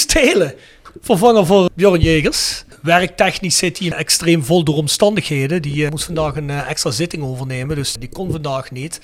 Maurice Telen, vervanger voor Bjorn Jegers. Werktechnisch zit hij extreem vol door omstandigheden. Die eh, moest vandaag een eh, extra zitting overnemen, dus die kon vandaag niet.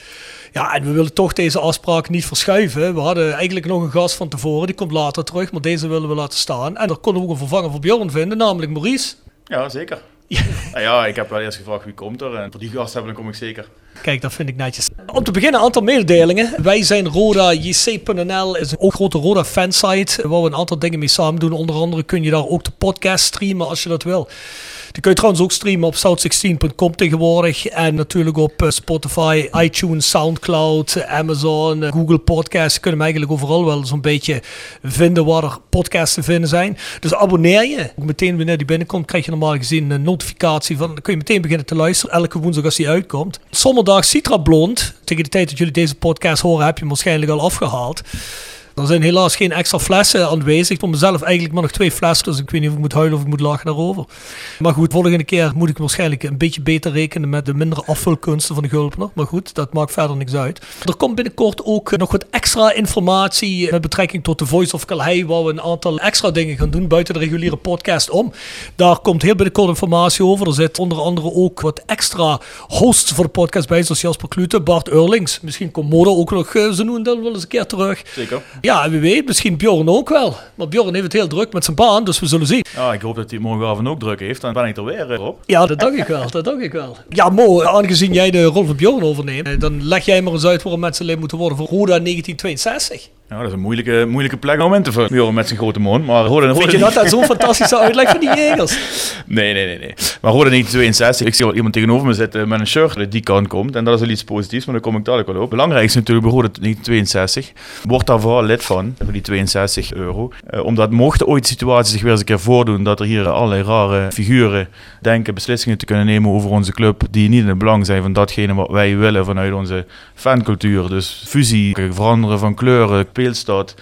Ja, en we willen toch deze afspraak niet verschuiven. We hadden eigenlijk nog een gast van tevoren, die komt later terug, maar deze willen we laten staan. En daar konden we ook een vervanger voor Bjorn vinden, namelijk Maurice. Ja, zeker. Ja. Nou ja, ik heb wel eerst gevraagd wie komt er. En voor die gast hebben, dan kom ik zeker. Kijk, dat vind ik netjes. Om te beginnen, een aantal mededelingen. Wij zijn RodaJC.nl, is een ook grote Roda fansite, waar we een aantal dingen mee samen doen. Onder andere kun je daar ook de podcast streamen als je dat wil. Die kun je trouwens ook streamen op south16.com tegenwoordig. En natuurlijk op eh, Spotify, iTunes, Soundcloud, Amazon, eh, Google Podcasts. Je kunt hem eigenlijk overal wel zo'n beetje vinden waar er podcasts te vinden zijn. Dus abonneer je. Meteen wanneer die binnenkomt, krijg je normaal gezien een notificatie van. Dan kun je meteen beginnen te luisteren. Elke woensdag als die uitkomt. Zondag Citra Blond. Tegen de tijd dat jullie deze podcast horen, heb je hem waarschijnlijk al afgehaald. Er zijn helaas geen extra flessen aanwezig. Voor mezelf eigenlijk maar nog twee flessen. Dus ik weet niet of ik moet huilen of ik moet lachen daarover. Maar goed, volgende keer moet ik waarschijnlijk een beetje beter rekenen met de mindere afvulkunsten van de Gulpener. Maar goed, dat maakt verder niks uit. Er komt binnenkort ook nog wat extra informatie met betrekking tot de Voice of Calais. Waar we een aantal extra dingen gaan doen buiten de reguliere podcast om. Daar komt heel binnenkort informatie over. Er zit onder andere ook wat extra hosts voor de podcast bij. Zoals Jasper Klute, Bart Eurlings. Misschien komt Modo ook nog eh, zo nu en dan wel eens een keer terug. Zeker. Ja, wie weet, misschien Bjorn ook wel. Maar Bjorn heeft het heel druk met zijn baan, dus we zullen zien. Ja, ik hoop dat hij morgenavond ook druk heeft. Dan ben ik er weer eh, op. Ja, dat dacht ik wel, dat dacht ik wel. Ja, Mo, aangezien jij de rol van Bjorn overneemt, eh, dan leg jij maar eens uit waarom mensen lid moeten worden voor Roda 1962. Ja, dat is een moeilijke, moeilijke plek om in te vullen. Joren met zijn grote mond. Maar Roda, Vind je dat dat zo'n fantastische uitleg van die jegers? Nee, nee, nee, nee. Maar Roda 1962, ik zie wel iemand tegenover me zitten met een shirt dat die kant komt. En dat is wel iets positiefs, maar daar kom ik dadelijk wel op. Belangrijk is natuurlijk Roda 1962. Word daar vooral lid van, voor die 62 euro. Eh, omdat mochten ooit situaties zich weer eens een keer voordoen dat er hier allerlei rare figuren denken beslissingen te kunnen nemen over onze club die niet in het belang zijn van datgene wat wij willen vanuit onze fancultuur. Dus fusie, veranderen van kleuren, speelstad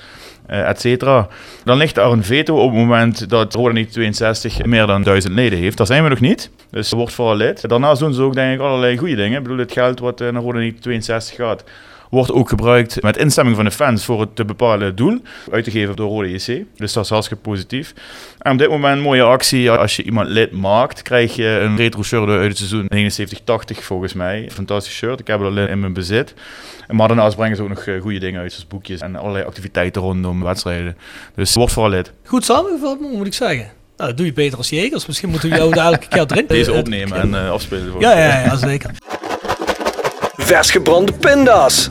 eh. Dan ligt er een veto op het moment dat Roda 1962 meer dan 1000 leden heeft. Daar zijn we nog niet, dus wordt vooral lid. Daarnaast doen ze ook denk ik allerlei goede dingen. Ik bedoel, het geld wat eh, naar Roda 1962 gaat, wordt ook gebruikt met instemming van de fans voor het te bepalen doel, uit te geven door Rode JC. Dus dat is hartstikke positief. En op dit moment een mooie actie, als je iemand lid maakt, krijg je een retro shirt uit het seizoen 79-80 volgens mij. Fantastisch shirt, ik heb het al in mijn bezit. Maar daarnaast brengen ze ook nog eh, goede dingen uit, zoals boekjes en allerlei activiteiten rondom wedstrijden. Dus word vooral lid. Goed samengevat, Mo, moet ik zeggen. Nou, dat doe je beter als jegers. Misschien moeten we jou daar elke keer erin. Deze opnemen en eh, afspelen. voor- Ja, ja, ja, zeker. Vers gebrande pinda's.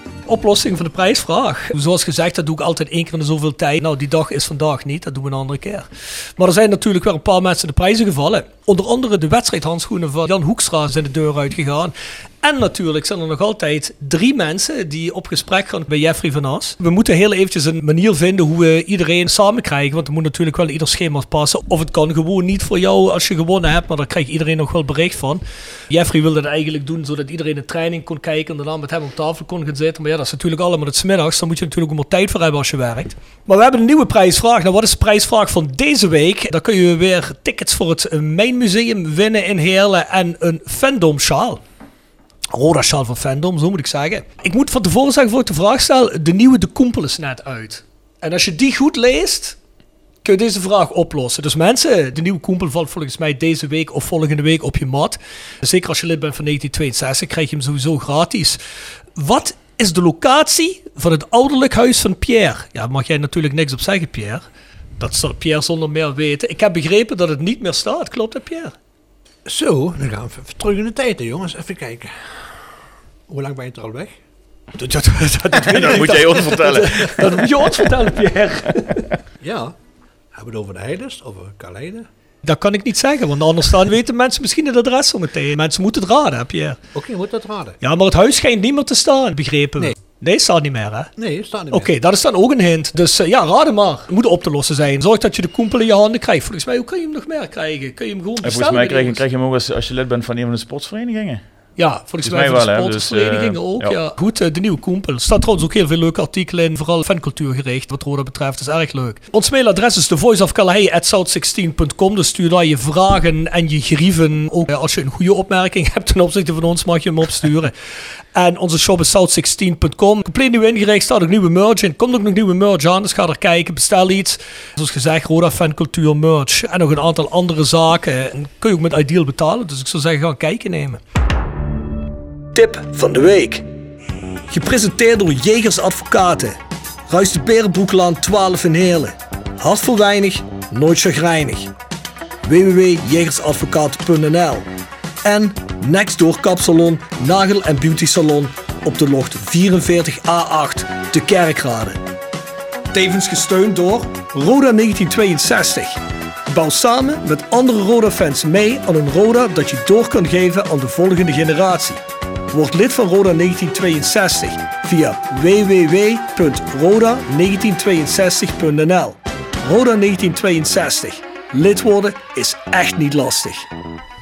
Oplossing van de prijsvraag. Zoals gezegd, dat doe ik altijd één keer in de zoveel tijd. Nou, die dag is vandaag niet, dat doen we een andere keer. Maar er zijn natuurlijk wel een paar mensen de prijzen gevallen. Onder andere de wedstrijdhandschoenen van Jan Hoekstra zijn de deur uitgegaan. En natuurlijk zijn er nog altijd drie mensen die op gesprek gaan bij Jeffrey van As. We moeten heel eventjes een manier vinden hoe we iedereen samen krijgen. Want er moet natuurlijk wel ieder schema passen. Of het kan gewoon niet voor jou als je gewonnen hebt. Maar daar krijgt iedereen nog wel bericht van. Jeffrey wilde dat eigenlijk doen zodat iedereen de training kon kijken. En daarna met hem op tafel kon gaan zitten. Maar ja, dat is natuurlijk allemaal het smiddags. Daar moet je natuurlijk ook maar tijd voor hebben als je werkt. Maar we hebben een nieuwe prijsvraag. Nou, wat is de prijsvraag van deze week? Dan kun je weer tickets voor het Main Museum winnen in Heerlen. En een fandom sjaal. Roda van fandom, zo moet ik zeggen. Ik moet van tevoren zeggen, voor ik de vraag stel, de nieuwe De Koempel is net uit. En als je die goed leest, kun je deze vraag oplossen. Dus mensen, de nieuwe Koempel valt volgens mij deze week of volgende week op je mat. Zeker als je lid bent van 1962, krijg je hem sowieso gratis. Wat is de locatie van het ouderlijk huis van Pierre? Ja, mag jij natuurlijk niks op zeggen, Pierre. Dat zal Pierre zonder meer weten. Ik heb begrepen dat het niet meer staat. Klopt dat, Pierre? Zo, dan gaan we even terug in de tijd, hè, jongens. Even kijken. Hoe lang ben je er al weg? Dat, dat, dat, dat, weet Dat ik. moet jij ons vertellen. Dat moet je ons vertellen, Pierre. Ja. Hebben we het over de Heidest, over Kaleide? Dat kan ik niet zeggen, want anders dan weten mensen misschien het adres zo meteen. Mensen moeten het raden, Pierre. Oké, je moet dat raden. Ja, maar het huis schijnt niet meer te staan, begrepen we. Nee. Nee, staat niet meer, hè? Nee, staat niet Oké, meer. dat is dan ook een hint. Dus eh, ja, raden maar. Het moet op te lossen zijn. Zorg dat je de koempel in je handen krijgt. Volgens mij, hoe kun je hem nog meer krijgen? Kun je hem gewoon En bestellen? volgens mij je, krijg je hem ook als, als je lid bent van een van de sportsverenigingen. Ja, volgens mij, van de dus, sportverenigingen eh, ook. ja. Ja. Goed, eh, de nieuwe koempel. Er staat trouwens ook heel veel leuke artikelen in. Vooral fancultuur gericht, wat Roda betreft. Dat is erg leuk. Ons mailadres is thevoiceofcalais.south16.com. Dus stuur daar je vragen en je grieven. Ook eh, als je een goede opmerking hebt ten opzichte van ons, mag je hem opsturen. En onze shop is south16.com. Compleet nieuw ingericht, staat ook nieuwe merch in. Komt ook nog nieuwe merch aan, dus ga er kijken, bestel iets. Zoals gezegd, Roda Fancultuur merch. En nog een aantal andere zaken. En kun je ook met Ideal betalen, dus ik zou zeggen, ga kijken nemen. Tip van de week. Gepresenteerd door Jegers Advocaten. Ruist de Berenbroeklaan 12 in Heerlen. Hart weinig, nooit chagrijnig. www.jegersadvocaten.nl En Nextdoor Kapsalon, Nagel en Beauty Salon op de locht 44A8 te Kerkrade. Tevens gesteund door Roda 1962. Bouw samen met andere Roda-fans mee aan een Roda dat je door kan geven aan de volgende generatie. Word lid van Roda 1962 via www.roda1962.nl. Roda 1962. Lid worden is echt niet lastig.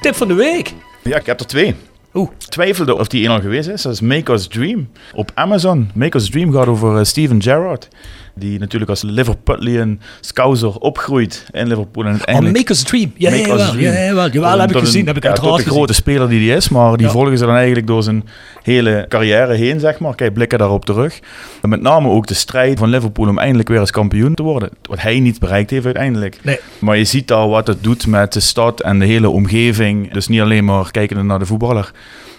Tip van de week. Ja, ik heb er twee. Oeh. Twijfelde of die één al geweest is. Dat is Make Us Dream. Op Amazon. Make Us Dream gaat over eh, Steven Gerrard. Die natuurlijk als Liverpudlian scouser opgroeit in Liverpool. En Oh, uiteindelijk Make Us Dream. Ja, ja, Us jawel, Dream. ja, jawel, jawel, Tot heb ik een- gezien. Heb ik ja, tot de grote speler die hij is. Maar die Ja. volgen ze dan eigenlijk door zijn hele carrière heen, zeg maar. Kijk, blikken daarop terug. En met name ook de strijd van Liverpool om eindelijk weer eens kampioen te worden. Wat hij niet bereikt heeft uiteindelijk. Nee. Maar je ziet daar wat het doet met de stad en de hele omgeving. Dus niet alleen maar kijken naar de voetballer.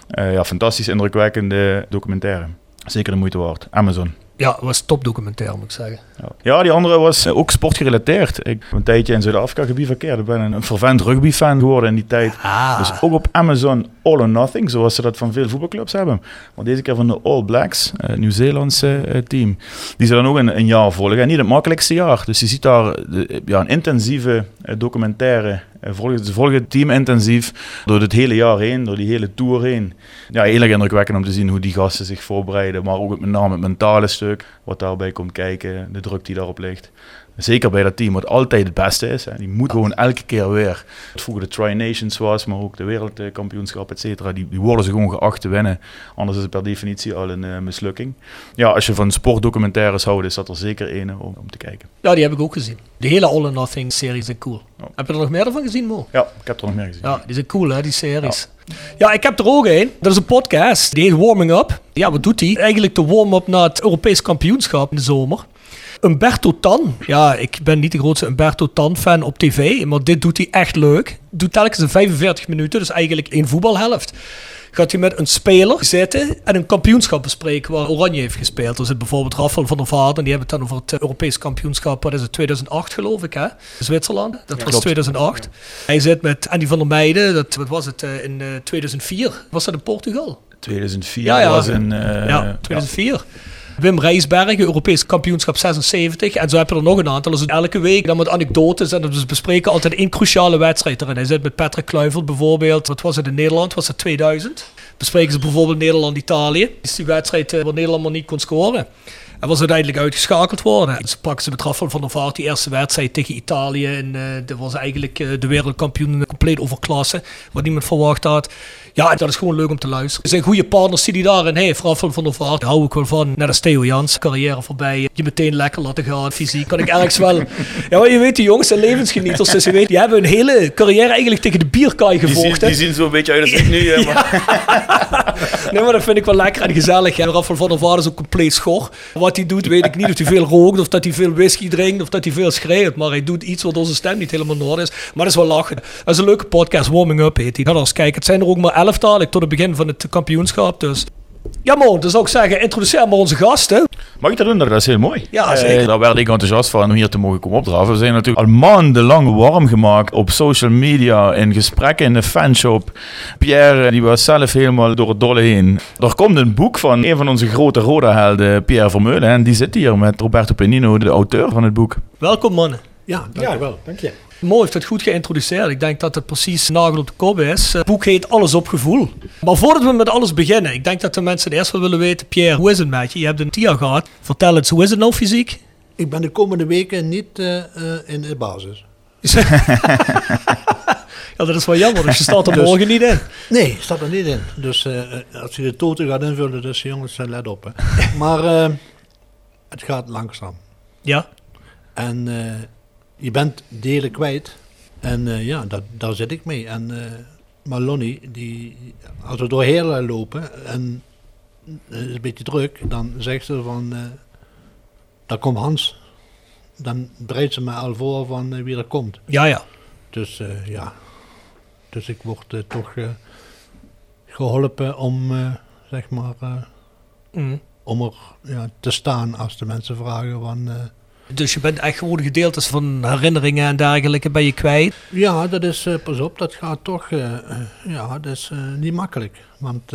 Eh, ja, fantastisch indrukwekkende documentaire. Zeker de moeite waard. Amazon. Ja, het was topdocumentaire moet ik zeggen. Ja. Die andere was eh, ook sportgerelateerd. Ik heb een tijdje in Zuid-Afrika gebied verkeerd. Ik ben een, fervent rugbyfan geworden in die tijd. Ah. Dus ook op Amazon All or Nothing, zoals ze dat van veel voetbalclubs hebben. Maar deze keer van de All Blacks, het Nieuw-Zeelandse eh, team. Die ze dan ook een, een jaar volgen. En niet het makkelijkste jaar. Dus je ziet daar eh, ja, een intensieve eh, documentaire Eh, volgen, ze volgen het team intensief door het hele jaar heen, door die hele tour heen. Ja, heel erg indrukwekkend om te zien hoe die gasten zich voorbereiden, maar ook met name het mentale stuk, wat daarbij komt kijken, de druk die daarop ligt. Zeker bij dat team, wat altijd het beste is. Hè. Die moet gewoon elke keer weer. Wat vroeger de Tri-Nations was, maar ook de wereldkampioenschap, et cetera. Die, die worden ze gewoon geacht te winnen. Anders is het per definitie al een uh, mislukking. Ja, als je van sportdocumentaires houdt, is dat er zeker een om, om, te kijken. Ja, die heb ik ook gezien. De hele All or Nothing series zijn cool. Oh. Heb je er nog meer van gezien, Mo? Ja, ik heb er nog meer gezien. Ja, die zijn cool, hè, die series. Ja. Ja, ik heb er ook een. Dat is een podcast. Die heet Warming Up. Ja, wat doet die? Eigenlijk de warm-up naar het Europees kampioenschap in de zomer. Umberto Tan. Ja, ik ben niet de grootste Umberto Tan-fan op tv, maar dit doet hij echt leuk. Doet telkens in 45 minuten, dus eigenlijk één voetbalhelft. Gaat hij met een speler zitten en een kampioenschap bespreken waar Oranje heeft gespeeld. Er zit bijvoorbeeld Rafael van der Vaart en die hebben het dan over het Europees kampioenschap. Wat is het? 2008 geloof ik, hè? Zwitserland. Dat ja, was klopt. 2008. Hij zit met Andy van der Meijden. Dat, wat was het? Uh, in uh, 2004. Was dat in Portugal? 2004 ja, ja. was in... Uh, ja, 2004. Wim Rijsbergen, Europees kampioenschap 76. En zo heb je er nog een aantal. Dus elke week dan met anekdotes. En dus bespreken altijd één cruciale wedstrijd erin. Hij zit met Patrick Kluivert bijvoorbeeld. Wat was het in Nederland? Was het 2000? Bespreken ze bijvoorbeeld Nederland-Italië. Is die wedstrijd waar Nederland maar niet kon scoren. En was uiteindelijk uitgeschakeld worden. En ze pakken ze met Rafael van der Vaart die eerste wedstrijd tegen Italië. En uh, dat was eigenlijk uh, de wereldkampioen compleet overklasse. Wat niemand verwacht had. Ja, dat is gewoon leuk om te luisteren. Er zijn goede partners die hij daarin heeft. Rafael van der Vaart, daar hou ik wel van. Net als Theo Jans, carrière voorbij. Je meteen lekker laten gaan, fysiek. Kan ik ergens wel. Ja, maar je weet, die jongens zijn levensgenieters. Dus je weet, die hebben hun hele carrière eigenlijk tegen de bierkaai gevochten. Die zien, die zien zo een beetje uit als ik nu. Maar. nee, maar dat vind ik wel lekker en gezellig. Ja. Rafael van der Vaart is ook compleet schor. Wat hij doet, weet ik niet. Of hij veel rookt, of dat hij veel whisky drinkt, of dat hij veel schreeuwt. Maar hij doet iets wat onze stem niet helemaal noord is. Maar dat is wel lachen. Dat is een leuke podcast. Warming Up heet hij. Ga eens kijken. Het zijn er ook maar elftal tot het begin van het kampioenschap. Dus ja, man, dus zou ik zeggen, introduceer maar onze gasten. Mag ik dat doen? Dat is heel mooi. Ja, zeker. Eh, daar werd ik enthousiast van om hier te mogen komen opdraven. We zijn natuurlijk al maandenlang warm gemaakt op social media, in gesprekken in de fanshop. Pierre, die was zelf helemaal door het dolle heen. Er komt een boek van een van onze grote Roda-helden, Pierre Vermeulen. En die zit hier met Roberto Penino, de auteur van het boek. Welkom, mannen. Ja, dankjewel. Ja. Dank je. Mo heeft het goed geïntroduceerd. Ik denk dat het precies nagel op de kop is. Het boek heet Alles op gevoel. Maar voordat we met alles beginnen, ik denk dat de mensen eerst wel willen weten, Pierre, hoe is het met je? Je hebt een TIA gehad. Vertel eens, hoe is het nou fysiek? Ik ben de komende weken niet uh, uh, in de basis. ja, dat is wel jammer. Dus je staat er dus, morgen niet in. Nee, staat er niet in. Dus uh, als je de toten gaat invullen, dus jongens, let op. Hè. Maar het gaat langzaam. Ja. En je bent delen kwijt. En uh, ja, dat, daar zit ik mee. En, uh, maar Lonnie, die, als we door Heerlen lopen en het is een beetje druk, dan zegt ze van, daar komt Hans. Dan bereidt ze me al voor van wie er komt. Ja, ja. Dus ja, dus ik word toch geholpen om, zeg maar, mm. om er ja, te staan als de mensen vragen van dus je bent echt gewoon gedeeltes van herinneringen en dergelijke ben je kwijt? Ja, dat is, uh, pas op, dat gaat toch, uh, ja, dat is niet makkelijk. Want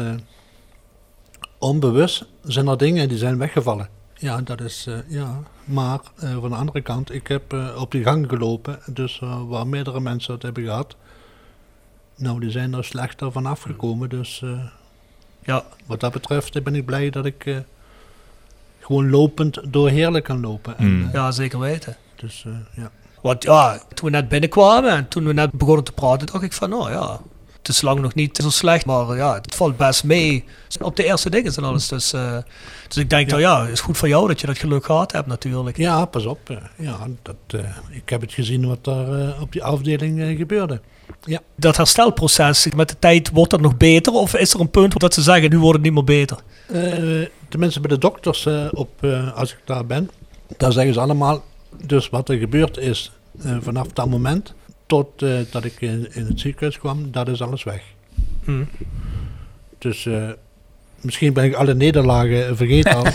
onbewust zijn er dingen die zijn weggevallen. Ja, dat is, ja. Maar van de andere kant, ik heb op die gang gelopen, dus waar meerdere mensen het hebben gehad. Nou, die zijn er slechter van afgekomen, dus ja. wat dat betreft ben ik blij dat ik gewoon lopend door Heerlijk kan lopen. En, mm. ja, zeker weten. Dus uh, ja. Want ja, toen we net binnenkwamen en toen we net begonnen te praten, dacht ik van, oh ja, het is lang nog niet zo slecht, maar ja, het valt best mee op de eerste dingen en alles. Dus, uh, dus ik denk ja. dat ja, het is goed voor jou dat je dat geluk gehad hebt natuurlijk. Ja, pas op. Ja, dat, uh, ik heb het gezien wat daar op die afdeling gebeurde. Ja. Dat herstelproces, met de tijd wordt dat nog beter? Of is er een punt dat ze zeggen, nu wordt het niet meer beter? Uh, tenminste bij de dokters, uh, op, uh, als ik daar ben, daar zeggen ze allemaal, dus wat er gebeurd is vanaf dat moment tot dat ik in, in, het ziekenhuis kwam, dat is alles weg. Hmm. Dus misschien ben ik alle nederlagen vergeten al.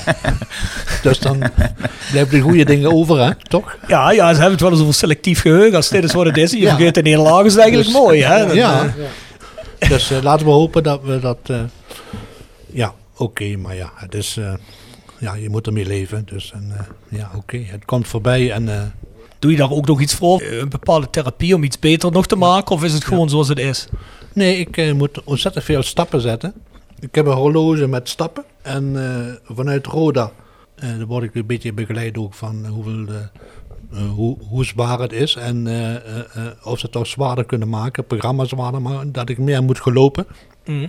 dus dan blijven de goede dingen over, hè? toch? Ja, ja, ze hebben het wel eens over selectief geheugen. Als dit is wat het is, je ja. vergeet de nederlagen, is eigenlijk dus, mooi. Hè? Ja. ja. Dus uh, laten we hopen dat we dat... Uh, ja, oké, okay, maar ja, het is... Uh, ja, je moet ermee leven. Dus en, ja, oké, okay, het komt voorbij en Doe je daar ook nog iets voor? Een bepaalde therapie om iets beter nog te maken? Of is het gewoon zoals het is? Nee, ik eh, moet ontzettend veel stappen zetten. Ik heb een horloge met stappen. En eh, vanuit Roda dan word ik een beetje begeleid ook van hoeveel, eh, eh, hoe, hoe zwaar het is. En of ze het toch zwaarder kunnen maken, programma zwaarder, maar dat ik meer moet gelopen. Mhm.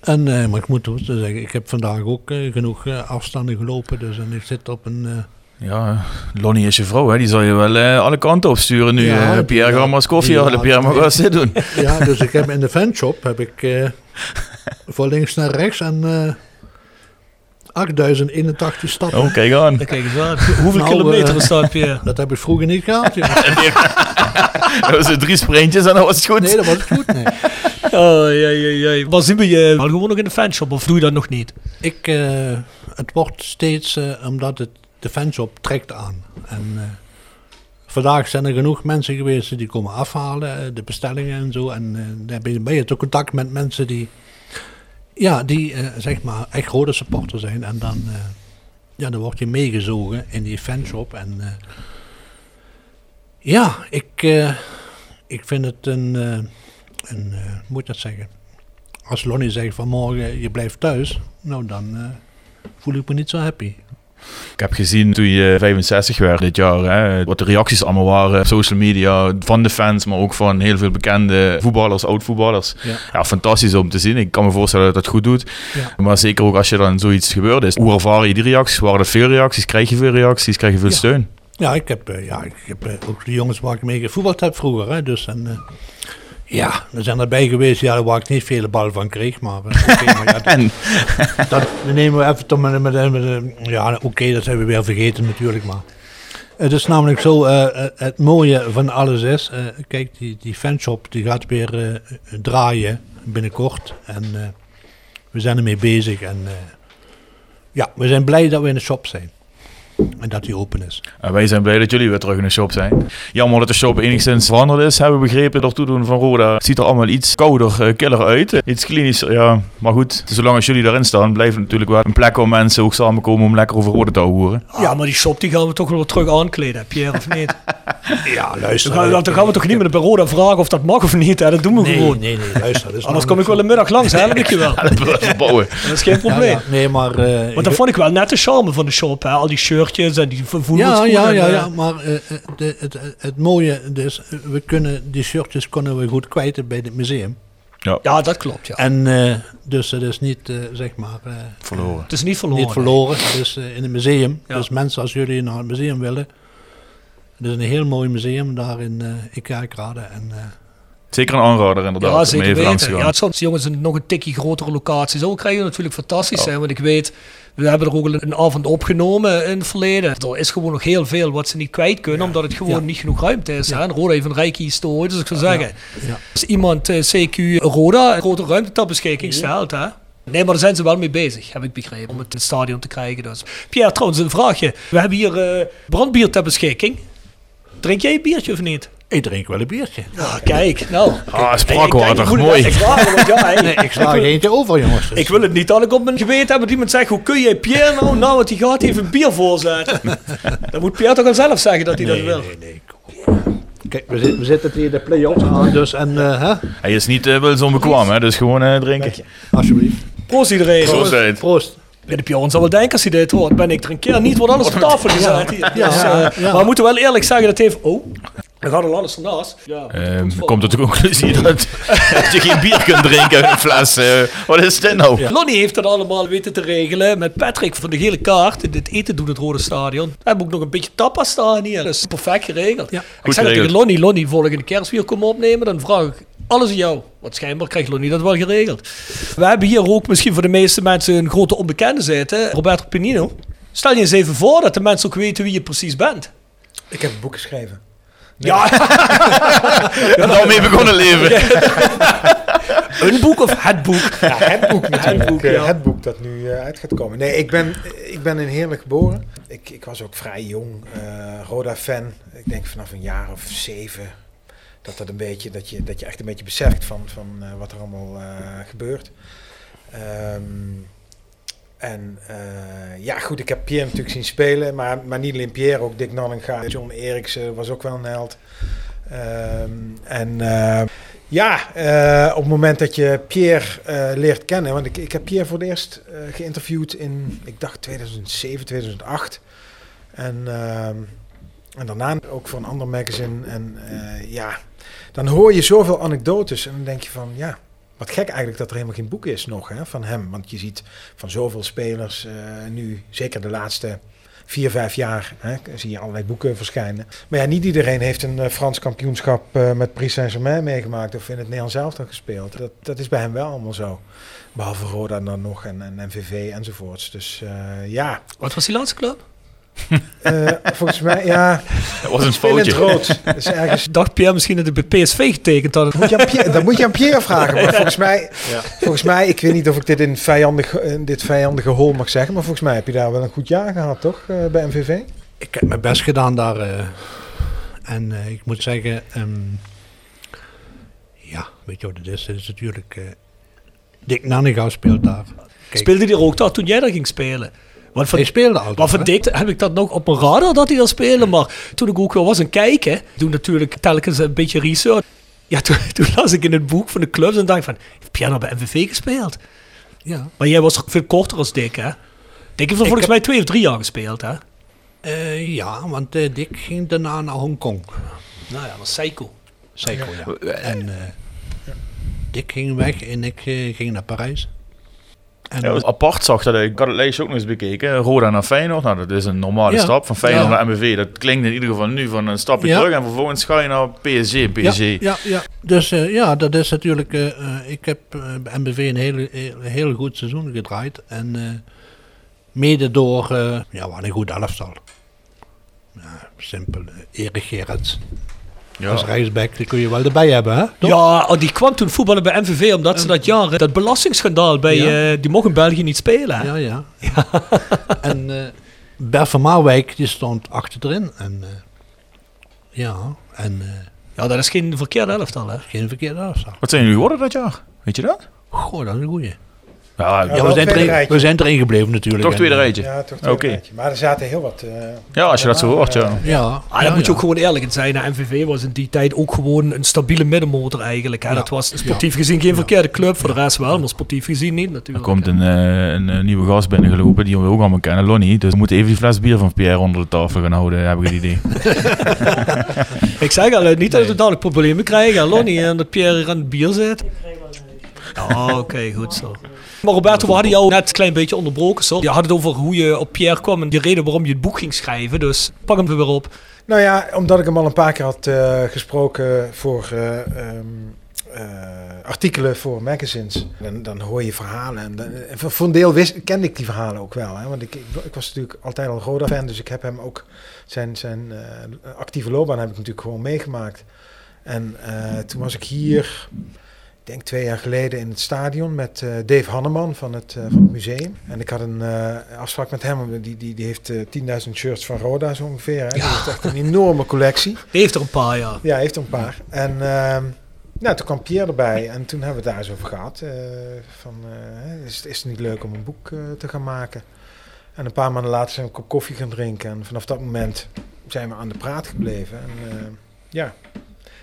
En, maar ik moet zeggen, ik heb vandaag ook genoeg afstanden gelopen. Dus en ik zit op een... eh, Ja, Lonnie is je vrouw, hè? die zal je wel eh, alle kanten opsturen nu. Ja, eh, Pierre, ja, ga maar eens koffie ja, halen. Pierre, maar eens dit doen. ja, dus ik heb in de fanshop heb ik eh, van links naar rechts en eh 8081 stappen. Oh, kijk aan. Dan kijk eens aan. Hoeveel Nou, kilometer eh, is dat, Pierre? Dat heb ik vroeger niet gehad. Dat was het drie sprintjes en dan was het goed. Nee, dat was goed. Nee. Oh, ja, ja, ja. Maar zien we je wel gewoon nog in de fanshop of doe je dat nog niet? Ik, eh, het wordt steeds, eh, omdat het de fanshop trekt aan. En eh, vandaag zijn er genoeg mensen geweest die komen afhalen, eh, de bestellingen en zo. En eh, dan ben je, ben je toch contact met mensen die, ja, die zeg maar echt grote supporter zijn. En dan, ja, dan word je meegezogen in die fanshop. En ja, ik, ik vind het een, een moet dat zeggen? Als Lonnie zegt van morgen je blijft thuis, nou dan voel ik me niet zo happy. Ik heb gezien toen je 65 werd dit jaar, hè, wat de reacties allemaal waren op social media van de fans, maar ook van heel veel bekende voetballers, oud-voetballers. Ja. Ja, fantastisch om te zien. Ik kan me voorstellen dat dat goed doet. Ja. Maar zeker ook als je dan zoiets gebeurd is. Hoe ervaar je die reacties? Waren er veel reacties? Krijg je veel reacties? Krijg je veel Ja. steun? Ja, ik heb, eh, ja, ik heb eh, ook de jongens waar ik mee gevoetbald heb vroeger. Hè, dus en, eh, ja, er zijn erbij geweest ja, waar ik niet veel bal van kreeg. Maar, maar ja, dat, En dat nemen we even met, met, met, ja, oké, dat zijn we weer vergeten natuurlijk. Maar het is namelijk zo, eh, eh, het mooie van alles is, eh, kijk, die, die fanshop die gaat weer draaien binnenkort. En we zijn ermee bezig. En ja, we zijn blij dat we in de shop zijn. En dat die open is. eh, wij zijn blij dat jullie weer terug in de shop zijn. Jammer dat de shop enigszins veranderd is, hebben we begrepen door toedoen van Roda. Het ziet er allemaal iets kouder, eh, killer uit. Iets klinischer, ja. Maar goed, zolang als jullie daarin staan, blijft het natuurlijk wel een plek waar mensen ook samenkomen om lekker over Roda te horen. Ja, maar die shop die gaan we toch wel terug aankleden, Pierre, of niet? Ja, Dan luister. gaan, dan gaan we toch niet met de Roda vragen of dat mag of niet, hè? dat doen we Nee, gewoon. nee, nee, luister. dat is Anders kom ik wel een middag langs, hè? help ik je wel. Dat wil verbouwen. Dat is geen probleem. Ja, ja, nee, maar... eh, Want dat vond ik wel net de charme van de shop, hè? al die shirtjes en die vo- ja, voetbalschoenen. ja, ja, en, ja, eh, maar eh, eh, de, het, het mooie is, eh, we kunnen die shirtjes kunnen we goed kwijt bij het museum. Ja, dat klopt, ja. En eh, dus het is niet, eh, zeg maar, eh, Verloren. Het is niet verloren. niet verloren. Het is eh, in het museum. Ja. Dus mensen, als jullie naar het museum willen, het is een heel mooi museum daar in, eh in Kerkrade. En, eh, Zeker een aanrader inderdaad. Ja, zeker weten. Ja, soms jongens een nog een tikje grotere locatie. Zo krijg je natuurlijk fantastisch zijn. Want ik weet, we hebben er ook een, avond opgenomen in het verleden. Er is gewoon nog heel veel wat ze niet kwijt kunnen, omdat het gewoon Ja. niet genoeg ruimte is. En Roda heeft een rijke historie, dus ik zou zeggen, ja. als iemand eh, CQ Roda een grote ruimte ter beschikking stelt, hè? Nee, maar daar zijn ze wel mee bezig, heb ik begrepen, om het in het stadion te krijgen. Dus. Pierre, trouwens, een vraagje. We hebben hier eh, brandbier ter beschikking. Drink jij een biertje of niet? ik drink wel een biertje. Kijk, nou. Ah, Ik- spraakwater, ik- ik mooi. ja, Nee, ik sla er eentje over, jongens. Dus- ik wil het niet dat ik op mijn geweten heb dat iemand zegt, hoe kun jij Pierre nou, nou, want die gaat even bier voorzetten. Dan moet Pierre toch wel zelf zeggen dat hij nee, dat wil. nee, nee, kom. Kijk, we, zitten- we zitten hier de play-offs aan, dus en, eh, hè? Hij is niet uh, wel zo onbekwaam, hè? dus gewoon eh, drinken. alsjeblieft. Proost iedereen. Zei het. Proost. Ja, de Bjorn zal wel denken als hij dit hoort. Ben ik er een keer niet, wordt alles op tafel gezet hier. Dus, eh, ja. Maar we moeten wel eerlijk zeggen dat heeft... Oh, dan gaat er alles ernaast. Ja, Ehm, komt tot de conclusie dat, dat je geen bier kunt drinken uit een fles. eh, wat is dit nou? Lonnie heeft dat allemaal weten te regelen met Patrick van de gele kaart. Dit eten doet het Rode Stadion. We hebben ook nog een beetje tapas staan hier. Dat is perfect geregeld. Ja. ik zei dat tegen geregeld. Lonnie, Lonnie, volgende kerstbier komen opnemen, dan vraag ik alles aan jou. Want schijnbaar krijgt Lonnie dat wel geregeld. We hebben hier ook misschien voor de meeste mensen een grote onbekende zitten. Roberto Pinino. Stel je eens even voor dat de mensen ook weten wie je precies bent. Ik heb een boek geschreven. Ja, En daarmee begonnen leven. een boek of het boek? Ja, het boek natuurlijk. Het boek, ja. het boek dat nu eh, uit gaat komen. Nee, ik ben, ik ben in Heerlijk geboren. Ik, ik was ook vrij jong eh, Roda-fan. Ik denk vanaf een jaar of zeven. Dat, dat, een beetje, dat, je, dat je echt een beetje beseft van, van eh, wat er allemaal eh, gebeurt. Ehm, En eh, ja, goed, ik heb Pierre natuurlijk zien spelen, maar, maar niet alleen Pierre, ook Dick Nanninga. John Eriksen was ook wel een held. Ehm, en ja, op het moment dat je Pierre leert kennen, want ik, ik heb Pierre voor het eerst geïnterviewd in, ik dacht 2007, 2008. En, ehm, en daarna ook voor een ander magazine. En ja, dan hoor je zoveel anekdotes en dan denk je van, ja, wat gek eigenlijk dat er helemaal geen boek is nog hè, van hem. Want je ziet van zoveel spelers eh, nu, zeker de laatste vier, vijf jaar, hè, zie je allerlei boeken verschijnen. Maar ja, niet iedereen heeft een eh, Frans kampioenschap eh, met Paris Saint-Germain meegemaakt of in het Nederlands elftal gespeeld. Dat, dat is bij hem wel allemaal zo. Behalve Roda dan nog en, en MVV enzovoorts. Dus ja. Wat was die laatste club? Eh, volgens mij, ja. Dat was een In het foutje. rood. Dat is ergens Dacht Pierre misschien dat hij bij PSV getekend had. Moet je aan Pierre, dat moet je aan Pierre vragen. Maar volgens mij, volgens mij, ik weet niet of ik dit in, vijandig, in dit vijandige hol mag zeggen, maar volgens mij heb je daar wel een goed jaar gehad, toch? eh, bij MVV? Ik heb mijn best gedaan daar. eh, en eh, ik moet zeggen, ehm, ja, weet je wat het is? Het is natuurlijk, eh Dick Nanninga speelt daar. Kijk, Speelde hij er ook daar toen jij daar ging spelen? Want van, hij speelde altijd. maar heb ik dat nog op mijn radar dat hij daar speelde. Maar toen ik ook wel was aan kijken, toen natuurlijk telkens een beetje research. Ja, toen, toen las ik in het boek van de clubs en dacht ik van, heeft Pierre nou bij MVV gespeeld? Ja. Maar jij was veel korter als Dick, hè? Dick heeft er volgens heb- mij twee of drie jaar gespeeld, hè? Eh, ja, want eh, Dick ging daarna naar Hongkong. Nou ja, dat is psycho. Zeker, ja. En eh, Dick ging weg en ik ging naar Parijs. En, Ja, wat apart zag dat ik, ik had het lijstje ook nog eens bekeken. Roda naar Feyenoord, nou dat is een normale Ja. stap. Van Feyenoord Ja. naar MBV, dat klinkt in ieder geval nu van een stapje terug. En vervolgens ga je naar PSG, PSG. ja, ja. Dus eh, ja, dat is natuurlijk. eh, eh, ik heb eh, bij MBV een een heel goed seizoen gedraaid. En eh, mede door. eh ja, wat een goed elftal. Ja, simpel. eh, Erik Gerrits. Ja. Als rechtsback, die kun je wel erbij hebben, hè? Toch? Ja, oh, die kwam toen voetballen bij MVV omdat ze dat jaar, dat belastingsschandaal bij, Ja. eh, die mocht in België niet spelen. hè? Ja, ja. en eh Bert van Marwijk, die stond achterin. En eh, ja, en Ja, dat is geen verkeerde elftal, hè? geen verkeerde elftal. Wat zijn jullie geworden dat jaar? Weet je dat? Goh, dat is een goeie. Ja, Ja, we, zijn tweede erin, we zijn erin gebleven natuurlijk. toch tweede eh, rijtje. Ja, toch Oké. twee rijtje. Maar er zaten heel wat... eh, Ja, als je dat zo hoort, ja. Ja, Ah, ja, dan moet je ook gewoon eerlijk in zijn. hè. MVV was in die tijd ook gewoon een stabiele middenmotor eigenlijk. Hè. Ja. Dat was sportief gezien geen verkeerde club. Voor de rest wel, maar sportief gezien niet Er natuurlijk. komt een, eh, een, eh, nieuwe gast binnengelopen die we ook allemaal kennen, Lonnie. Dus we moeten even die fles bier van Pierre onder de tafel gaan houden, heb ik het idee. Ik zeg al, eh, niet dat we dadelijk problemen krijgen. Lonnie, en dat Pierre hier aan het bier zit. Oh, oké, goed zo. Maar Roberto, we hadden jou net een klein beetje onderbroken. Zo. Je had het over hoe je op Pierre kwam en de reden waarom je het boek ging schrijven. Dus pak hem weer op. Nou ja, omdat ik hem al een paar keer had eh, gesproken voor eh, ehm, eh, artikelen voor magazines. Dan, dan hoor je verhalen. En, en voor, een deel kende ik die verhalen ook wel. Hè? Want ik, ik, was natuurlijk altijd al Roda-fan. Dus ik heb hem ook, zijn, zijn actieve loopbaan heb ik natuurlijk gewoon meegemaakt. En toen was ik hier, ik denk twee jaar geleden in het stadion met eh, Dave Hanneman van het, eh, van het museum. En ik had een eh, afspraak met hem. Die, die, die heeft eh 10.000 shirts van Roda zo ongeveer. Hè? Die heeft echt een enorme collectie. Die heeft er een paar. Ja, hij heeft er een paar. En ehm, nou, toen kwam Pierre erbij en toen hebben we het daar eens over gehad. eh, van, is, is het niet leuk om een boek te gaan maken? En een paar maanden later zijn we een kop koffie gaan drinken. En vanaf dat moment zijn we aan de praat gebleven. En ja,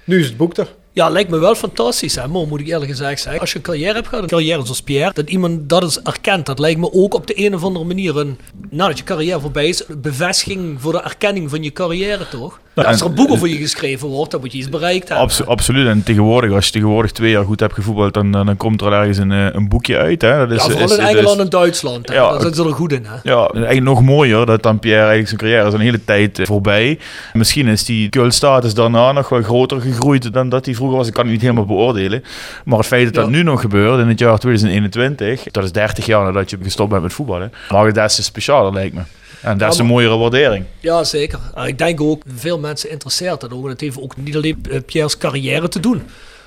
nu is het boek er. Ja, lijkt me wel fantastisch, hè, maar moet ik eerlijk gezegd zeggen. Als je een carrière hebt gehad, een carrière zoals Pierre, dat iemand dat is erkent, dat lijkt me ook op de een of andere manier een, nadat je carrière voorbij is, een bevestiging voor de erkenning van je carrière, toch? Ja, als er en- een boek over je geschreven wordt, dan moet je iets bereikt hebben. Abso- absoluut. En tegenwoordig, als je tegenwoordig twee jaar goed hebt gevoetbald, dan, dan komt er ergens een, eh, een boekje uit. Hè? Dat is, ja, vooral is- in is- Engeland en Duitsland, hè. Ja, daar zijn ze er goed in, hè? Ja, eigenlijk nog mooier dat dan Pierre eigenlijk zijn carrière is een hele tijd eh, voorbij. Misschien is die cultstatus daarna nog wel groter gegroeid dan dat hij vroeger was. Ik kan het niet helemaal beoordelen. Maar het feit dat dat Ja. nu nog gebeurt in het jaar 2021, dat is 30 jaar nadat je gestopt bent met voetballen, maakt het des te specialer lijkt me. En te Ja, maar- mooiere waardering. Ja, zeker. En ik denk ook, veel mensen interesseert dat ook. En het heeft ook niet alleen Pierre's carrière te doen.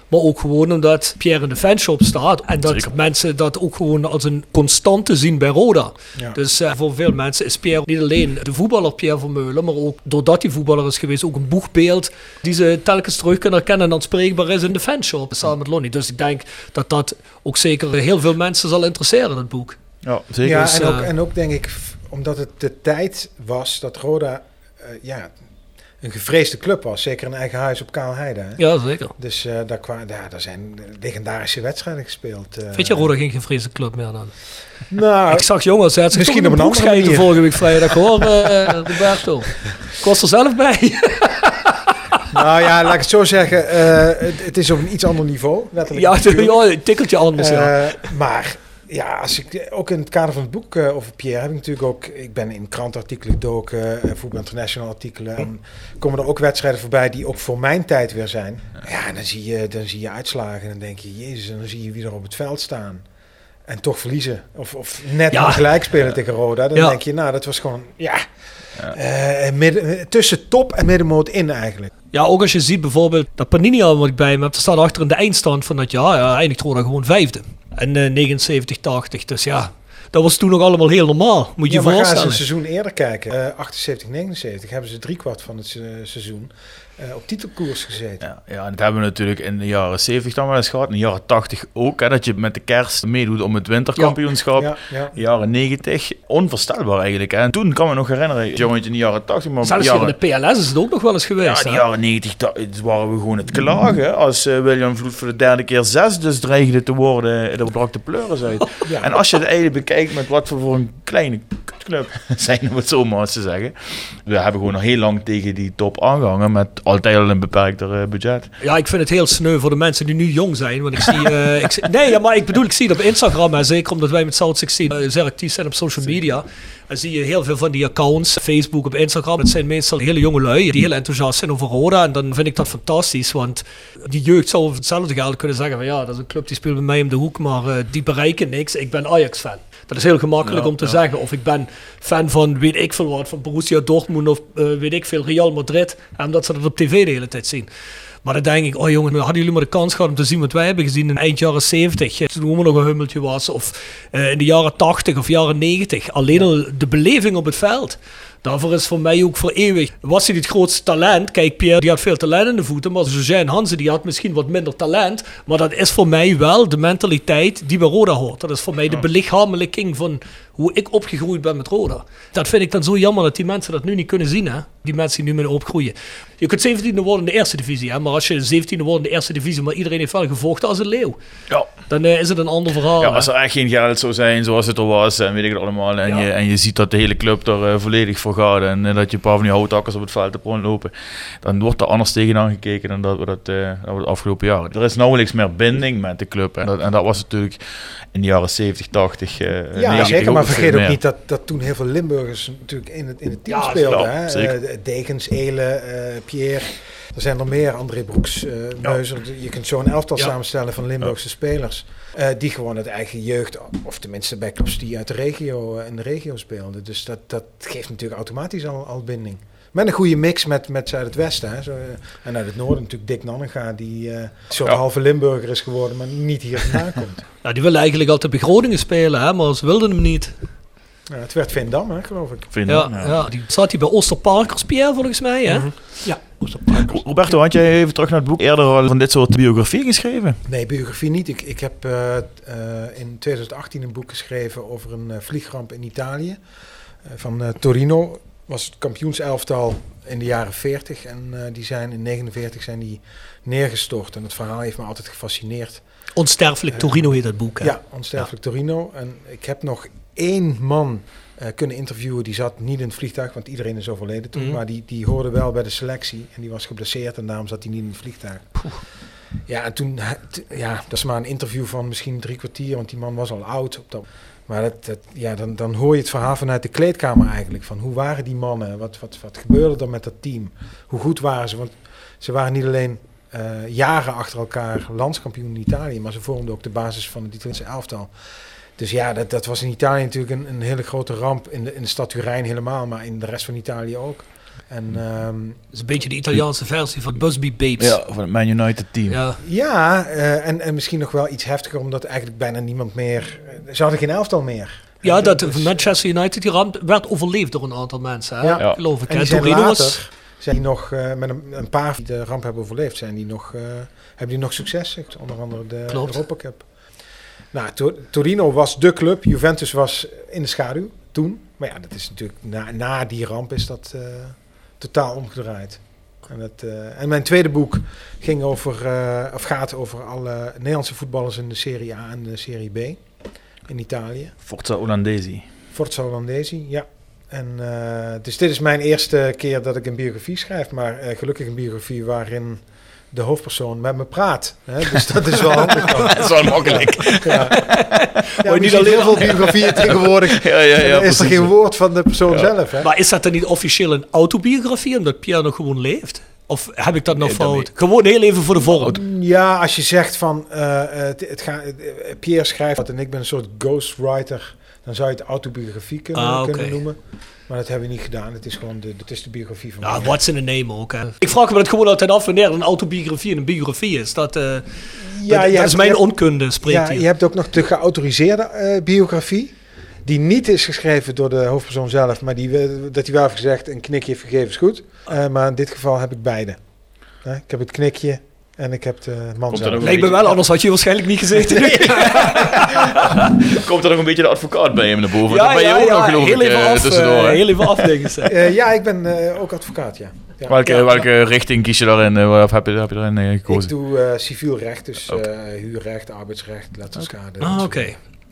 Maar ook gewoon omdat Pierre in de fanshop staat. En dat Zeker. mensen dat ook gewoon als een constante zien bij Roda. Ja. Dus eh, voor veel mensen is Pierre niet alleen de voetballer Pierre Vermeulen. Maar ook doordat hij voetballer is geweest, ook een boegbeeld. Die ze telkens terug kunnen herkennen en dat spreekbaar is in de fanshop. Samen met Lonnie. Dus ik denk dat dat ook zeker heel veel mensen zal interesseren, dat boek. Ja, zeker. Ja, Dus, en, ook, eh, en ook denk ik, omdat het de tijd was dat Roda eh, ja, een gevreesde club was. Zeker een eigen huis op Kaalheide. Hè? Ja, zeker. Dus eh, daar, kwa, ja, daar zijn legendarische wedstrijden gespeeld. eh. Vind je Roda geen gevreesde club meer dan? Nou, ik zag jongens uit misschien op een andere manier. vorige week vrijdag hoor, eh, Roberto. Was er zelf bij. Nou ja, laat ik het zo zeggen. het, het is op een iets ander niveau. Letterlijk. ja, natuurlijk. ja, een tikkeltje anders. ja. Maar ja, als ik, ook in het kader van het boek eh, over Pierre heb ik natuurlijk ook... Ik ben in krantartikelen gedoken, eh, Voetbal International artikelen. En komen er ook wedstrijden voorbij die ook voor mijn tijd weer zijn. Ja, en dan zie je, dan zie je uitslagen en dan denk je... Jezus, en dan zie je wie er op het veld staan. En toch verliezen. Of, of net Ja. gelijk spelen tegen Roda. Dan Ja. denk je, nou, dat was gewoon... Ja, eh, midden, tussen top en middenmoot in eigenlijk. Ja, ook als je ziet bijvoorbeeld dat Panini al wat ik bij me heb, er staat achter in de eindstand van dat jaar, ja, eindigt Roda gewoon vijfde. En eh 79, 80. Dus ja, dat was toen nog allemaal heel normaal. Moet je ja, je maar een seizoen eerder kijken. Eh 78, 79 hebben ze driekwart van het se- seizoen eh, op titelkoers gezeten. Ja, ja, en dat hebben we natuurlijk in de jaren 70 dan wel eens gehad. In de jaren 80 ook. Hè, dat je met de kerst meedoet om het winterkampioenschap. Ja, ja. Jaren 90. Onvoorstelbaar eigenlijk. Hè. En toen kan me nog herinneren, jongetje in de jaren 80. Maar Zelfs jaren, in de PLS is het ook nog wel eens ja, geweest. die hè? jaren 90 da- het waren we gewoon het klagen. Als eh, William Vloed voor de derde keer zes dus dreigde te worden, dan brak de pleuris uit. Ja. En als je het eigenlijk bekijkt met wat we voor een kleine kutclub zijn, om het zo maar eens te zeggen. We hebben gewoon nog heel lang tegen die top aangehangen met altijd al een beperkter eh, budget. Ja, ik vind het heel sneu voor de mensen die nu jong zijn. Want ik zie. eh, ik zie- nee, ja, maar ik bedoel, ik zie het op Instagram. En zeker omdat wij met South 16 eh, zeer actief zijn op social media. Dan zie je heel veel van die accounts, Facebook, op Instagram. Het zijn meestal hele jonge lui die heel enthousiast zijn over Roda. En dan vind ik dat fantastisch. Want die jeugd zou hetzelfde geld kunnen zeggen: van ja, dat is een club die speelt bij mij om de hoek. Maar eh, die bereiken niks. Ik ben Ajax-fan. Dat is heel gemakkelijk Ja, om te ja. zeggen. Of ik ben fan van weet ik veel wat, van Borussia Dortmund of eh, weet ik veel, Real Madrid. En omdat ze dat op tv de hele tijd zien. Maar dan denk ik, oh jongen, hadden jullie maar de kans gehad om te zien wat wij hebben gezien in eind jaren 70. eh, Toen we nog een hummeltje was. Of eh, in de jaren 80 of jaren 90. Alleen al de beleving op het veld. Daarvoor is voor mij ook voor eeuwig. Was hij het grootste talent? Kijk, Pierre die had veel talent in de voeten. Maar José Hansen die had misschien wat minder talent. Maar dat is voor mij wel de mentaliteit die bij Roda hoort. Dat is voor mij de belichamelijking van hoe ik opgegroeid ben met Roda. Dat vind ik dan zo jammer dat die mensen dat nu niet kunnen zien. Hè? Die mensen die nu mee opgroeien. Je kunt 17e worden in de eerste divisie. Hè? Maar als je 17e wordt in de eerste divisie, maar iedereen heeft wel gevochten als een leeuw. Ja. Dan eh, is het een ander verhaal. Ja, als er echt geen geld zou zijn zoals het er was en weet ik het allemaal. En, Ja. je, en je ziet dat de hele club er eh, volledig voor gaat. En eh, dat je een paar van die houtakkers op het veld hebt rondlopen. Dan wordt er anders tegenaan gekeken dan dat we dat, eh, dat we de afgelopen jaren. Er is nauwelijks meer binding met de club. En dat, en dat was natuurlijk in de jaren 70, 80, eh Ja, 90 zeker. Maar vergeet ook niet dat, dat toen heel veel Limburgers natuurlijk in het, in het team Ja, speelden. ja, hè? Eh, Degens, Elen, eh, Pierre. Er zijn er meer. André Broeks, eh Meuzer. Je kunt zo een elftal Ja. samenstellen van Limburgse spelers. eh, die gewoon het eigen jeugd, of tenminste bij clubs die uit de regio, in de regio speelden. Dus dat, dat geeft natuurlijk automatisch al, al binding. Met een goede mix met, met Zuid het Westen. Hè. Zo, eh, en uit het noorden natuurlijk Dick Nannega, die eh, een soort Ja. halve Limburger is geworden, maar niet hier vandaan komt. Ja, die willen eigenlijk altijd bij Groningen spelen, hè? maar ze wilden hem niet. Ja, het werd Vindam, hè, geloof ik. Vind Ja, ja. ja. die zat hij bij Oosterparkers, Pierre, volgens mij. Hè? Ja, Oosterparkers. Roberto, had jij even terug naar het boek eerder al van dit soort biografie geschreven? Nee, biografie niet. Ik, ik heb eh, eh, in 2018 een boek geschreven over een vliegramp in Italië. Eh, van eh, Torino was het kampioenselftal in de jaren 40. En eh, die zijn in 49 zijn die neergestort. En het verhaal heeft me altijd gefascineerd. Onsterfelijk Torino heet dat boek. Hè? Ja, onsterfelijk Torino. En ik heb nog één man eh, kunnen interviewen. Die zat niet in het vliegtuig, want iedereen is overleden toen. Mhm. Maar die, die hoorde wel bij de selectie. En die was geblesseerd en daarom zat hij niet in het vliegtuig. Ja, en toen, ja, dat is maar een interview van misschien drie kwartier, want die man was al oud. Op dat, maar dat, ja, dan, dan hoor je het verhaal vanuit de kleedkamer eigenlijk. Van hoe waren die mannen? Wat, wat, wat gebeurde er met dat team? Hoe goed waren ze? Want ze waren niet alleen eh, jaren achter elkaar landskampioen in Italië, maar ze vormden ook de basis van het Italiaanse elftal. Dus ja, dat, dat was in Italië natuurlijk een, een hele grote ramp. In de, in de stad Turijn helemaal, maar in de rest van Italië ook. En ehm, Dat is een beetje de Italiaanse versie van Busby Babes. Ja, van het Man United team. Ja. Ja, eh, en, en misschien nog wel iets heftiger, omdat eigenlijk bijna niemand meer. Ze hadden geen elftal meer. Ja, Eh, dat dus- Manchester United die ramp werd overleefd door een aantal mensen. Hè? Ja. Geloof ik. En die zijn Torino later, was- zijn die nog eh, met een, een paar die de ramp hebben overleefd, zijn die nog, eh, hebben die nog succes, onder andere de Klopt. Europa Cup. Nou, To- Torino was de club. Juventus was in de schaduw toen. Maar ja, dat is natuurlijk na, na die ramp is dat eh, totaal omgedraaid. En, eh, en mijn tweede boek ging over, eh, of gaat over alle Nederlandse voetballers in de Serie A en de Serie B in Italië. Forza Olandesi. Forza Hollandesi, ja. En, eh, dus dit is mijn eerste keer dat ik een biografie schrijf, maar gelukkig een biografie waarin de hoofdpersoon met me praat. Hè? Dus dat is wel handig. dan. Dat is wel makkelijk. Ja, ja niet niet alleen- heel veel biografieën tegenwoordig. Ja, ja, ja, is er geen woord van de persoon zelf. Hè? Maar is dat dan niet officieel een autobiografie, omdat Pierre nog gewoon leeft? Of heb ik dat nog Nee, dat fout? Gewoon heel even voor de vorm. Ja, als je zegt van eh, eh, het, het gaat, eh, Pierre schrijft wat en ik ben een soort ghostwriter, dan zou je het autobiografie kunnen, Ah, oké. kunnen noemen. Maar dat hebben we niet gedaan. Het is gewoon de, het is de biografie van Ja, what's in a name ook. Hè. Ik vraag me dat gewoon altijd af wanneer een autobiografie een biografie is. Dat, eh, Ja, dat, dat hebt- is mijn hebt- onkunde, spreekt Ja, hier. je hebt ook nog de geautoriseerde eh, biografie. Die niet is geschreven door de hoofdpersoon zelf, maar die, dat hij wel heeft gezegd: een knikje heeft gegeven is goed. Eh, maar in dit geval heb ik beide. Ik heb het knikje en ik heb de man zelf. nog Lijkt me wel, anders had je waarschijnlijk niet gezeten. Komt er nog een beetje de advocaat bij hem naar boven? Ja, dat ben je ja, ook ja, nog geloof heel ik even eh, af, tussendoor. eh, heel even afdenken. zeg. Eh, ja, ik ben eh, ook advocaat, ja. ja. welke, Ja, welke richting kies je daarin? Of heb je, heb je daarin eh, Ik gekozen? doe eh, civiel recht, dus eh, huurrecht, arbeidsrecht, letterschade. Ah, oké.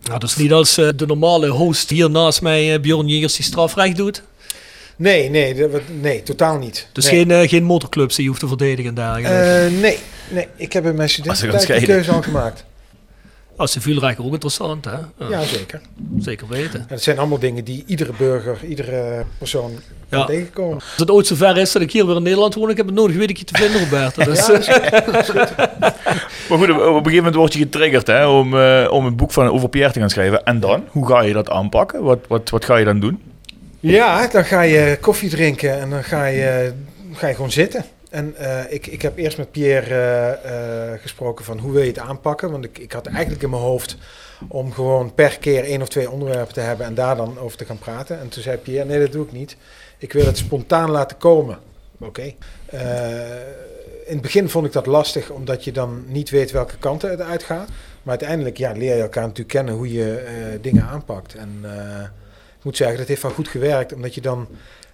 Nou, dat is niet als de normale host hier naast mij, Bjorn Jegers, die strafrecht doet. Nee, nee, dat, nee, totaal niet. Dus nee. geen, eh, geen motorclubs die je hoeft te verdedigen en dergelijke. Eh, nee, nee, ik heb in mijn studententijd de keuze al gemaakt. Als civielrecht ook interessant, hè? Ja, Ja, zeker. Zeker weten. En het zijn allemaal dingen die iedere burger, iedere persoon Ja. kan tegenkomen. Als het ooit zover is dat ik hier weer in Nederland woon, ik heb het nodig weet ik je te vinden, Roberto. Dus, Ja, dat is goed. Dat is goed. Maar goed, op op een gegeven moment word je getriggerd hè, om, eh, om een boek van, over Pierre te gaan schrijven. En dan? Hoe ga je dat aanpakken? Wat, wat, wat ga je dan doen? Ja, dan ga je koffie drinken en dan ga je, ga je gewoon zitten. En eh, ik, ik heb eerst met Pierre eh, eh, gesproken van hoe wil je het aanpakken. Want ik, ik had eigenlijk in mijn hoofd om gewoon per keer één of twee onderwerpen te hebben en daar dan over te gaan praten. En toen zei Pierre, nee dat doe ik niet. Ik wil het spontaan laten komen. Oké. In het begin vond ik dat lastig, omdat je dan niet weet welke kanten het uitgaat. Maar uiteindelijk ja, leer je elkaar natuurlijk kennen hoe je dingen aanpakt. En ik moet zeggen, dat heeft wel goed gewerkt, omdat je dan...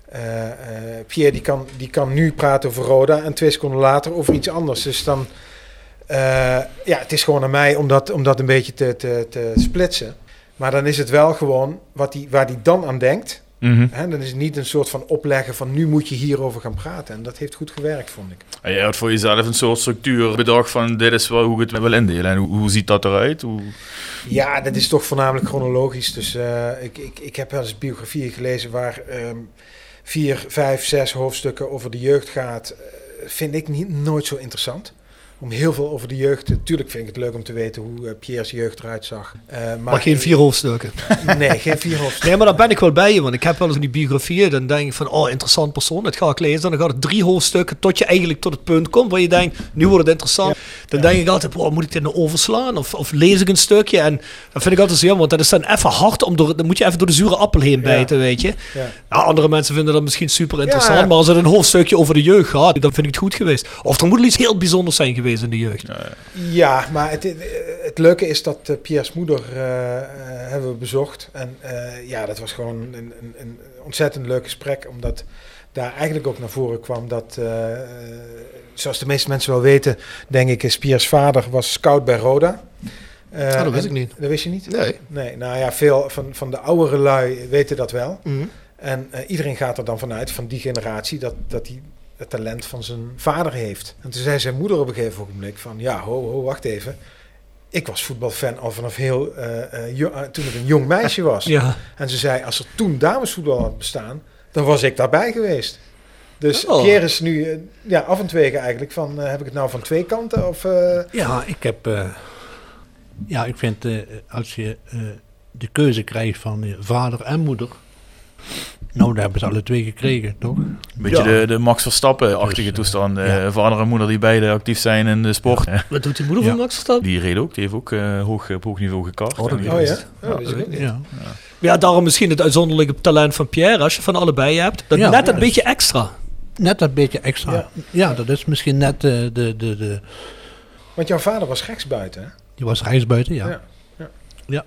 eh, eh, Pierre die kan, die kan nu praten over Roda en twee seconden later over iets anders. Dus dan... eh, ja, het is gewoon aan mij om dat, om dat een beetje te, te, te splitsen. Maar dan is het wel gewoon wat die, waar hij dan aan denkt. Mhm. Hè, dan is het niet een soort van opleggen van nu moet je hierover gaan praten. En dat heeft goed gewerkt, vond ik. En jij had voor jezelf een soort structuur bedacht van dit is wel hoe ik het wil indelen. En hoe, hoe ziet dat eruit? Hoe... Ja, dat is toch voornamelijk chronologisch. Dus eh, ik, ik, ik heb wel eens biografieën gelezen waar ehm, vier, vijf, zes hoofdstukken over de jeugd gaat. Eh, vind ik niet, nooit zo interessant. Om heel veel over de jeugd. Natuurlijk vind ik het leuk om te weten hoe eh, Pierre's jeugd eruit zag. Eh, maar, maar geen vier hoofdstukken. Nee, geen vier hoofdstukken. Nee, maar daar ben ik wel bij je, want ik heb wel eens in die biografieën, dan denk ik van, oh, interessant persoon, dat ga ik lezen. Dan gaat het drie hoofdstukken tot je eigenlijk tot het punt komt waar je denkt, nu wordt het interessant. Dan denk ik altijd, wow, moet ik dit nou overslaan? Of, of lees ik een stukje? En dat vind ik altijd zo jammer, want dat is dan even hard, om door, dan moet je even door de zure appel heen bijten, weet je. Ja. Ja, andere mensen vinden dat misschien super interessant, Ja. maar als het een hoofdstukje over de jeugd gaat, dan vind ik het goed geweest. Of er moet iets heel bijzonders zijn geweest in de jeugd. Ja, maar het, het leuke is dat Pierre's moeder eh, eh, hebben we bezocht. En eh, ja, dat was gewoon een, een, een ontzettend leuk gesprek. Omdat daar eigenlijk ook naar voren kwam dat, zoals de meeste mensen wel weten, denk ik, is Pierre's vader was scout bij Roda. Eh, Oh, dat wist en- ik niet. Dat wist je niet? Nee. Nee, nou ja, veel van, van de oudere lui weten dat wel. Mhm. En eh, iedereen gaat er dan vanuit, van die generatie, dat, dat hij het talent van zijn vader heeft. En toen zei zijn moeder op een gegeven ogenblik van, ja, ho, ho, wacht even. Ik was voetbalfan al vanaf heel, eh, eh, eh, toen ik een jong meisje was. Ja. En ze zei, als er toen damesvoetbal had bestaan, dan was ik daarbij geweest. Dus Oh. Pierre is nu eh, ja, af en twegen eigenlijk van, eh, heb ik het nou van twee kanten? Of, eh, Ja, ik heb. eh, ja, ik vind eh, als je eh, de keuze krijgt van vader en moeder. Nou, daar hebben ze alle twee gekregen, toch? Een beetje Ja. de, de Max Verstappen-achtige Dus, toestand. Eh, ja. Vader en moeder die beide actief zijn in de sport. Wat doet die moeder Ja. van Max Verstappen? Die reed ook. Die heeft ook eh, hoog, op hoog niveau gekart. Oh, oh ja? Oh. Ja. Ja, daarom misschien het uitzonderlijke talent van Pierre, als je van allebei hebt. Dat Ja. net Ja, een dus- beetje extra. Net dat beetje extra. Ja. Ja, dat is misschien net eh, de, de, de. Want jouw vader was rechtsbuiten, hè? Die was rechtsbuiten, ja. Ja, ja. Ja.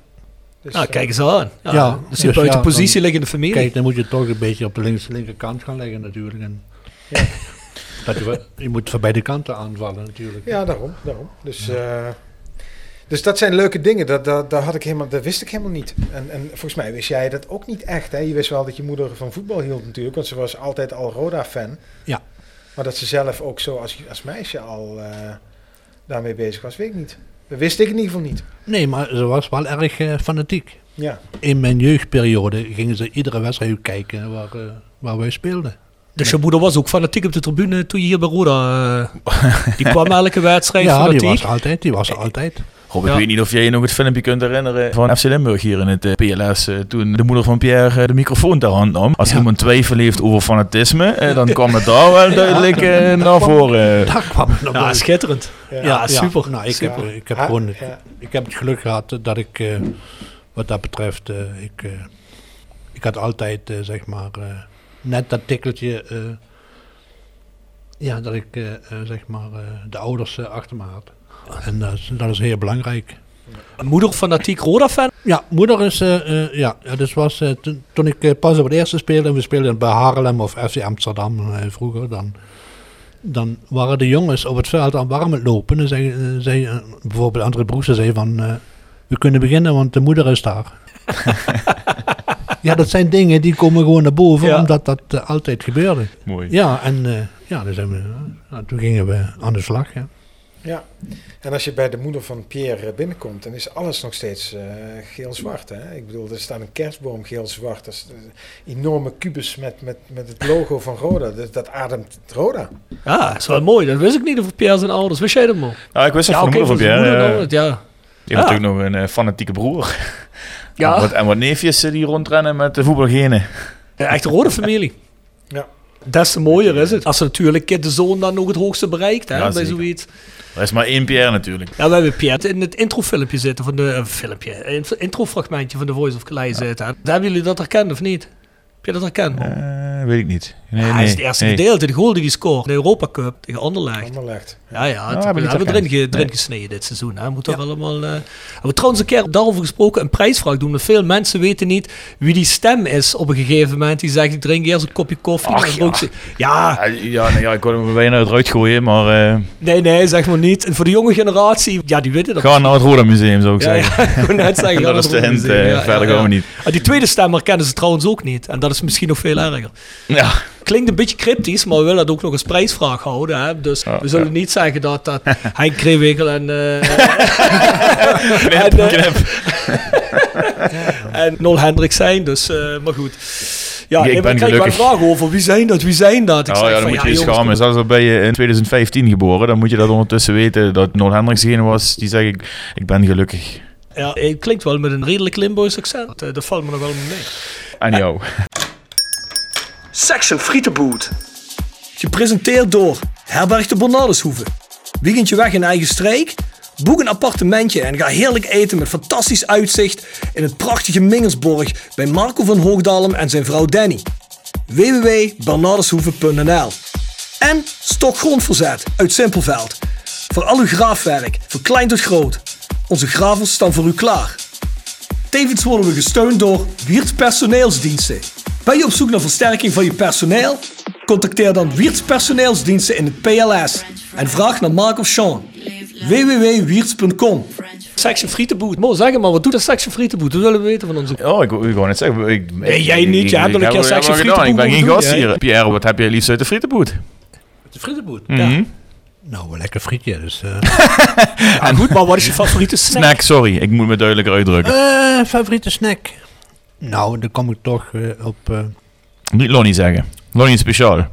Dus, nou, eh, kijk eens aan. Ja, Ja, dus je dus buiten ja, positie dan- liggen in de familie. Kijk, dan moet je toch een beetje op de links, linkerkant gaan leggen natuurlijk. En dat je, je moet van beide kanten aanvallen natuurlijk. Ja, daarom. daarom. Dus, eh, dus dat zijn leuke dingen. Dat, dat, dat, had ik helemaal, dat wist ik helemaal niet. En, en volgens mij wist jij dat ook niet echt. Hè? Je wist wel dat je moeder van voetbal hield natuurlijk. Want ze was altijd al Roda-fan. Ja. Maar dat ze zelf ook zo als, als meisje al eh, daarmee bezig was, weet ik niet. Dat wist ik in ieder geval niet. Nee, maar ze was wel erg eh, fanatiek. Ja. In mijn jeugdperiode gingen ze iedere wedstrijd kijken waar, eh, waar wij speelden. Dus je moeder was ook fanatiek op de tribune toen je hier bij Roda... eh, die kwam elke wedstrijd Ja, die fanatiek. was altijd. Die was er altijd. Rob, ik weet niet of jij je nog het filmpje kunt herinneren van FC Limburg hier in het eh, PLS. eh, toen de moeder van Pierre eh, de microfoon ter hand nam. Als iemand twijfel heeft over fanatisme, dan kwam het daar wel duidelijk naar voren. Daar kwam het nog Ja, schitterend. Ja, super. Nou, ik, heb, ik, heb gewoon, ik heb het geluk gehad dat ik, eh, wat dat betreft, ik, ik had altijd, zeg maar, net dat tikkeltje, eh, ja, dat ik, zeg maar, eh, de ouders achter me had. En dat is, dat is heel belangrijk. Moeder fanatiek Roda-fan. Ja, moeder is, eh, eh, ja, dus was, eh, toen, toen ik eh, pas op het eerste speelde, en we speelden bij Haarlem of FC Amsterdam eh, vroeger, dan, dan waren de jongens op het veld aan warm het lopen. En zei, eh, zei eh, bijvoorbeeld André Broesen zei van, eh, we kunnen beginnen, want de moeder is daar. ja, dat zijn dingen die komen gewoon naar boven, Ja. omdat dat eh, altijd gebeurde. Mooi. Ja, en eh, ja, we, nou, toen gingen we aan de slag. Ja. Ja, en als je bij de moeder van Pierre binnenkomt, dan is alles nog steeds eh, geel-zwart. Hè? Ik bedoel, er staat een kerstboom geel-zwart. Dat is een enorme kubus met, met, met het logo van Roda. Dat, dat ademt Roda. Ja, dat is wel mooi. Dat wist ik niet over Pierre zijn ouders. Wist jij dat, man? Nou, ik wist het Ja, van de moeder van Pierre. moeder eh, ja. Die heeft Ja. natuurlijk nog een eh, fanatieke broer. Ja. En, wat, en wat neefjes die rondrennen met de voetbalgenen. Ja, echt een rode familie. Ja. Des te mooier is het. Als natuurlijk de zoon dan ook het hoogste bereikt, hè, Ja, bij zeker. zoiets. Er is maar één Pierre natuurlijk. Ja, we hebben Pierre in het introfilmpje zitten van de... eh, filmpje, introfragmentje van The Voice of Calais zitten. hè. Hebben jullie dat herkend of niet? Heb je dat herkend, man? Eh, weet ik niet. Nee, Ja, nee. hij is het eerste nee. gedeelte, de goal die hij scoort. De Europa Cup tegen Anderlecht. Anderlecht. Ja, ja, ik we hebben erin, herkend. ge- erin Nee. gesneden dit seizoen. Hè. Moet toch allemaal, eh hebben we trouwens een keer daarover gesproken, een prijsvraag doen. Veel mensen weten niet wie die stem is op een gegeven moment. Die zegt, ik drink eerst een kopje koffie. Ach, ja. ze- ja, Ja, ja, nee, ja, ik kon hem bijna eruit gooien, maar eh, nee, nee, zeg maar niet. En voor de jonge generatie, ja, die weten dat. ga naar het Roda Museum zou ik Ja, ja, zeggen. ik net zeggen, dat is de hint. Ja, verder ja, gaan we ja. niet. Ah, die tweede stem herkennen ze trouwens ook niet. En dat is misschien nog veel erger. Ja, Klinkt een beetje cryptisch, maar we willen dat ook nog als prijsvraag houden. Hè? Dus Ja, we zullen ja. niet zeggen dat, dat Henk Kreewinkel en, eh knip, En, eh, en Nol Hendrik zijn. Dus, eh, maar goed. Ja, Ik ben ik krijg wel gelukkig. vragen over wie zijn dat, wie zijn dat? Ik Oh ja, van, moet je je jongens, schamen. Zelfs al ben je in 2015 geboren, dan moet je dat ondertussen weten dat Noel Hendricks degene was die zegt ik, ik ben gelukkig. Ja, het klinkt wel met een redelijk Limburgs accent. Eh, Dat valt me nog wel mee. En jou. Section Frietenboot. Gepresenteerd door Herberg de Bernardeshoeve. Weekendje weg in eigen streek? Boek een appartementje en ga heerlijk eten met fantastisch uitzicht in het prachtige Mingersborg bij Marco van Hoogdalem en zijn vrouw Danny. www.bernardeshoeve.nl En Stokgrondverzet uit Simpelveld. Voor al uw graafwerk, van klein tot groot. Onze gravels staan voor u klaar. Tevens worden we gesteund door Wiertz Personeelsdiensten. Ben je op zoek naar versterking van je personeel? Contacteer dan Wiertz Personeelsdiensten in het PLS en vraag naar Mark of Sean. www.wiertz.com Section Frietenboet. Mo, zeg maar, wat doet dat Section Frietenboet? Dat willen we weten van onze... Oh, ik, wou net zeggen. Ik, Nee, jij niet. Je hebt nog een ik keer heb- Section gedaan. Ik ben geen Frietenboet gast hier. ja. Pierre, wat heb jij liefst uit de frietenboet? De frietenboet. Mhm. Nou, een lekker frietje. Dus, eh Ja, goed, maar wat is je favoriete snack? Snack, sorry. Ik moet me duidelijker uitdrukken. Eh, favoriete snack? Nou, dan kom ik toch eh, op uh, Niet Lonnie zeggen. Lonnie speciaal.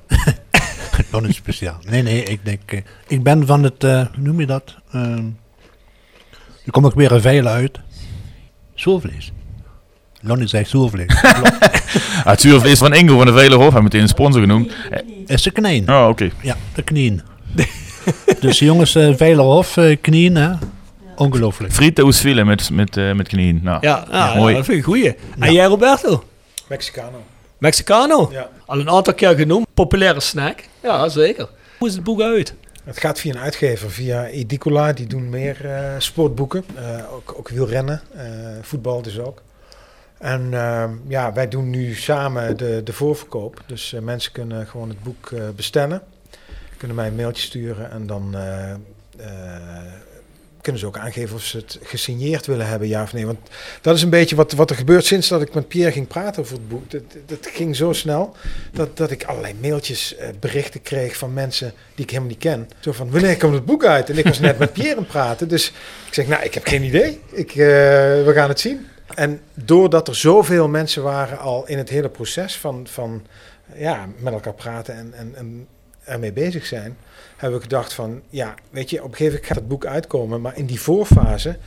het speciaal. Nee, nee, ik denk... eh, ik ben van het... eh, hoe noem je dat? Uh, dan kom ik weer een veil uit. Zoervlees. Lonnie zegt zoervlees. Ah, het zuurvlees van Ingo van de Veilerhof. Hij heeft meteen een sponsor genoemd. Eh, is de kneen. Oh, oké. Ja, de knien. dus jongens, uh, Veilerhof, uh, knien, hè? Ongelooflijk. Frieten oesfilen met, met, uh, met knieën. Nou, Ja, ja, ja, mooi. dat vind ik een goeie. En jij Roberto? Mexicano. Mexicano? Ja. Al een aantal keer genoemd. Populaire snack. Ja, zeker. Hoe is het boek uit? Het gaat via een uitgever, via Edicola. Die doen meer eh, sportboeken. Eh, ook, ook wielrennen, eh, voetbal dus ook. En ehm, ja, wij doen nu samen de, de voorverkoop. Dus eh, mensen kunnen gewoon het boek eh, bestellen. Kunnen mij een mailtje sturen en dan eh, eh, kunnen ze ook aangeven of ze het gesigneerd willen hebben, ja of nee. Want dat is een beetje wat, wat er gebeurt sinds dat ik met Pierre ging praten over het boek. Dat, dat ging zo snel dat, dat ik allerlei mailtjes, eh, berichten kreeg van mensen die ik helemaal niet ken. Zo van, wanneer komt het boek uit? En ik was net met Pierre aan het praten. Dus ik zeg, nou, ik heb geen idee. Ik, we gaan het zien. En doordat er zoveel mensen waren al in het hele proces van, van ja, met elkaar praten en, en, en ermee bezig zijn, hebben we gedacht van, ja, weet je, op een gegeven moment gaat het boek uitkomen, maar in die voorfase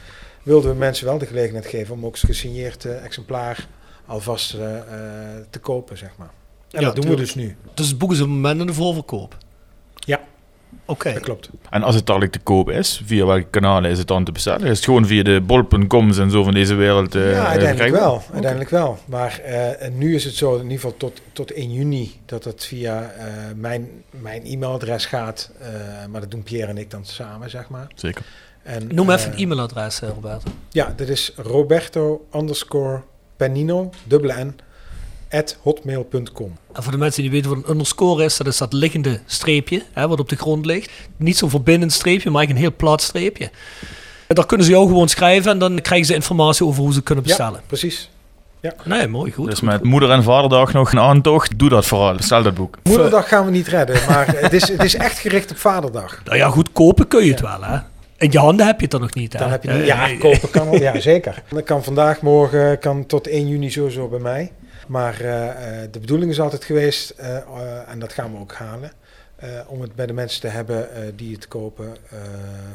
wilden we mensen wel de gelegenheid geven om ook een gesigneerd eh, exemplaar alvast eh, eh, te kopen, zeg maar. En Ja, dat doen we dus nu. Dus het boek is op het moment in de voorverkoop. Ja. Oké. Dat klopt. En als het dadelijk te koop is, via welke kanalen is het dan te bestellen? Is het gewoon via de bol.coms en zo van deze wereld? eh, ja, uiteindelijk wel. Uiteindelijk wel. Maar eh, nu is het zo, in ieder geval tot, tot 1 juni, dat het via eh, mijn, mijn e-mailadres gaat. Eh, maar dat doen Pierre en ik dan samen, zeg maar. Zeker. En, Noem even een e-mailadres, Roberto. Ja, dat is Roberto underscore Penino, dubbele N, hotmail.com. En voor de mensen die weten wat een underscore is, dat is dat liggende streepje hè, wat op de grond ligt. Niet zo'n verbindend streepje, maar eigenlijk een heel plat streepje. En daar kunnen ze jou gewoon schrijven en dan krijgen ze informatie over hoe ze kunnen bestellen. Ja, precies. Ja. Nee, mooi, goed. Dus met moeder en vaderdag nog een aantocht. Doe dat vooral. Bestel dat boek. Moederdag gaan we niet redden, maar het is, het is echt gericht op Vaderdag. Nou ja, goed, kopen kun je het wel, hè. In je handen heb je het dan nog niet, hè. Dan heb je niet, Eh, ja, eh, kopen kan al, ja zeker. Dat kan vandaag, morgen, kan tot 1 juni sowieso bij mij. Maar eh, eh, de bedoeling is altijd geweest, eh, en dat gaan we ook halen, om het bij de mensen te hebben die het kopen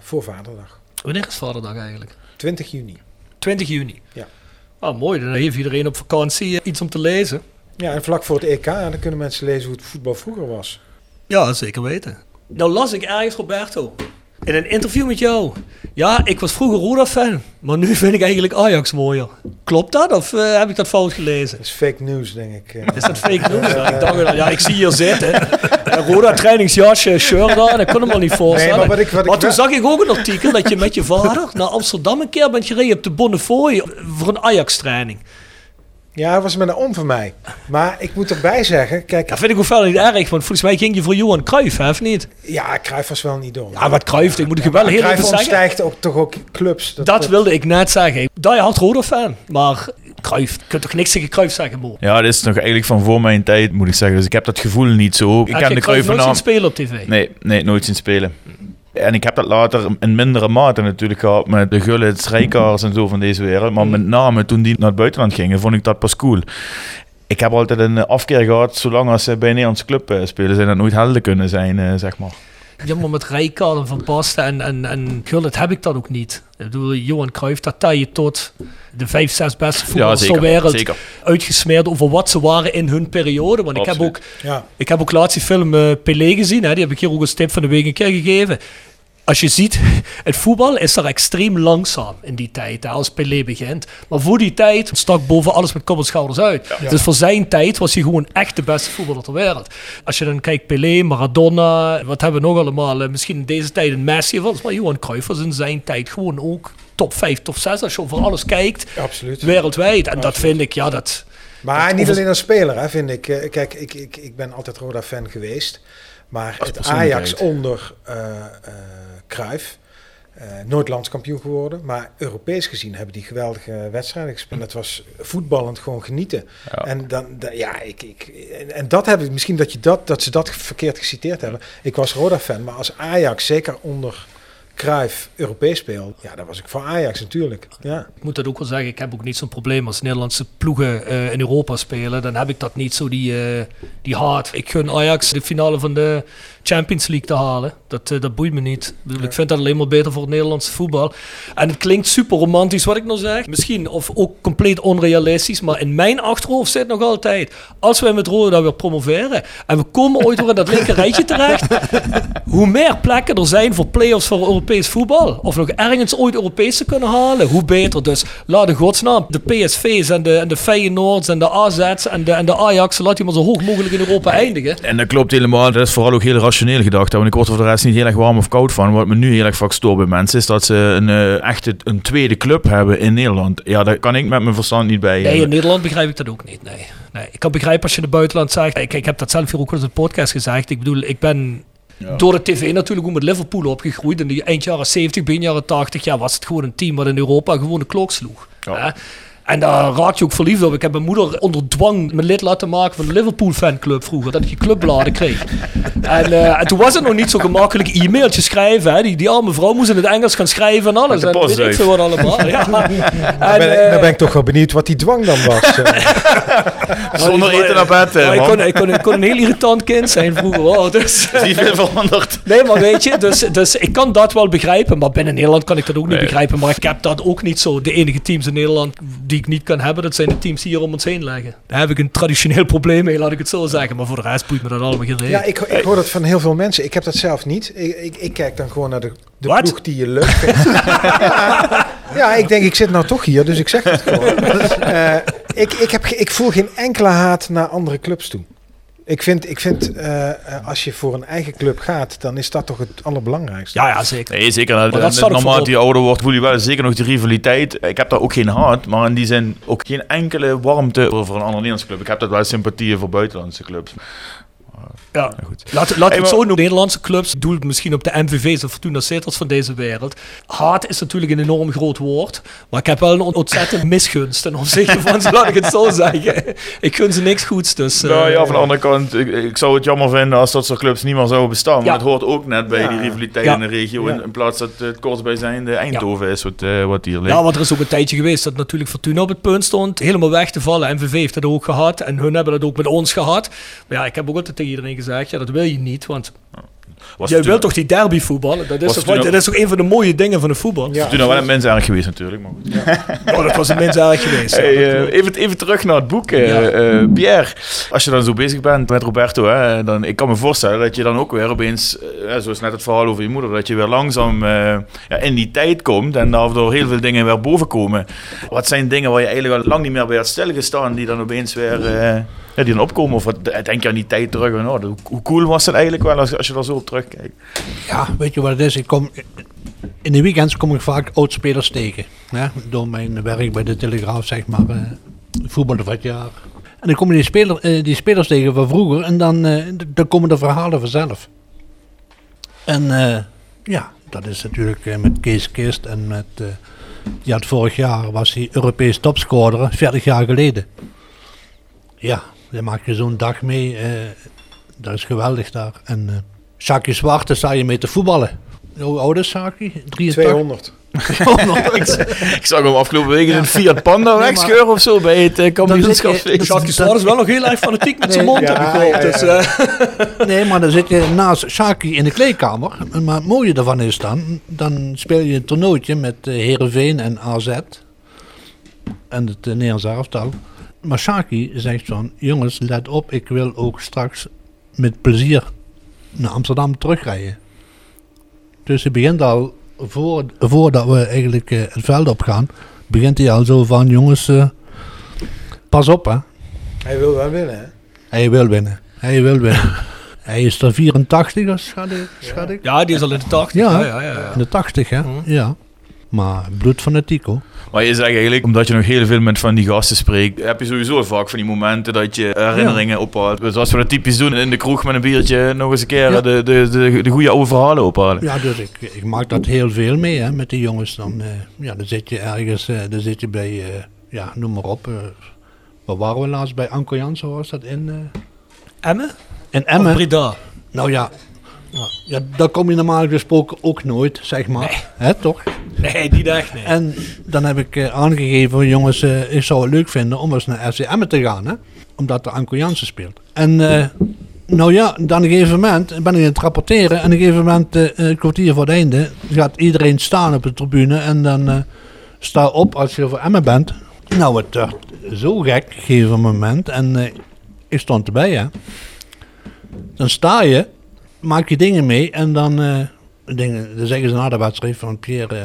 voor Vaderdag. Wanneer is Vaderdag eigenlijk? 20 juni. 20 juni. Ja. Ah, mooi, dan heeft iedereen op vakantie iets om te lezen. Ja, en vlak voor het EK, dan kunnen mensen lezen hoe het voetbal vroeger was. Ja, zeker weten. Nou las ik ergens, Roberto, in een interview met jou. Ja, ik was vroeger Roda-fan, maar nu vind ik eigenlijk Ajax mooier. Klopt dat of eh, heb ik dat fout gelezen? Dat is fake news, denk ik. eh. Is dat fake news? Ja, ik dacht, ja, ik zie hier zitten. Roda trainingsjasje, shirt aan, dat kon ik me niet voorstellen. Nee, maar wat ik- wat ik toen zag ik ook een artikel dat je met je vader naar Amsterdam een keer bent gereden op de Bonnefoy voor een Ajax-training. Ja, dat was met een om van mij. Maar ik moet erbij zeggen, kijk, Dat vind ik ook verder niet erg, want volgens mij ging je voor Johan Cruijff, hè, of niet? ja, Cruijff was wel niet dom. Ja, wat Cruijff, ik moet je wel heel even zeggen. ontstijgt ook toch ook clubs. Dat, wilde ik net zeggen. Die hard Roda-fan, maar Cruijff, je kunt toch niks tegen Cruijff zeggen, Mo? Ja, dit is nog eigenlijk van voor mijn tijd, moet ik zeggen. Dus ik heb dat gevoel niet zo. Ik Heb de Cruijff nooit zien spelen op tv? Nee, nee, nooit zien spelen. En ik heb dat later in mindere mate natuurlijk gehad met de Gullits, Rijkaards en zo van deze wereld. Maar met name toen die naar het buitenland gingen, vond ik dat pas cool. Ik heb altijd een eh, afkeer gehad, zolang als ze bij een Nederlandse club eh, spelen, zijn dat nooit helden kunnen zijn, eh, zeg maar. Ja, maar met Rijkaard en Van Basten en, en, en Gullit heb ik dat ook niet. Ik bedoel, Johan Cruijff, dat tel je tot de vijf, zes beste voetballers ter zeker, wereld zeker. uitgesmeerd over wat ze waren in hun periode. Want ik heb, ook, Ja. ik heb ook laatst die film eh, Pelé gezien, hè, die heb ik hier ook als tip van de week een keer gegeven. Als je ziet, het voetbal is daar extreem langzaam in die tijd, hè, als Pelé begint. Maar voor die tijd stak boven alles met kop en schouders uit. Dus voor zijn tijd was hij gewoon echt de beste voetballer ter wereld. Als je dan kijkt, Pelé, Maradona, wat hebben we nog allemaal? Eh, Misschien in deze tijd een Messi, was, maar Johan Cruijff was in zijn tijd gewoon ook top 5, top 6. Als je over alles kijkt, Absoluut. wereldwijd. En dat vind ik, ja, dat... Maar dat niet over- alleen als speler, hè, vind ik. Eh, Kijk, ik, ik, ik ben altijd Roda-fan geweest. Maar het. Ajax onder eh eh Cruijff, eh, nooit landskampioen geworden. Maar Europees gezien hebben die geweldige wedstrijden gespeeld. Het was voetballend gewoon genieten. Ja. En, dan, da- ja, ik, ik, en, en dat heb ik, misschien dat, je dat, dat ze dat verkeerd geciteerd hebben. Ik was Roda-fan, maar als Ajax, zeker onder Cruijff, Europees speelde, ja, dan was ik voor Ajax natuurlijk. Ja. Ik moet dat ook wel zeggen, ik heb ook niet zo'n probleem als Nederlandse ploegen eh, in Europa spelen. Dan heb ik dat niet zo, die, eh, die haat. Ik gun Ajax de finale van de Champions League te halen. Dat, eh, dat boeit me niet. Ik, vind dat alleen maar beter voor het Nederlandse voetbal. En het klinkt super romantisch wat ik nou zeg. Misschien, of ook compleet onrealistisch. Maar in mijn achterhoofd zit nog altijd... Als wij met Roda weer promoveren... en we komen ooit weer in dat linker rijtje terecht... hoe meer plekken er zijn voor play-offs voor Europees voetbal. Of nog ergens ooit Europees te kunnen halen, hoe beter. Dus laat in godsnaam de PSV's en de, en de Feyenoords en de AZ's en de, en de Ajax, laat die maar zo hoog mogelijk in Europa eindigen. En dat klopt helemaal. Dat is vooral ook heel rationeel gedacht. Want ik word er voor de rest niet heel erg warm of koud van. Wat me nu heel erg vaak stoort bij mensen is dat ze een, eh, echt een tweede club hebben in Nederland. Ja, daar kan ik met mijn verstand niet bij. Nee, in Nederland begrijp ik dat ook niet. Nee. nee. Ik kan begrijpen als je in het buitenland zegt. Ik, ik heb dat zelf hier ook in de podcast gezegd. Ik bedoel, ik ben door de tv natuurlijk ook met Liverpool opgegroeid. In de eind jaren 70, begin jaren 80 ja, was het gewoon een team wat in Europa gewoon de klok sloeg. En daar raak je ook verliefd op. Ik heb mijn moeder onder dwang me lid laten maken van de Liverpool fanclub vroeger. Dat ik je clubbladen kreeg. en, eh, en toen was het nog niet zo gemakkelijk e-mailtje schrijven. Hè. Die, die arme vrouw moest in het Engels gaan schrijven en alles. Met de En weet ik veel wat allemaal. Ja. Dan En, ben, ik, eh, dan ben ik toch wel benieuwd wat die dwang dan was. eh. Zonder eten naar bed, ik, man. kon, ik, kon, ik kon een heel irritant kind zijn vroeger. hoor. Dus, Is niet veel veranderd. Nee, maar weet je, dus, dus ik kan dat wel begrijpen. Maar binnen Nederland kan ik dat ook niet Nee. begrijpen. Maar ik heb dat ook niet zo. De enige teams in Nederland die ik niet kan hebben, dat zijn de teams die hier om ons heen liggen. Daar heb ik een traditioneel probleem mee, laat ik het zo zeggen. Maar voor de rest boeit me dat allemaal geen reden. Ja, ik, ik hoor dat van heel veel mensen. Ik heb dat zelf niet. Ik, ik, ik kijk dan gewoon naar de, de ploeg die je leuk vindt. ja, ja, ik denk, ik zit nou toch hier, dus ik zeg het gewoon. Eh, ik, ik, heb, ik voel geen enkele haat naar andere clubs toe. Ik vind, ik vind eh, eh, als je voor een eigen club gaat, dan is dat toch het allerbelangrijkste. Ja, ja, zeker. Nee, zeker. dat Dat, staat ook naarmate je ouder wordt, voel je wel zeker nog die rivaliteit. Ik heb daar ook geen haat, maar in die zin ook geen enkele warmte voor een andere Nederlandse club. Ik heb dat wel sympathieën voor buitenlandse clubs. Ja. goed. Laat, laat Hey, het zo noemen. Nederlandse clubs, doe het misschien op de MVV's of Fortuna Sitters van deze wereld. Haat is natuurlijk een enorm groot woord. Maar ik heb wel een ontzettend misgunst ten opzichte van ze, laat ik het zo zeggen. Ik gun ze niks goeds, dus... eh, nou ja, van de andere kant, ik, ik zou het jammer vinden als dat soort clubs niet meer zouden bestaan. Maar het hoort ook net bij die rivaliteit in de regio. In, in plaats dat het kortstbijzijnde Eindhoven is wat, eh, wat hier ligt. Ja, want er is ook een tijdje geweest dat natuurlijk Fortuna op het punt stond helemaal weg te vallen. MVV heeft dat ook gehad en hun hebben dat ook met ons gehad. Maar ja, ik heb ook altijd tegen iedereen gezegd, ja, dat wil je niet, want Was jij wilt toch die derby voetballen? Dat is, toch, dat is toch een van de mooie dingen van de voetbal? Ja. Toen nog wel een mens erg geweest natuurlijk. Maar goed. Oh, dat was een mens erg geweest. ja, Hey, eh, even, even terug naar het boek, eh, Ja. eh, Pierre. Als je dan zo bezig bent met Roberto, hè, dan, ik kan me voorstellen dat je dan ook weer opeens, zoals net het verhaal over je moeder, dat je weer langzaam eh, ja, in die tijd komt en daardoor heel veel dingen weer boven komen. Wat zijn dingen waar je eigenlijk al lang niet meer bij had stilgestaan, die dan opeens weer eh, ja, die dan opkomen? Of wat, denk je aan die tijd terug? Oh, hoe, cool was dat eigenlijk wel als, als je daar zo op terugkijkt? Ja, weet je wat het is? Ik kom, in de weekends kom ik vaak oudspelers tegen. Door mijn werk bij de Telegraaf, zeg maar. eh voetbal of wat jaar. En dan komen die, speler, eh, die spelers tegen van vroeger. En dan, eh, dan komen de verhalen vanzelf. En eh, ja, dat is natuurlijk eh, met Kees Kist en met... eh had vorig jaar was hij Europees topscorer, 40 jaar geleden. Ja, dan maak je zo'n dag mee. eh, dat is geweldig daar. En eh Saki Zwart, daar sta je mee te voetballen. Hoe oud is Saki? 83? 200. Ik zag hem afgelopen week in een Fiat Panda wegscheuren of zo bij het uh, kampioenschapsfeest. Jacques Suarez is wel nog heel erg fanatiek met zijn mond, ja, heb ik gehoord. ja, Dus, eh, Nee, maar dan zit je naast Shaki in de kleedkamer. Maar het mooie daarvan is dan, dan speel je een toernooitje met eh, Heerenveen en AZ. En het uh, Nederlands elftal. Maar Shaki zegt van, jongens, let op, ik wil ook straks met plezier naar Amsterdam terugrijden. Dus hij begint al, voor, voordat we eigenlijk eh, het veld op gaan, begint hij al zo van, jongens, eh, pas op hè. Hij wil wel winnen, hè? Hij wil winnen. Hij wil winnen. Hij is er 84, als schat ik. Schat ik. ja, die is al in de 80. Ja, Ja, ja, ja. ja. in de 80, hè? Mhm. Ja. Maar bloedfanatiek, hoor. Maar je zegt eigenlijk, omdat je nog heel veel met van die gasten spreekt, heb je sowieso vaak van die momenten dat je herinneringen ophaalt. Zoals we dat typisch doen in de kroeg met een biertje, nog eens een keer Ja. de, de, de, de goede oude verhalen ophalen. Ja, dus ik, ik maak dat heel veel mee, hè, met die jongens. Dan, eh, ja, dan zit je ergens, eh, dan zit je bij, eh, ja, noem maar op. eh waar waren we laatst bij Anko Jansen, was dat in, eh Emmen? in Emmen? Breda? Nou ja, ja, daar kom je normaal gesproken ook nooit, zeg maar. Hè, toch? Nee, niet echt, nee. En dan heb ik eh, aangegeven, jongens, eh, ik zou het leuk vinden om eens naar FC Emmen te gaan, hè? Omdat er Anko Jansen speelt. En eh, nou ja, dan een gegeven moment ben ik aan het rapporteren en op een gegeven moment, eh, een kwartier voor het einde, gaat iedereen staan op de tribune en dan sta op als je voor Emmen bent. Nou, het werd zo gek op een gegeven moment en ik stond erbij, hè. Dan sta je, maak je dingen mee en dan... eh, dingen, dan zeggen ze na de wedstrijd van Pierre, eh,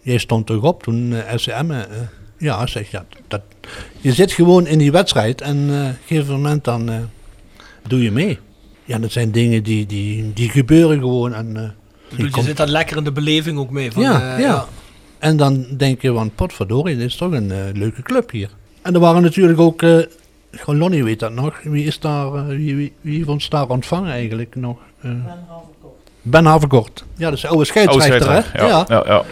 jij stond toch op toen eh, SCM... ja, zeg ja, dat, je zit gewoon in die wedstrijd en op een gegeven moment dan doe je mee. Ja, dat zijn dingen die, die, die gebeuren gewoon. En, je komt- zit daar lekker in de beleving ook mee. Van, ja, ja. En dan denk je van, potverdorie, dit is toch een leuke club hier. En er waren natuurlijk ook, eh gewoon Lonnie weet dat nog, wie is daar, eh, wie, wie, wie heeft ons daar ontvangen eigenlijk nog? Eh, ben Haverkort. Ja, dat is de oude scheidsrechter, Oude hè? scheidsrechter, ja. Ja,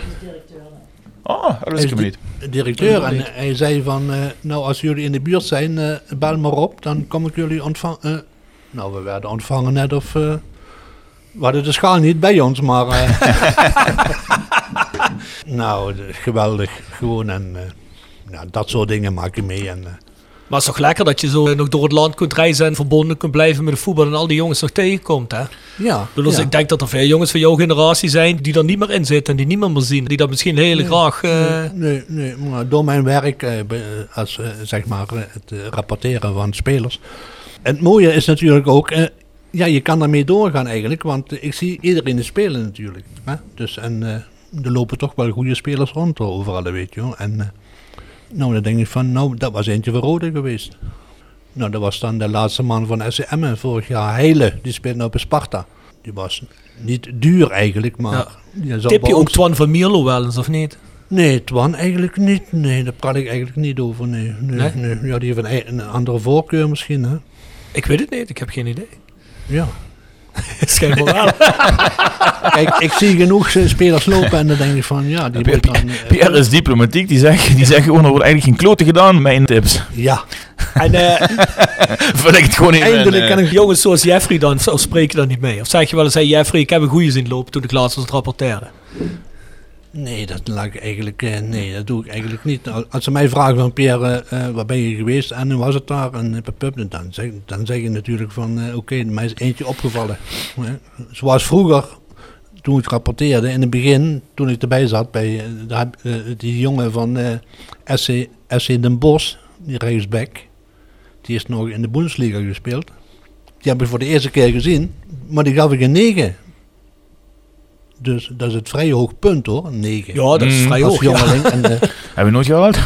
Oh, dat wist is ik hem niet. di- Directeur. En hij zei van, eh, nou als jullie in de buurt zijn, eh, bel maar op, dan kom ik jullie ontvangen. nou, we werden ontvangen net of... eh, we hadden de schaal niet bij ons, maar... eh, nou, geweldig. Gewoon en... eh, ja, dat soort dingen maak je mee. En, eh, Maar het is toch lekker dat je zo nog door het land kunt reizen en verbonden kunt blijven met de voetbal en al die jongens nog tegenkomt, hè? ja, dus ja. ik denk dat er veel jongens van jouw generatie zijn die er niet meer in zitten en die niet meer zien. Die dat misschien heel graag... eh, Nee, nee, maar door mijn werk eh, als eh, zeg maar het rapporteren van spelers. En het mooie is natuurlijk ook, ja, je kan daarmee doorgaan eigenlijk, want ik zie iedereen spelen natuurlijk. Hè? Dus en er lopen toch wel goede spelers rond overal, weet je wel. En nou, dan denk ik van, nou, dat was eentje van Rode geweest. Nou, dat was dan de laatste man van SCM vorig jaar, Heile, die speelde nou bij Sparta. Die was niet duur eigenlijk, maar... Ja. tip je ook ons- Twan van Mierlo wel eens, of niet? Nee, Twan eigenlijk niet. Nee, daar praat ik eigenlijk niet over. Nee, nee, Nee? nee. Ja, die heeft een, ei- een andere voorkeur misschien, hè? Ik weet het niet, ik heb geen idee. Ja. Schijnbaar wel. Kijk, ik zie genoeg eh, spelers lopen en dan denk ik van, ja, die Pierre, moet dan... eh, Pierre is diplomatiek, die zegt, die zegt gewoon, er wordt eigenlijk geen kloten gedaan, mijn tips. Ja. En eh, Vul ik het gewoon even eindelijk in, kan eh. ik jongens zoals Jeffrey dan, of spreek je dan niet mee? Of zeg je wel eens, hey Jeffrey, ik heb een goeie zien lopen toen ik laatst was het rapporteerde. Nee, dat laat ik eigenlijk... eh, nee, dat doe ik eigenlijk niet. Al- Als ze mij vragen van, Pierre, eh, waar ben je geweest en hoe was het daar? En eh, pup, dan, zeg, dan zeg je natuurlijk van, eh, oké, mij is eentje opgevallen. Zoals vroeger, toen ik rapporteerde, in het begin, toen ik erbij zat bij eh, eh, die jongen van eh, SC, SC Den Bosch, die rechtsback, die is nog in de Bundesliga gespeeld. Die heb ik voor de eerste keer gezien, maar die gaf ik een 9. Dus dat is het vrij hoog punt hoor, een 9. Ja, dat is Mm. vrij hoog. ja. jongeling. En, eh, Heb je nooit gehaald?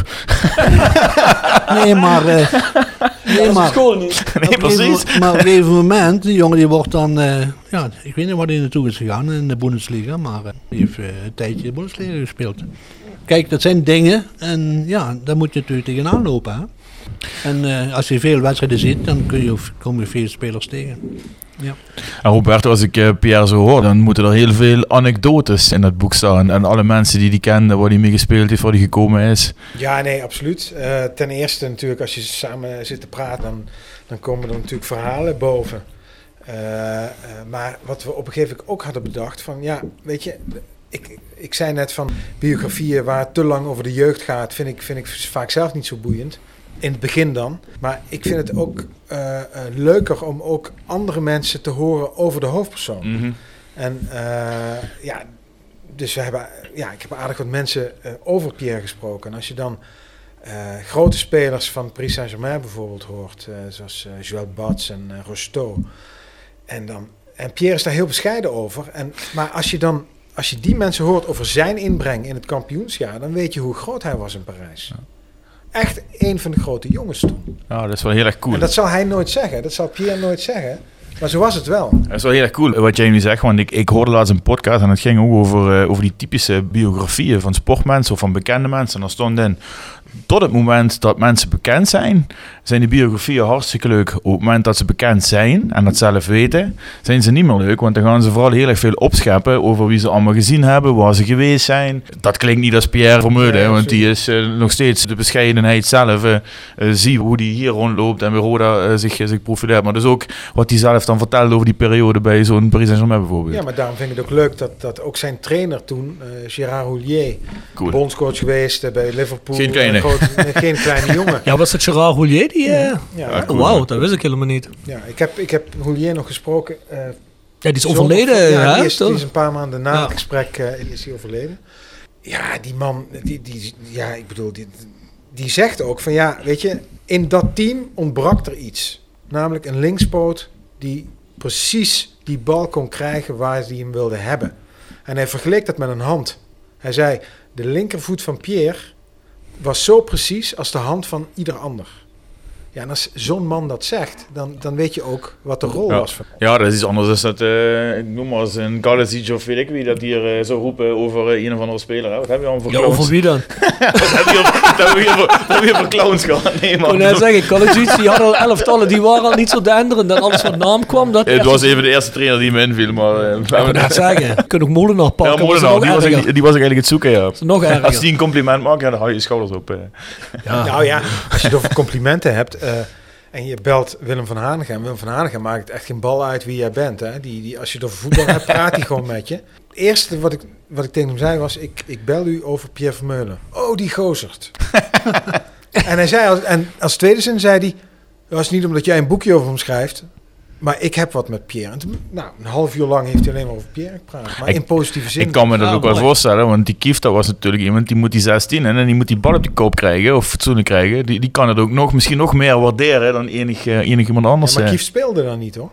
nee, maar... eh, nee, maar gewoon niet. Nee, precies. maar op een gegeven moment, die jongen die wordt dan... eh, ja, ik weet niet waar hij naartoe is gegaan in de Bundesliga, maar die heeft eh, een tijdje de Bundesliga gespeeld. Kijk, dat zijn dingen en ja, daar moet je natuurlijk tegenaan lopen. Hè? En eh, als je veel wedstrijden ziet, dan kun je, kom je veel spelers tegen. Ja. En Roberto, als ik eh, Pierre zo hoor, dan moeten er heel veel anekdotes in dat boek staan. En alle mensen die die kenden, waar hij mee gespeeld heeft, waar hij gekomen is. Ja, nee, absoluut. Eh, ten eerste natuurlijk, als je samen zit te praten, dan, dan komen er natuurlijk verhalen boven. Eh, eh, maar wat we op een gegeven moment ook hadden bedacht, van ja, weet je, ik, ik zei net van biografieën waar het te lang over de jeugd gaat, vind ik, vind ik vaak zelf niet zo boeiend. In het begin dan. Maar ik vind het ook eh, eh, leuker om ook andere mensen te horen over de hoofdpersoon. En eh, ja, dus we hebben, ja, ik heb aardig wat mensen over Pierre gesproken. En als je dan grote spelers van Paris Saint-Germain bijvoorbeeld hoort, zoals Joël Bats en Rosto. En, dan, en Pierre is daar heel bescheiden over. En, maar als je dan, als je die mensen hoort over zijn inbreng in het kampioensjaar, dan weet je hoe groot hij was in Parijs. Echt een van de grote jongens toen. Ja, dat is wel heel erg cool. En dat zal hij nooit zeggen. Dat zal Pierre nooit zeggen. Maar zo was het wel. Dat is wel heel erg cool wat jij nu zegt, want ik, ik hoorde laatst een podcast en het ging ook over, eh, over die typische biografieën van sportmensen of van bekende mensen. En daar stond in, tot het moment dat mensen bekend zijn, zijn die biografieën hartstikke leuk. Op het moment dat ze bekend zijn en dat zelf weten, zijn ze niet meer leuk, want dan gaan ze vooral heel erg veel opscheppen over wie ze allemaal gezien hebben, waar ze geweest zijn. Dat klinkt niet als Pierre Vermeulen, want die is eh, nog steeds de bescheidenheid zelf. eh, eh, zie hoe die hier rondloopt en bij Roda zich, zich profileert. Maar dus ook wat hij zelf dan vertelt over die periode bij zo'n Paris Saint-Germain bijvoorbeeld. Ja, maar daarom vind ik het ook leuk dat, dat ook zijn trainer toen, Gérard Houllier, Cool. bondscoach geweest bij Liverpool. Geen kleine. Groot- geen kleine jongen. Ja, was het Gerard Houllier die... eh, Ja, oh, Wauw, dat wist ik helemaal niet. ja ik, heb, ik heb Houllier nog gesproken. eh, Ja, die is zondag- overleden, Ja, die is, die is een paar maanden na Ja. het gesprek eh, is hij overleden. Ja, die man, die, die, ja, ik bedoel, die, die zegt ook van ja, weet je, in dat team ontbrak er iets. Namelijk een linkspoot die precies die bal kon krijgen waar hij hem wilde hebben. En hij vergeleek dat met een hand. Hij zei, de linkervoet van Pierre was zo precies als de hand van ieder ander. Ja, en als zo'n man dat zegt, dan, dan weet je ook wat de rol Ja. was. Van. Ja, dat is iets anders dan dat, eh, ik noem maar eens een Galicic of weet ik wie, dat hier eh, zo roepen over eh, een of andere speler. Hè? Wat heb je allemaal voor Ja, clowns? over wie dan? Wat heb je voor- wat heb je hier voor- heb voor clowns gehad? Nee, Ik man. kon net zeggen, die hadden al elftallen, die waren al niet zo denderend. En alles wat naam kwam, dat... Het was even de eerste trainer die me inviel, maar... eh, Ik kon net zeggen, je kunt ook Molenaar pakken. Ja, dat Molenaar, nog die was, ik, die was ik eigenlijk het zoeken, ja. is nog erger. Als die een compliment maakt, ja, dan hou je je schouders op. eh. Nou ja, als je het over complimenten hebt en je belt Willem van Hanegem. Willem van Hanegem maakt echt geen bal uit wie jij bent. Hè? Die, die, als je over voetbal hebt, praat hij gewoon met je. Het eerste wat ik, wat ik tegen hem zei was, ik, ik bel u over Pierre Vermeulen. Oh, die gozert. en, hij zei als, en als tweede zin zei hij, dat is niet omdat jij een boekje over hem schrijft... Maar ik heb wat met Pierre. En toen, nou, een half uur lang heeft hij alleen maar over Pierre gepraat. Maar Ik- in positieve zin. Ik kan me dat ook wel voorstellen, want die Kief, dat was natuurlijk iemand die moet die 16 en die moet die bal op de koop krijgen, of fatsoenlijk krijgen. Die, die kan het ook nog, misschien nog meer waarderen dan enig, eh, enig iemand anders. Ja, maar eh. Kief speelde dan niet hoor.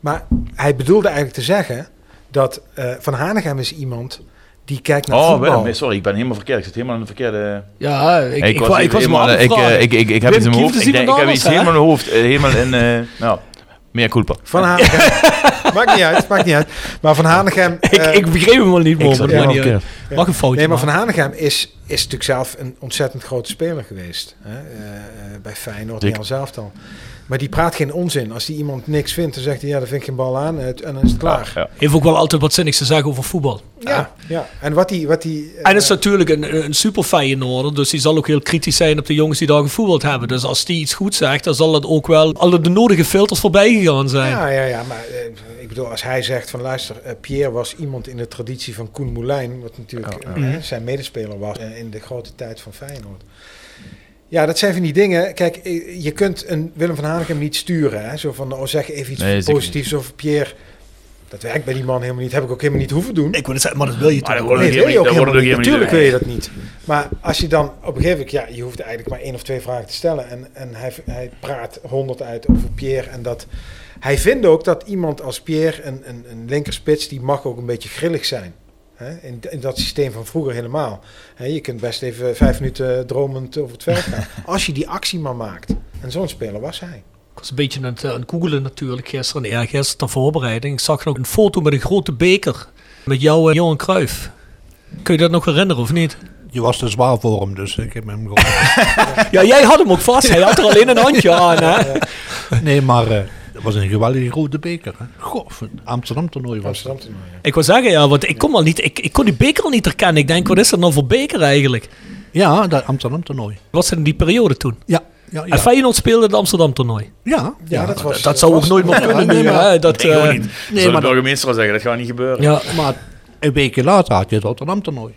Maar hij bedoelde eigenlijk te zeggen dat eh, Van Hanegem is iemand die kijkt naar Oh, voetbal. wel, nee, sorry, ik ben helemaal verkeerd. Ik zit helemaal in de verkeerde... Ja, ik- ik wa- was ik was helemaal, ik, ik, ik, ik heb Wim iets in mijn hoofd. Ik, denk, ik heb iets helemaal in mijn hoofd. helemaal in, nou, meer culpa. Van Hanegem. maakt niet uit, maakt niet uit. Maar Van Hanegem... Ik, eh, ik begreep hem wel niet, man. Niet uit. Mag een foutje Nee, maar Van. Hanegem is, is natuurlijk zelf een ontzettend grote speler geweest. Hè? eh, eh, bij Feyenoord, al zelf dan. Maar die praat geen onzin. Als die iemand niks vindt, dan zegt hij, ja, daar vind ik geen bal aan. En dan is het klaar. Ja. Heeft ook wel altijd wat zinnigs te zeggen over voetbal. Ja, ja. En wat die... Wat die eh, En het is natuurlijk een, een super Feyenoorder, dus die zal ook heel kritisch zijn op de jongens die daar gevoetbald hebben. Dus als die iets goed zegt, dan zal het ook wel alle de nodige filters voorbij gegaan zijn. Ja, ja, ja, maar eh, ik bedoel, als hij zegt van luister, eh, Pierre was iemand in de traditie van Koen Moulijn, wat natuurlijk ja. zijn medespeler was in de grote tijd van Feyenoord. Ja, dat zijn van die dingen. Kijk, eh, je kunt een Willem van Hanegem niet sturen. Hè? Zo van, oh, zeg even iets Nee, positiefs over Pierre. Dat werkt bij die man helemaal niet. Heb ik ook helemaal niet hoeven doen. Ik wil het zeggen, maar dat wil je toch dat Nee, niet? dat wil je ook helemaal niet. Natuurlijk wil je dat niet. Maar als je dan op een gegeven moment... Ja, je hoeft eigenlijk maar één of twee vragen te stellen. En, en hij, hij praat honderd uit over Pierre. En dat... Hij vindt ook dat iemand als Pierre, een, een, een linkerspits... die mag ook een beetje grillig zijn. Hè? In, in dat systeem van vroeger helemaal. Hè, je kunt best even vijf minuten dromend over het veld gaan. Als je die actie maar maakt. En zo'n speler was hij. Ik was een beetje aan het, eh, aan het googelen natuurlijk gisteren. Ja, gisteren ter voorbereiding. Ik zag nog een foto met een grote beker. Met jou en Johan Cruijff. Kun je dat nog herinneren of niet? Je was te zwaar voor hem, dus ik heb hem gewoon... Ja, jij had hem ook vast. Hij had er alleen een handje aan, hè? nee, maar eh het was een geweldige grote beker. Hè. Goh, een Amsterdam toernooi was Amsterdam dat. toernooi, ja. Ik wil zeggen, ja, want ik kon, al niet, ik, ik kon die beker al niet herkennen. Ik denk, wat is dat nou voor beker eigenlijk? Ja, dat Amsterdam toernooi. Was het in die periode toen? Ja, ja, ja. En Feyenoord speelde het Amsterdam toernooi. Ja, Ja, dat was... Dat zou ook nooit meer kunnen nee, nu, maar- hè? Dat, Nee, eh, niet. nee, maar de burgemeester al zeggen, dat gaat niet gebeuren. ja, Maar een weekje later had je het Rotterdam toernooi.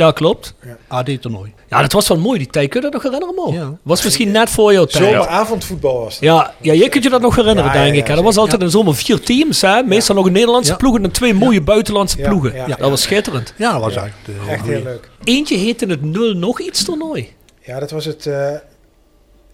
Ja, klopt. AD toernooi. Ja, dat was wel mooi, die tijd. Kun je dat nog herinneren, Mo? Ja. Was misschien net voor jouw tijd. Zomeravondvoetbal was dat. Ja, ja, jij kunt je dat nog herinneren, Ja, ja, denk ja, ik. hè. Dat was altijd een zomer vier teams, hè? Meestal nog een Nederlandse Ja. ploeg en twee mooie buitenlandse Ja, ploegen. ja, dat ja. was schitterend. Ja, dat was eigenlijk de Echt heel leuk. Eentje heette het nul nog iets toernooi. Ja, dat was het. eh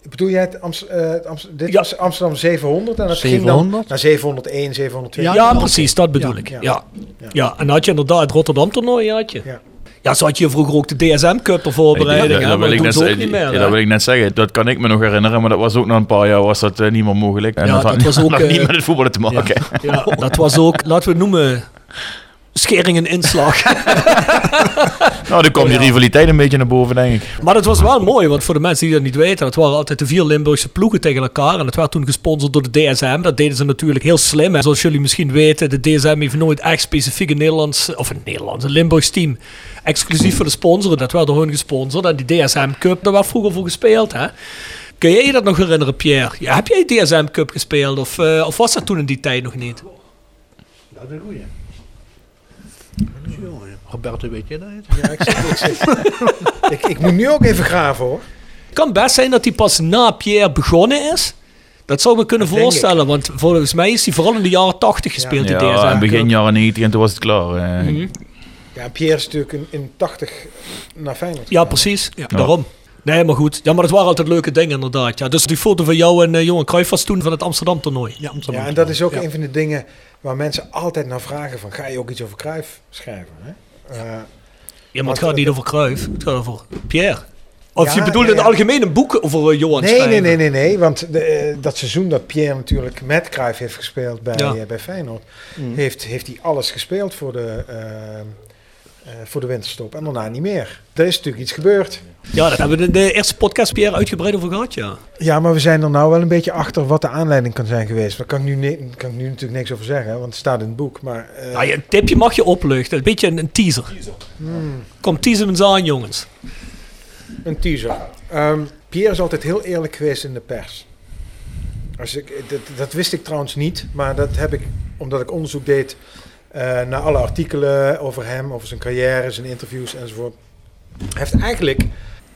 bedoel jij het, Amst- eh, het Amst- dit Ja. was Amsterdam 700 en dat ging 700? dan naar 701, 702. Ja, Ja, precies, dat bedoel Ja, ik. Ja. ja. Ja. en dan had je inderdaad het Rotterdam toernooi, had je. Ja. Ja, zo had je vroeger ook de DSM Cup ter voorbereiding, Ja, dat wil ik net ook niet meer. Ja, dat wil ik net zeggen. Dat kan ik me nog herinneren, maar dat was ook na een paar jaar was dat eh, niet meer mogelijk. En Ja, dat, had was ook, nog eh, niet met het voetballen te maken. Ja, dat was ook, laten we het noemen, schering en inslag. Nou, dan kwam die rivaliteit een beetje naar boven, denk ik. Maar dat was wel mooi, want voor de mensen die dat niet weten, dat waren altijd de vier Limburgse ploegen tegen elkaar. En dat werd toen gesponsord door de DSM. Dat deden ze natuurlijk heel slim. En zoals jullie misschien weten, de DSM heeft nooit echt specifiek een Nederlands, of een Nederlands, een Limburgs team exclusief voor de sponsoren. Dat werd door hun gesponsord. En die DSM Cup, daar werd vroeger voor gespeeld, hè. Kun jij je dat nog herinneren, Pierre? Ja, heb jij DSM Cup gespeeld? Of, eh, of was dat toen in die tijd nog niet? Dat is een goeie. Roberto, weet je dat? Ja, ik, zit, ik, zit- ik, ik moet nu ook even graven hoor. Het kan best zijn dat hij pas na Pierre begonnen is. Dat zou ik me kunnen Dat voorstellen, want volgens mij is hij vooral in de jaren 80 gespeeld, Ja, in Cup. begin jaren 90 en toen was het klaar. Mhm. Ja, Pierre is natuurlijk in, in 80 naar Feyenoord. Ja, precies. Daarom. Nee, maar goed. Ja, maar het waren altijd leuke dingen inderdaad. Ja. Dus die foto van jou en eh Johan Cruijff was toen van het Amsterdam toernooi. Ja, Amsterdam. Ja, en dat is ook Ja. een van de dingen waar mensen altijd naar vragen van, ga je ook iets over Cruijff schrijven? Hè? Eh, Ja, maar het gaat niet over Cruijff. Het gaat over Pierre. Of je bedoelt ja, in het ja. algemeen een boek over eh, Johan nee, schrijven? nee, nee, nee, nee, want de, eh, dat seizoen dat Pierre natuurlijk met Cruijff heeft gespeeld bij, Ja. eh, bij Feyenoord, Mm. heeft, heeft hij alles gespeeld voor de, eh, eh, voor de winterstop en daarna niet meer. Er is natuurlijk iets gebeurd. Ja, daar hebben we in de eerste podcast Pierre uitgebreid over gehad, ja. Ja, maar we zijn er nou wel een beetje achter wat de aanleiding kan zijn geweest. Daar kan ik nu, ne- kan ik nu natuurlijk niks over zeggen, want het staat in het boek. Maar, eh, ja. Een tipje mag je opluchten. Een beetje een, een teaser. hmm. Kom, teaser eens aan, jongens. Een teaser. Ehm, Pierre is altijd heel eerlijk geweest in de pers. Als ik, dat, dat wist ik trouwens niet, maar dat heb ik omdat ik onderzoek deed eh, naar alle artikelen over hem, over zijn carrière, zijn interviews enzovoort. Hij heeft eigenlijk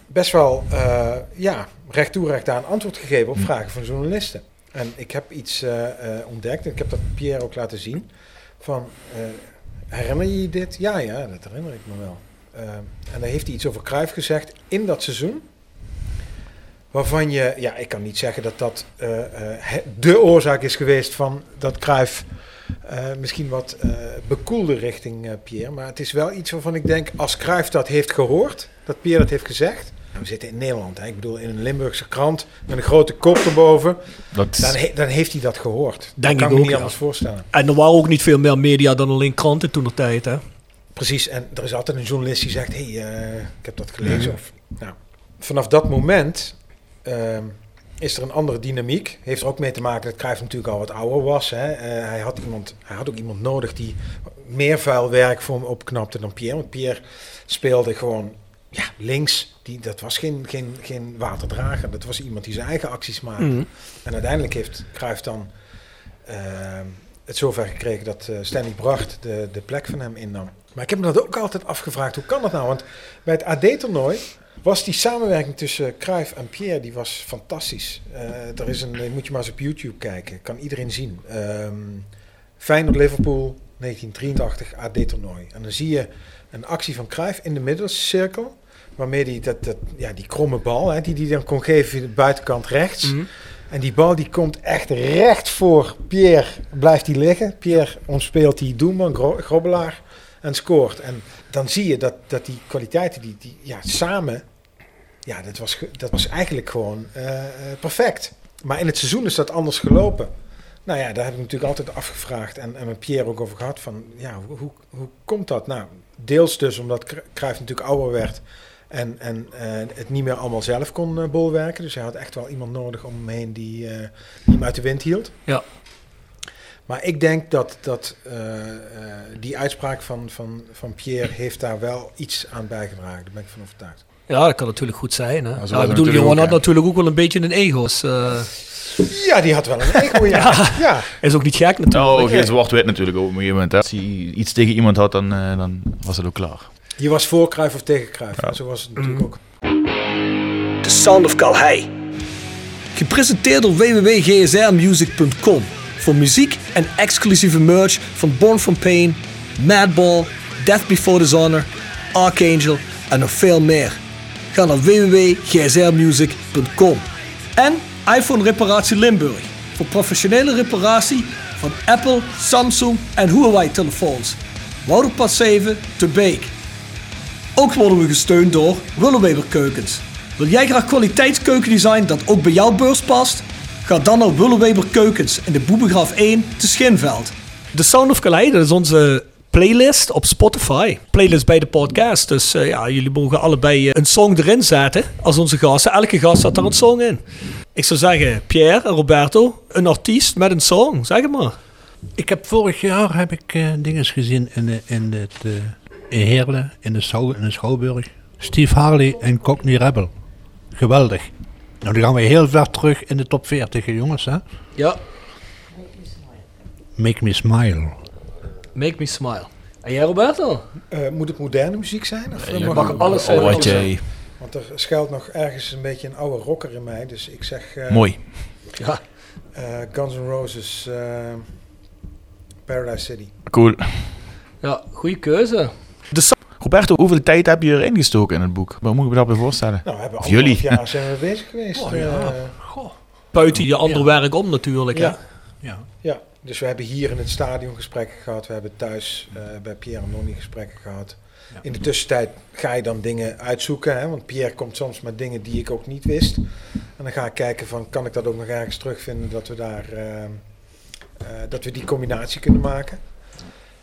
best wel uh, ja, recht toe recht aan antwoord gegeven op vragen van journalisten. En ik heb iets uh, ontdekt, en ik heb dat Pierre ook laten zien, van herinner je je dit? Ja, ja, dat herinner ik me wel. Uh, en daar heeft hij iets over Cruijff gezegd in dat seizoen. Waarvan je, ja, ik kan niet zeggen dat dat uh, uh, de oorzaak is geweest van dat Cruijff uh, misschien wat bekoelde richting Pierre. Maar het is wel iets waarvan ik denk, als Cruijff dat heeft gehoord, dat Pierre dat heeft gezegd. We zitten in Nederland, hè? ik bedoel in een Limburgse krant met een grote kop erboven. Dat... Dan, he, dan, heeft hij dat gehoord. Denk dat kan ik me ook, niet ja. anders voorstellen. En er waren ook niet veel meer media dan alleen kranten toen de tijd, hè? Precies, en er is altijd een journalist die zegt: Hé, hey, uh, ik heb dat gelezen. Mm. Of, nou, vanaf dat moment uh, is er een andere dynamiek. Heeft er ook mee te maken dat Cruijff natuurlijk al wat ouder was. Hè. Uh, hij, had iemand, hij had ook iemand nodig die meer vuil werk voor hem opknapte dan Pierre. Want Pierre speelde gewoon ja, links. Die, dat was geen, geen, geen waterdrager. Dat was iemand die zijn eigen acties maakte. Mm. En uiteindelijk heeft Cruijff dan uh, het zover gekregen dat uh, Stanley Bracht de, de plek van hem innam. Maar ik heb me dat ook altijd afgevraagd. Hoe kan dat nou? Want bij het AD-toernooi was die samenwerking tussen Cruijff en Pierre, die was fantastisch. Uh, er is een, moet je maar eens op YouTube kijken, kan iedereen zien. Um, Feyenoord-Liverpool, 1983, AD-toernooi. En dan zie je een actie van Cruijff in de middelcirkel, waarmee hij dat, dat, ja, die kromme bal, hè, die hij dan kon geven via de buitenkant rechts... Mm -hmm. En die bal die komt echt recht voor Pierre, blijft die liggen. Pierre omspeelt die doelman, Gro Grobbelaar, en scoort. En dan zie je dat, dat die kwaliteiten, die, die ja, samen, ja, dat was, dat was eigenlijk gewoon uh, perfect. Maar in het seizoen is dat anders gelopen. Nou ja, daar heb ik natuurlijk altijd afgevraagd en, en met Pierre ook over gehad van, ja, hoe, hoe, hoe komt dat? Nou, deels dus omdat Cruijff natuurlijk ouder werd en, en uh, het niet meer allemaal zelf kon uh, bolwerken. Dus hij had echt wel iemand nodig om hem heen die, uh, die hem uit de wind hield. Ja. Maar ik denk dat, dat die uitspraak van, van, van Pierre heeft daar wel iets aan bijgedragen. Daar ben ik van overtuigd. Ja, dat kan natuurlijk goed zijn. Hè? Ja, ik bedoel, Johan had natuurlijk ook wel een beetje een ego. Dus, ja, die had wel een ego, ja. ja. ja. Is ook niet gek natuurlijk. Nou, geen zwart-wit natuurlijk op een gegeven moment. Hè. Als hij iets tegen iemand had, dan, dan was het ook klaar. Je was voor Cruijff of tegen Cruijff. Ja. Zo was het natuurlijk mm. ook. The Sound of Calhei. Gepresenteerd door www.gsrmusic.com. Voor muziek en exclusieve merch van Born From Pain, Madball, Death Before Dishonor, Archangel en nog veel meer. Ga naar www.gsrmusic.com. En iPhone Reparatie Limburg. Voor professionele reparatie van Apple, Samsung en Huawei telefoons. Wouderpad 7 te Beek. Ook worden we gesteund door Willeweber Keukens. Wil jij graag kwaliteitskeukendesign dat ook bij jouw beurs past? Ga dan naar Willeweber Keukens in de Boebegraaf 1 te Schinveld. The Sound of Calais, dat is onze playlist op Spotify. Playlist bij de podcast. Dus uh, ja, jullie mogen allebei uh, een song erin zetten als onze gasten. Elke gast zet daar een song in. Ik zou zeggen, Pierre en Roberto, een artiest met een song. Zeg het maar. Ik heb vorig jaar heb ik uh, dingen gezien in, de, in het... in Heerlen, in de, Schou in de Schouwburg. Steve Harley en Cockney Rebel. Geweldig. Nou, dan gaan we heel ver terug in de top 40, jongens. Hè? Ja. Make Me Smile. Make Me Smile. En jij, Roberto? Uh, moet het moderne muziek zijn? Of ja, mag, mag alles zijn? Wat jij... Want er schuilt nog ergens een beetje een oude rocker in mij. Dus ik zeg... Uh, Mooi. Ja. Uh, Guns N' Roses, Paradise City. Cool. Ja, goede keuze. De Roberto, hoeveel tijd heb je erin gestoken in het boek? Wat moet ik me daarbij voorstellen? Nou, we hebben Of jullie? jaar zijn we bezig geweest. Oh, ja. eh, Buiten je andere werk om natuurlijk. Ja. Hè? Ja. Dus we hebben hier in het stadion gesprekken gehad. We hebben thuis eh, bij Pierre en Nonnie gesprekken gehad. In de tussentijd ga je dan dingen uitzoeken. Hè? Want Pierre komt soms met dingen die ik ook niet wist. En dan ga ik kijken van, kan ik dat ook nog ergens terugvinden dat we daar... eh, eh, dat we die combinatie kunnen maken.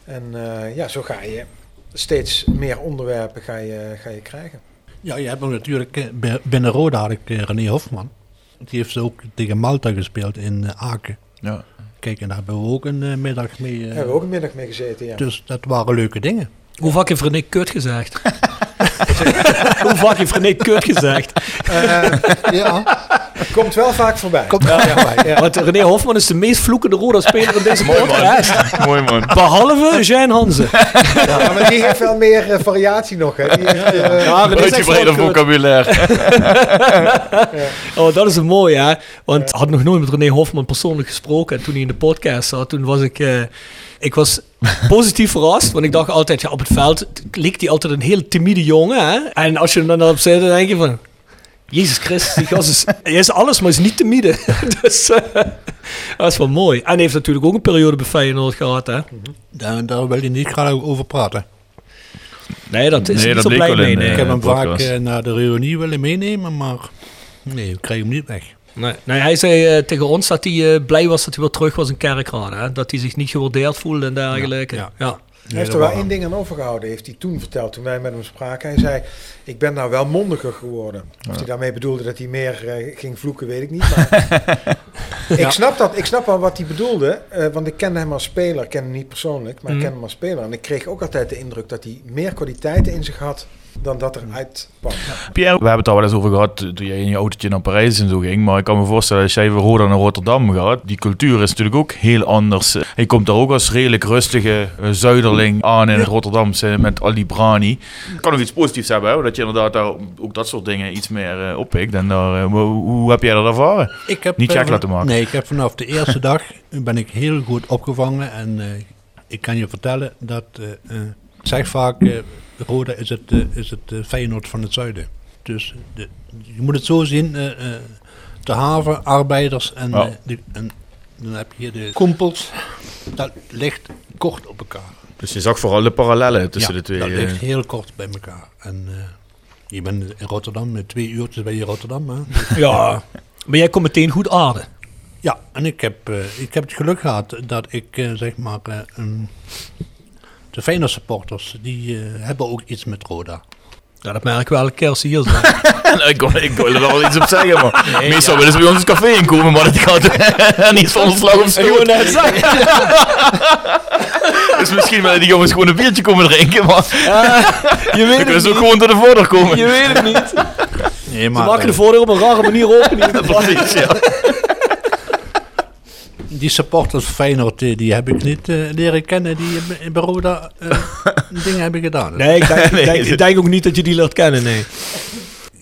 En eh, ja, zo ga je steeds meer onderwerpen ga je, ga je krijgen. Ja, je hebt natuurlijk, bij- binnen Roda had ik René Hofman. Die heeft ook tegen Malta gespeeld in Aken. Ja. Kijk, en daar hebben we ook een eh, middag mee. eh, Daar hebben we ook een middag mee gezeten, ja. Dus dat waren leuke dingen. Hoe vaak heeft René kut gezegd? Hoe vaak heeft René kut gezegd? Eh, ja. Komt wel vaak voorbij. Komt wel voorbij, ja. Want René Hofman is de meest vloekende Roda-speler in deze Mooi man. podcast. Mooi man. Behalve Jean Hansen. Ja, maar die heeft wel meer eh, variatie nog. Hè. Die heeft, eh, Ja, echt Uitgebreider wel kut. vocabulaire. Oh, dat is een mooi, hè? Want ik had nog nooit met René Hofman persoonlijk gesproken. En toen hij in de podcast zat, toen was ik... eh, ik was positief verrast, want ik dacht altijd, ja, op het veld leek hij altijd een heel timide jongen. Hè? En als je hem dan op zit, dan denk je van... Jezus Christus, die gast is, hij is alles, maar is niet timide. dus eh, dat is wel mooi. En hij heeft natuurlijk ook een periode bij Feyenoord gehad, hè? Daar, daar wil je niet graag over praten. Nee, dat is Nee, niet dat zo blij mee. in, nee. ik heb eh, hem vaak eh, naar de reunie willen meenemen, maar nee, ik krijg hem niet weg. Nee, nee, hij zei eh, tegen ons dat hij eh, blij was dat hij weer terug was in Kerkrade. Hè? Dat hij zich niet gewaardeerd voelde en dergelijke. Ja, Ja, ja. Hij heeft er wel één ding aan overgehouden, heeft hij toen verteld, toen wij met hem spraken. Hij zei, ik ben nou wel mondiger geworden. Of hij daarmee bedoelde dat hij meer eh, ging vloeken, weet ik niet. Maar ik, snap dat, ik snap wel wat hij bedoelde, eh, want ik kende hem als speler. Ik ken hem niet persoonlijk, maar ik Mhm. ken hem als speler. En ik kreeg ook altijd de indruk dat hij meer kwaliteiten in zich had dan dat er uitkwam. Pierre, we hebben het al wel eens over gehad toen jij in je autootje naar Parijs en zo ging. Maar ik kan me voorstellen, als jij van Roda naar Rotterdam gaat, die cultuur is natuurlijk ook heel anders. Je komt daar ook als redelijk rustige eh, zuiderling aan in het Rotterdamse met al die brani. Het kan ook iets positiefs hebben, hè, dat je inderdaad daar ook dat soort dingen iets meer eh, oppikt. En daar, eh, hoe, hoe heb jij dat ervaren? Ik heb, Niet eh, gek laten maken. Nee, ik heb vanaf de eerste dag ben ik heel goed opgevangen. En eh, ik kan je vertellen dat, eh, eh, ik zeg vaak, eh Roda is het, eh, is het eh, Feyenoord van het zuiden. Dus de, je moet het zo zien, eh, eh, de haven, arbeiders en, Ja. de, en dan heb je hier de kompels. Dat ligt kort op elkaar. Dus je zag vooral de parallellen tussen Ja, de twee. dat ligt heel kort bij elkaar. En eh, je bent in Rotterdam, met twee uurtjes ben je in Rotterdam. Hè? ja. Maar jij komt meteen goed aarden. Ja, en ik heb, eh, ik heb het geluk gehad dat ik zeg maar. een- de Feyenoord supporters die eh, hebben ook iets met Roda. Ja, dat merk ik wel elke keer als ze hier zijn. Nou, ik, wil, ik wil er wel iets op zeggen, maar Nee, meestal ja. willen ze bij ons het café inkomen, maar dat gaat niet zonder slag of stoot. wou net zeggen. Dus misschien willen die jongens gewoon een biertje komen drinken, maar Je weet dan het kunnen ze ook gewoon tot de voordeur komen. Je weet het niet. Nee, Ze maar maken de eh, voordeur op een rare manier open. Precies, ja. Die supporters van Feyenoord die, die heb ik niet eh, leren kennen die Roda eh, dingen hebben gedaan. Nee, ik denk, ik, Nee, denk, ik denk ook niet dat je die leert kennen, nee.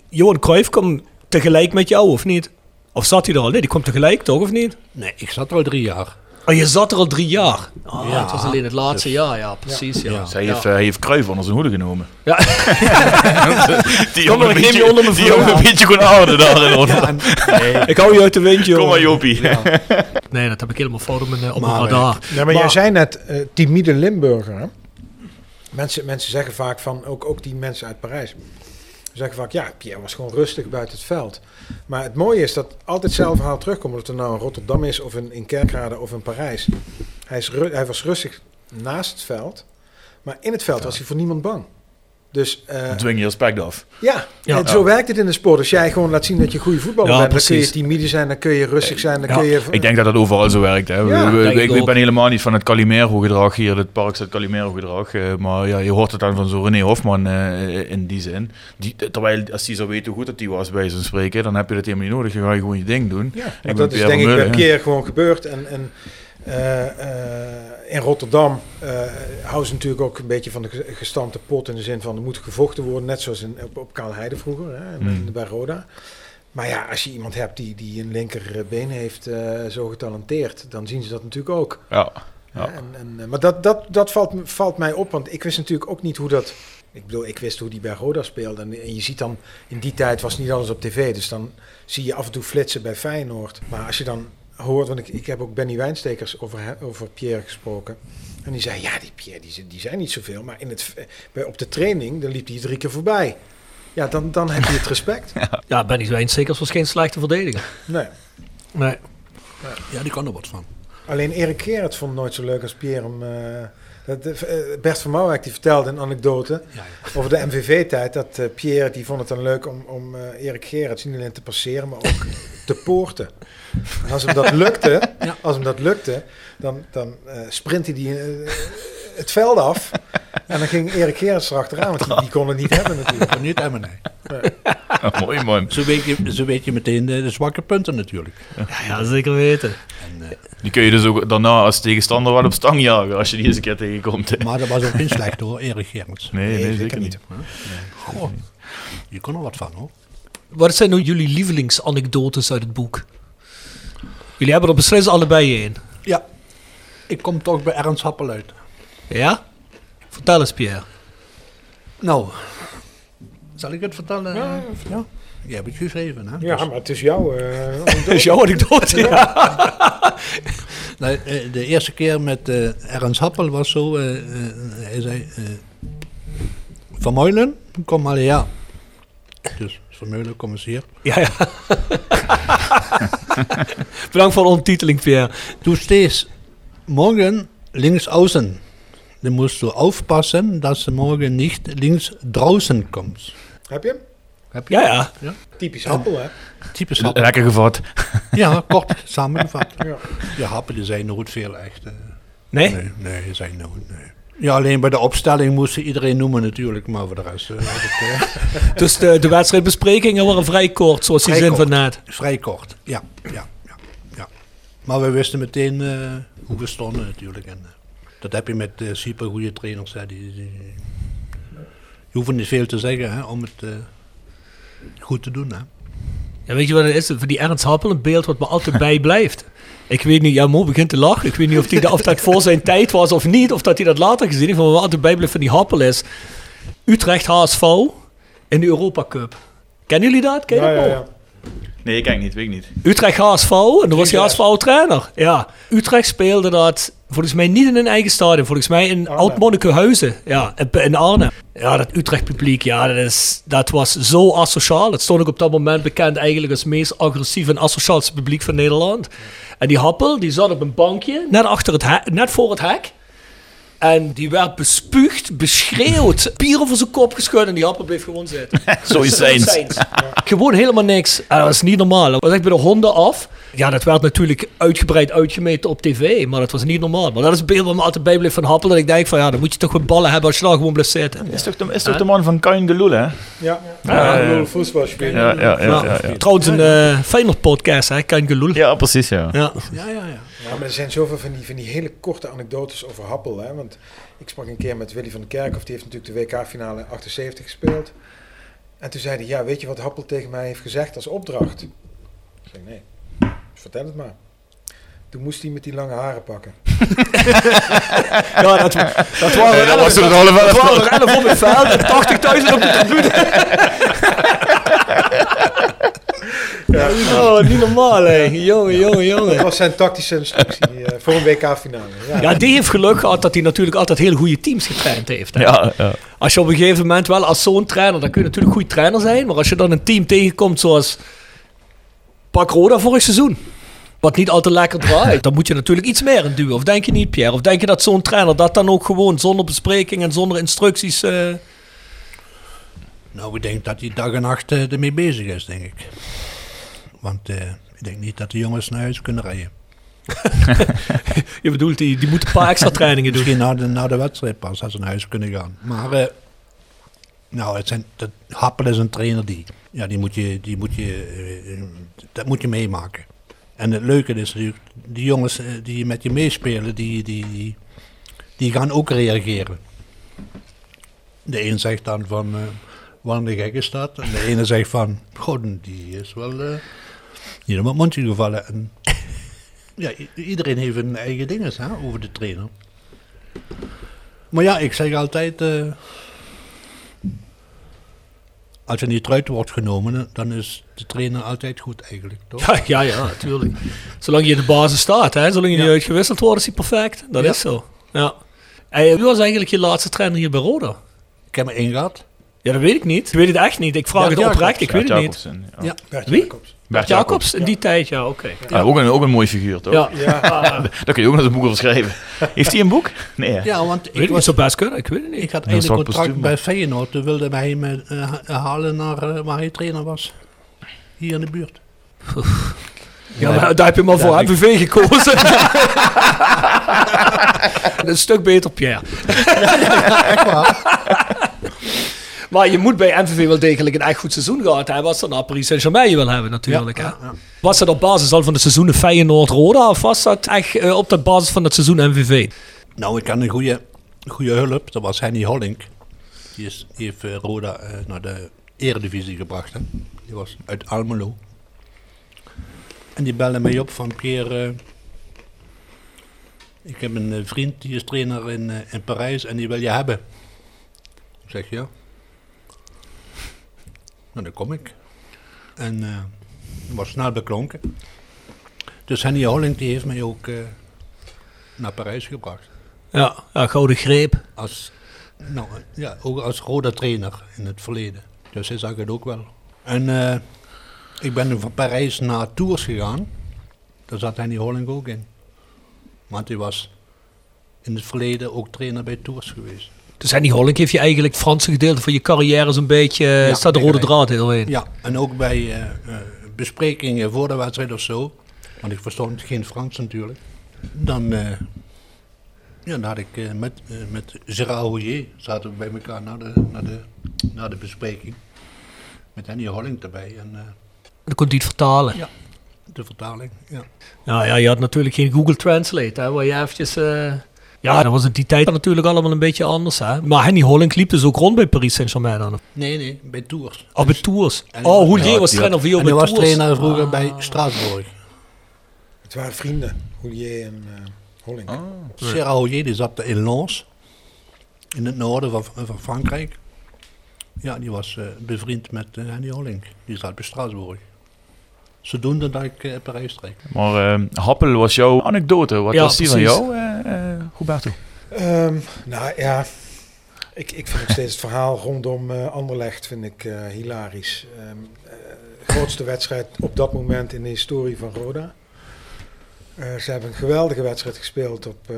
Johan Cruijff kwam tegelijk met jou, of niet? Of zat hij er al? Nee, die kwam tegelijk, toch, of niet? Nee, ik zat er al drie jaar. Oh, je zat er al drie jaar. Oh, Ja. het was alleen het laatste Dus- jaar, ja, precies. Ja. Ja. Zij heeft, eh, hij heeft Kruijff onder zijn hoede genomen. Ja. Die jongen een je onder mijn beetje- die jongen een beetje gewoon aarde daar. Ja, en- nee, Ik hou je uit de wind, joh. Kom maar Jopie. Nee, dat heb ik helemaal fout op mijn, eh, op Maar, mijn radar. Ja, maar, jij zei net, eh timide Limburger. Hè? Mensen, mensen zeggen vaak van, ook, ook die mensen uit Parijs. Zeggen vaak, ja, Pierre was gewoon rustig buiten het veld. Maar het mooie is dat altijd hetzelfde verhaal terugkomt. Of het er nou in Rotterdam is, of in, in Kerkrade, of in Parijs. Hij, is, hij was rustig naast het veld. Maar in het veld was hij voor niemand bang. Dus eh, dwing je respect af. ja, Ja. en zo werkt het in de sport. Als jij gewoon laat zien dat je goede voetballer Ja, bent, dan kun je timide zijn, dan kun je rustig zijn, dan Ja. kun je... Ik denk dat dat overal zo werkt. Hè. Ja, We- we- denk ik, ben helemaal niet van het Calimero-gedrag hier. Het park zit Calimero-gedrag. eh, maar ja, je hoort het dan van zo'n René Hofman eh, in die zin. Die, terwijl als hij zou weten hoe goed dat die was bij zo'n spreken, dan heb je dat helemaal niet nodig. Dan ga je gewoon je ding doen. Ja, want dat is Pierre denk ik bij Meulen, Pierre gewoon gebeurd. En, en eh, eh, in Rotterdam eh, houden ze natuurlijk ook een beetje van de ge- gestampte pot in de zin van er moet gevochten worden, net zoals in, op, op Kaalheide vroeger, hè, en bij Roda. Maar ja, als je iemand hebt die, die een linkerbeen heeft eh, zo getalenteerd, dan zien ze dat natuurlijk ook. Ja. En, en, eh, maar dat, dat, dat valt, valt mij op, want ik wist natuurlijk ook niet hoe dat Ik bedoel, ik wist hoe die bij Roda speelde. En, en je ziet dan, in die tijd was niet alles op tv. Dus dan zie je af en toe flitsen bij Feyenoord. Maar als je dan hoort, want ik, ik heb ook Benny Wijnstekers over, over Pierre gesproken. En die zei, ja, die Pierre, die, zijn- die zijn niet zoveel. Maar in het, bij, op de training, dan liep hij drie keer voorbij. Ja, dan, dan heb je het respect. Ja, Benny Wijnsekers was geen slechte verdediger. Nee. Nee. Ja, die kan er wat van. Alleen Erik Gerrit vond het nooit zo leuk als Pierre hem... eh, dat, eh, Bert van Mouwijk die vertelde een anekdote over de MVV-tijd. Dat eh, Pierre die vond het dan leuk om, om Erik Gerrits niet alleen te passeren, maar ook te poorten. En als hem dat lukte, als hem dat lukte dan, dan eh sprintte hij eh, het veld af. En dan ging Erik Gerrits erachteraan, want die, die kon het niet hebben natuurlijk. Niet hebben, nee. Oh, mooi, mooi. Zo weet je, zo weet je meteen de, de zwakke punten natuurlijk. Ja, ja zeker weten. Die kun je dus ook daarna als tegenstander wel op stang jagen als je die eens een keer tegenkomt. hè. Maar dat was ook geen slecht hoor, Erik Gerrits. Nee, nee, zeker niet. Goh, je kon er wat van hoor. Wat zijn nou jullie lievelingsanekdotes uit het boek? Jullie hebben er beslist allebei één. Ja, ik kom toch bij Ernst Happel uit. Ja? Vertel eens, Pierre. Nou, zal ik het vertellen? Ja, ja. Je hebt het geschreven, hè? Ja, Dus- maar het is jouw... eh, Dat is jouw anekdote, ja. Eh, de eerste keer met eh, Ernst Happel was zo, eh, eh, hij zei, Van Meulen, kom maar ja. Dus Van Meulen, kom eens hier. Ja, ja. Bedankt voor de Pierre. Du steeds morgen links außen. Dan musst du aufpassen, dass du morgen nicht links draußen kommst. Heb je hem? Heb je? Ja, ja. ja. Typisch Happel, hè? Typisch Happel. Lekker gevat. Ja, kort samengevat. Ja. Ja, Happel die zijn nooit veel echt. eh. Nee? Nee, nee, zijn nooit, nee. Ja, alleen bij de opstelling moesten iedereen noemen natuurlijk, maar voor de rest... eh, het, eh, Dus de, de wedstrijdbesprekingen waren vrij kort, zoals die Vrij zin van net. Vrij kort, ja, ja, ja, ja. Maar we wisten meteen eh, hoe we stonden natuurlijk. En, dat heb je met super goede trainers. Hè, die, hoeft niet veel te zeggen hè, om het goed te doen. Hè. Ja, weet je wat het is? Voor die Ernst Happel een beeld wat me altijd bijblijft. Ik weet niet, ja, Mo begint te lachen. Ik weet niet of, die, of dat voor zijn tijd was of niet, of dat hij dat later gezien heeft. Maar wat altijd bijblijft van die Happel is Utrecht HSV in de Europa Cup. Kennen jullie dat? Ken je Ja, dat, ja, Mo? ja. Nee, ik kijk niet, weet ik niet. Utrecht HSV, en dan was hij HSV trainer. Ja, Utrecht speelde dat volgens mij niet in een eigen stadion. Volgens mij in Oud-Monnikenhuizen. Ja, in Arnhem. Ja, dat Utrecht publiek, ja, dat, is, dat was zo asociaal. Het stond ook op dat moment bekend eigenlijk als het meest agressief en asociaalste publiek van Nederland. En die Happel, die zat op een bankje, net, achter het hek, net voor het hek. En die werd bespuugd, beschreeuwd, bier over zijn kop geschud en die Happel bleef gewoon zitten. Zo is het. Gewoon helemaal niks. En dat was niet normaal. Dat was echt bij de honden af. Ja, dat werd natuurlijk uitgebreid uitgemeten op tv, maar dat was niet normaal. Maar dat is het beeld wat me altijd bijblijft van Happel. Dat ik denk van ja, dan moet je toch wat ballen hebben als je daar gewoon blijft zitten. Is toch de, is toch de man van Kain Geloel, hè? Ja, Ja, ja, ja. ja. voetbalspeler. Ja, ja, ja. ja, ja. Trouwens een uh, Feyenoord podcast, hè, Geloel. Ja, precies, ja. Ja. Ja, ja, ja. Ja, maar er zijn zoveel van die, van die hele korte anekdotes over Happel. Hè? Want ik sprak een keer met Willy van den Kerkhoff, die heeft natuurlijk de WK-finale 78 gespeeld. En toen zei hij, ja, weet je wat Happel tegen mij heeft gezegd als opdracht? Ik zei, nee, vertel het maar. Toen moest hij met die lange haren pakken. ja, dat, dat waren dat was er dat, nog wel dat waren er 11 op het veld en 80.000 op de tribune. Ja. Oh, niet normaal, hè. Jongen, jongen, jongen. Dat was zijn tactische instructie uh, voor een WK-finale. Ja. ja, die heeft geluk gehad dat hij natuurlijk altijd heel goede teams getraind heeft. Hè? Ja, ja. Als je op een gegeven moment wel als zo'n trainer, dan kun je natuurlijk een goede trainer zijn, maar als je dan een team tegenkomt zoals Pak Roda vorig seizoen, wat niet altijd lekker draait, dan moet je natuurlijk iets meer in duwen. Of denk je niet, Pierre? Of denk je dat zo'n trainer dat dan ook gewoon zonder bespreking en zonder instructies... Uh... Nou, ik denk dat hij dag en nacht uh, ermee bezig is, denk ik. Want uh, ik denk niet dat de jongens naar huis kunnen rijden. je bedoelt, die, die moeten een paar extra trainingen doen. Misschien na de, na de wedstrijd pas, als ze naar huis kunnen gaan. Maar, uh, nou, het zijn, dat, Happel is een trainer die, ja, die moet je, die moet je, uh, dat moet je meemaken. En het leuke is natuurlijk, die jongens die met je meespelen, die, die, die, die gaan ook reageren. De een zegt dan van, uh, een gek is dat? En de ene zegt van, god, die is wel uh, niet op het mondje gevallen. En, ja, iedereen heeft een eigen ding hè, over de trainer. Maar ja, ik zeg altijd, uh, als je niet eruit wordt genomen, dan is de trainer altijd goed eigenlijk, toch? Ja, ja, ja, natuurlijk. Zolang je in de basis staat, hè, zolang je niet uitgewisseld wordt, is hij perfect. Dat Ja. is zo. Ja. En wie was eigenlijk je laatste trainer hier bij Roda? Ik heb er één gehad. Ja, dat weet ik niet. Ik weet het echt niet. Ik vraag Bert het oprecht, ik weet het niet. Ja. Ja. Bert Wie? Jacobs. Bert Jacobs, in die tijd, ja, oké. Ja, ook, een, ook een mooi figuur, toch? Ja. Ja. Daar kun je ook nog eens een boek over schrijven. Heeft hij een boek? Nee. Ja, want Weet ik, ik was, zo best kunnen, ik weet het niet. ik had een contract postuum, bij Feyenoord. Toen wilde hij me eh, ha- halen naar eh, waar hij trainer was. Hier in de buurt. Ja, maar daar heb je maar voor Ja, ik- gekozen. Dat is een stuk beter, Pierre. Echt waar? Maar je moet bij MVV wel degelijk een echt goed seizoen gehad hebben. Als dan naar Paris Saint-Germain wil hebben natuurlijk. Ja, hè. ja. Was dat op basis al van de seizoenen Feyenoord-Roda? Of was dat echt eh, op de basis van het seizoen MVV? Nou, ik had een goede, goede hulp. Dat was Henny Hollink. Die, is, die heeft eh, Roda eh, naar de eredivisie gebracht. Hè. Die was uit Almelo. En die belde mij op van Pierre... ik heb een vriend die is trainer in, in Parijs en die wil je hebben. Ik zeg ja. Nou, dan kom ik. En eh was snel beklonken. Dus Henny Hollink die heeft mij ook eh, naar Parijs gebracht. Ja, ja gouden greep. Als, nou, ja, ook als Roda trainer in het verleden. Dus hij zag het ook wel. En eh, ik ben van Parijs naar Tours gegaan. Daar zat Henny Holling ook in. Want hij was in het verleden ook trainer bij Tours geweest. Dus Henny Hollink heeft je eigenlijk het Franse gedeelte van je carrière zo'n beetje... eh, Ja, staat de rode draad heel in. Ja, en ook bij eh, eh, besprekingen voor de wedstrijd of zo. Want ik verstond geen Frans natuurlijk. Dan, ja, dan had ik met, met Gérard Hoyer zaten we bij elkaar naar de, naar de, naar de bespreking. Met Henny Holling erbij en Dan kon hij het vertalen. Ja. de vertaling. Ja. Nou ja, je had natuurlijk geen Google Translate, hè, waar je eventjes... ja, dat was in die tijd natuurlijk allemaal een beetje anders, hè. Maar Henny Hollink liep dus ook rond bij Paris Saint-Germain dan. Nee, nee, bij Tours. Of bij Tours. En- Oh, Houllier Ja, was trainer van jou En bij hij was Tours. trainer vroeger Ah. bij Straatsburg. Het waren vrienden, Houllier en eh Hollink. Gérard Hoyer die zat in Lens, in het noorden van, van Frankrijk. Ja, die was eh, bevriend met eh, Henny Hollink. Die zat bij Straatsburg. Zodoende dat ik eh Parijs trek. Maar eh, Happel was jouw anekdote. Wat Ja, was die van jou, eh eh Roberto? Ehm, nou ja, ik, ik vind nog steeds het verhaal rondom Anderlecht vind ik, eh, hilarisch. Ehm, eh, grootste wedstrijd op dat moment in de historie van Roda. Eh, ze hebben een geweldige wedstrijd gespeeld op,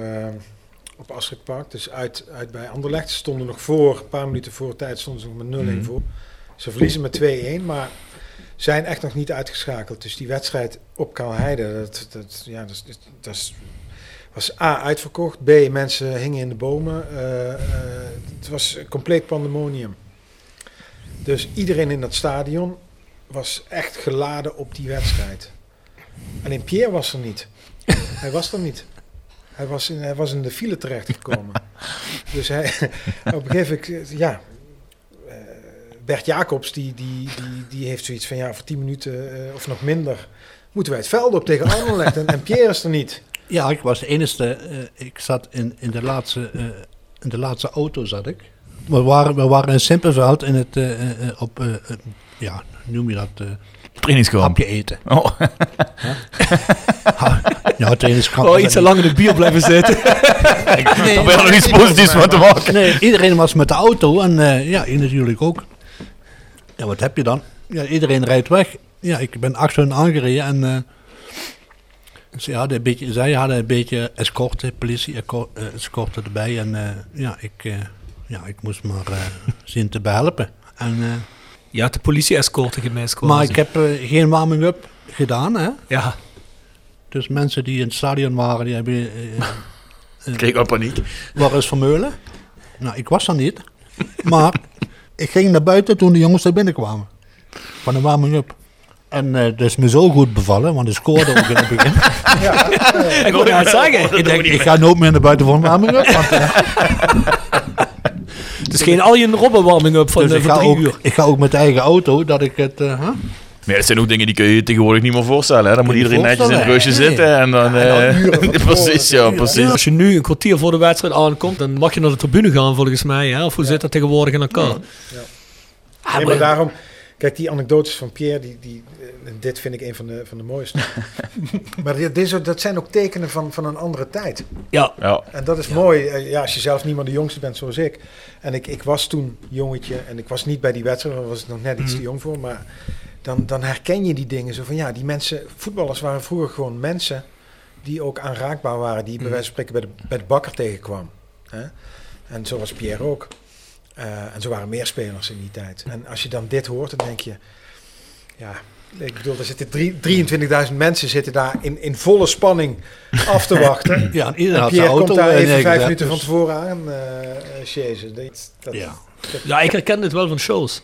op Astridpark. Dus uit, uit bij Anderlecht. Ze stonden nog voor, een paar minuten voor tijd stonden ze nog met 0-1 Mhm. voor. Ze verliezen met 2-1, maar zijn echt nog niet uitgeschakeld. Dus die wedstrijd op Kalheide, dat, dat, ja, dat, dat was A, uitverkocht. B, mensen hingen in de bomen. eh, eh, het was een compleet pandemonium. Dus iedereen in dat stadion was echt geladen op die wedstrijd. Alleen Pierre was er niet. Hij was er niet. Hij was in, hij was in de file terechtgekomen. dus hij, op een gegeven moment, ja... Bert Jacobs, die, die, die, die heeft zoiets van, ja, voor 10 minuten eh, of nog minder... moeten wij het veld op tegen Anderlecht. En, en Pierre is er niet. Ja, ik was de enige. eh, ik zat in, in, de laatste, eh, in de laatste auto zat ik. We waren, we waren in Simpelveld in het, eh, op, ja, noem je dat? Trainingskamp. hapje eten. Oh. Ja, trainingskamp. Oh, iets te lang in het bier blijven zitten. Nee, Dan ben je nog iets positiefs van te maken. Nee, iedereen was met de auto en eh, ja, ik natuurlijk ook. Ja, wat heb je dan? Ja, iedereen rijdt weg. Ja, ik ben achter hun aangereden en eh, ze hadden een beetje, zij hadden een beetje escorte, politie eh, escorte erbij. En eh, ja, ik, ja, ik moest maar zien te behelpen. En, eh, Ja, de politie-escorte gemist. maar ik heb geen warming-up gedaan, hè. Ja, Dus mensen die in het stadion waren, die hebben... Kreeg al paniek. Waar is Vermeulen? Nou, ik was er niet. Maar ik ging naar buiten toen de jongens er binnenkwamen. Van de warming-up. En eh dat is me zo goed bevallen, want ik scoorde ook in het begin. ik wil het zeggen. ik denk, ik ga nooit meer naar buiten voor een warming-up. Want, eh, Het is geen Aljen Robben warming-up van, dus eh, ik van ga, drie ook, uur. ik ga ook met de eigen auto, dat ik het... eh, huh? Maar ja, dat zijn ook dingen die kun je je tegenwoordig niet meer voorstellen. Hè? Dan moet iedereen netjes in het busje zitten. En dan, eh, precies, ja, precies. Als je nu een kwartier voor de wedstrijd aankomt, dan mag je naar de tribune gaan volgens mij. Hè? Of hoe zit dat tegenwoordig in elkaar? nee, maar maar- daarom... Kijk, die anekdotes van Pierre, die, die, eh, dit vind ik een van de, van de mooiste. maar dit, dit dat zijn ook tekenen van, van een andere tijd. Ja. Ja. En dat is mooi, eh, ja, als je zelf niet meer de jongste bent zoals ik. En ik, ik was toen jongetje en ik was niet bij die wedstrijd, daar was ik nog net iets Mhm. te jong voor. Maar dan, dan herken je die dingen zo van, ja, die mensen, voetballers waren vroeger gewoon mensen die ook aanraakbaar waren, die je bij Mhm. wijze van spreken bij de, bij de bakker tegenkwam. Hè? En zo was Pierre ook. Eh, en zo waren meer spelers in die tijd. En als je dan dit hoort, dan denk je, ja, ik bedoel, er zitten drie- 23.000 mensen zitten daar in, in volle spanning af te wachten. Ja, en iedereen had Pierre komt daar even vijf minuten van dus- tevoren aan, eh chasen. Dat, dat, Ja. dat- Ja, ik herken dit wel van shows.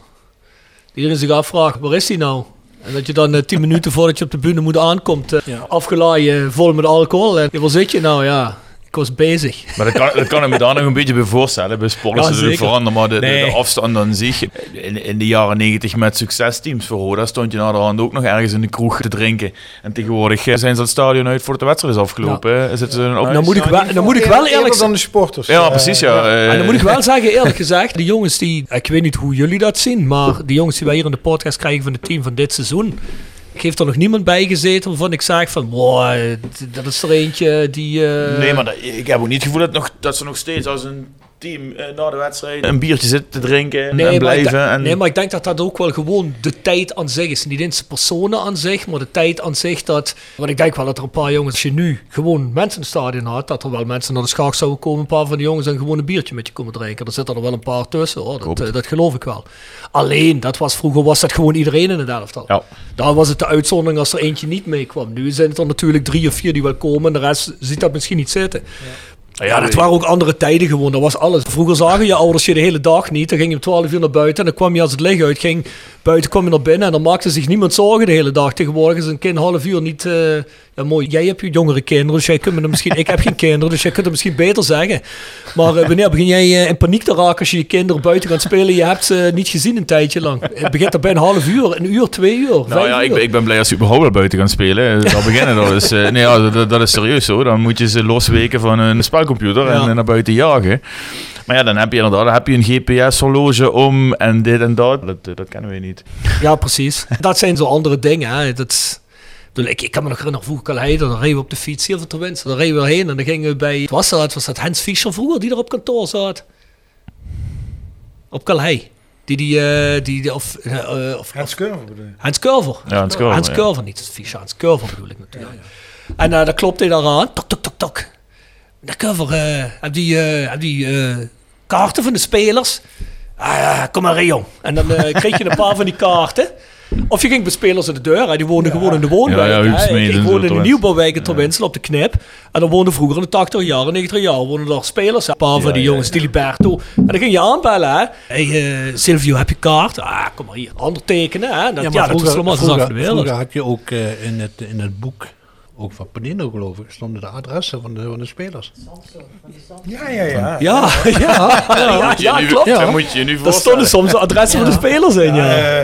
Iedereen zich afvraagt, waar is die nou? En dat je dan eh, tien minuten voordat je op de bühne moet aankomt, eh, Ja. afgelaaien, vol met alcohol. En waar zit je nou? Ja, ik was bezig. Maar dat kan, dat kan ik me daar nog een beetje bij voorstellen. Bij sport is natuurlijk veranderd, maar de, de- Nee. de afstand aan zich. In, in de jaren negentig met succesteams voor Roda stond je naderhand ook nog ergens in de kroeg te drinken. En tegenwoordig eh, zijn ze het stadion uit voordat de wedstrijd is afgelopen. Ja. Zitten ze dan ook Dan moet ik wel, dan moet ik wel eerlijk dan de sporters. Ja, Eh, precies. Ja. Eh, En dan moet ik wel zeggen, eerlijk gezegd, de jongens die, ik weet niet hoe jullie dat zien, maar de jongens die wij hier in de podcast krijgen van het team van dit seizoen, heeft er nog niemand bij gezeten waarvan ik zeg van, wow, dat is er eentje die... eh, Nee, maar ik heb ook niet het gevoel dat, nog, dat ze nog steeds als een team na de wedstrijd een biertje zitten te drinken en, Nee, blijven. en, nee, maar ik denk dat dat ook wel gewoon de tijd aan zich is. Niet eens de personen aan zich, maar de tijd aan zich. Dat, want ik denk wel dat er een paar jongens, als je nu gewoon mensen in het stadion had, dat er wel mensen naar de schaak zouden komen. Een paar van die jongens en gewoon een biertje met je komen drinken. Er zitten er wel een paar tussen hoor. Dat, eh, dat geloof ik wel. Alleen, dat was, vroeger was dat gewoon iedereen in het elftal. Ja. Daar was het de uitzondering als er eentje niet meekwam. Nu zijn het er natuurlijk drie of vier die wel komen en de rest ziet dat misschien niet zitten. Ja, dat waren ook andere tijden gewoon. Dat was alles. Vroeger zagen je ouders je de hele dag niet. Dan ging je om 12 uur naar buiten en dan kwam je als het licht uitging. Buiten kwam je naar binnen en dan maakte zich niemand zorgen de hele dag. Tegenwoordig is een kind half uur niet... eh, ja, mooi. Jij hebt je jongere kinderen, dus jij kunt me dan misschien... ik heb geen kinderen, dus jij kunt het misschien beter zeggen. Maar eh, wanneer begin jij eh, in paniek te raken als je je kinderen buiten gaat spelen? Je hebt ze niet gezien een tijdje lang. Het begint er bij een half uur, een uur, twee uur, Nou ja, ik, ben- ik ben blij als ze überhaupt buiten gaan spelen. Dat beginnen dat is, nee, ja, dat, dat is serieus zo. Dan moet je ze losweken van een spelcomputer en, Ja. en naar buiten jagen. Maar ja, dan heb je inderdaad dan heb je een GPS-horloge om en dit en dat. Dat, eh, dat kennen we niet. Ja, precies. Dat zijn zo andere dingen. Hè. Dat, is- ik bedoel, ik, ik kan me nog herinneren, vroeger Calais, dan reden we op de fiets hier van ter Winst. Dan reden we heen en dan gingen we bij, was dat, was dat Hans Fischer vroeger, die er op kantoor zat? Op Calais. Die, die, eh, die, die of, eh, eh, of, Hans Curver bedoel je? Hans Curver. Ja, Hans Curver, Hans ja. Curver, niet Fischer, Hans Curver bedoel ik natuurlijk. En eh dan klopt hij daaraan, tok, tok, tok, tok. De Curver, eh heb die, eh, heb die eh, kaarten van de spelers? Ah, ja, kom maar, jong. En dan eh, kreeg je een paar van die kaarten. Of je ging bij spelers aan de deur. Hè. Die woonden gewoon in de woonwijk. Ja, ja, hè. Ik, woonde in de nieuwbouwwijk in Terwinsel op de knip. En dan woonden vroeger in de 80 jaren, 90 jaar, woonden daar spelers. hè. Een paar van die ja, jongens, Diliberto. En dan ging je aanbellen. Hè. Hey, Silvio, heb je kaart? Ah, kom maar hier. Ander tekenen. Hè. Dat, ja, maar dat was allemaal wereld. vroeger had je ook eh, in, het, in het boek, ook van Panino geloof ik, stonden de adressen van de, van de spelers. Ja, ja, ja. Ja, ja, ja, ja, klopt. dat moet je nu Daar stonden soms de adressen van de spelers in, ja. Eh,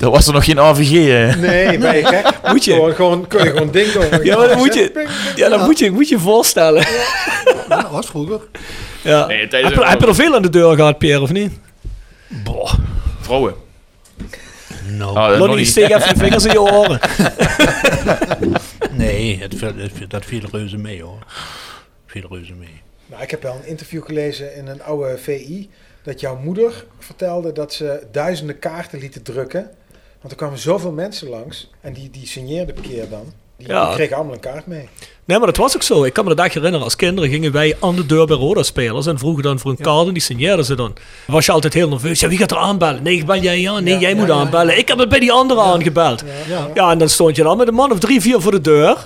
Er was er nog geen AVG. eh. nee, ben je gek? Moet je? Gewoon, gewoon, kun je gewoon ding doen. Ja, maar dan moet je, ja, dan moet je, moet je voorstellen. Ja, dat was vroeger. Ja. Nee, tijdens- heb, je- heb je er veel aan de deur gehad, Pierre, of niet? Boah, vrouwen. Dat nog Lonnie, niet. steek even je vingers in je oren. nee, het, dat viel reuze mee hoor. Viel reuze mee. Nou, ik heb wel een interview gelezen in een oude VI. Dat jouw moeder vertelde dat ze duizenden kaarten lieten drukken. Want er kwamen zoveel mensen langs. En die, die signeerden per keer dan. Die, Ja. die kregen allemaal een kaart mee. Nee, maar dat was ook zo. Ik kan me de dag herinneren, als kinderen gingen wij aan de deur bij Roda-spelers en vroegen dan voor een kaart en die signeerden ze dan. Was je altijd heel nerveus. Ja, wie gaat er aanbellen? Nee, bel jij aan? Nee, Ja, jij moet ja, aanbellen. Ik heb het bij die andere aangebeld. Ja. Ja, en dan stond je dan met een man of drie, vier voor de deur.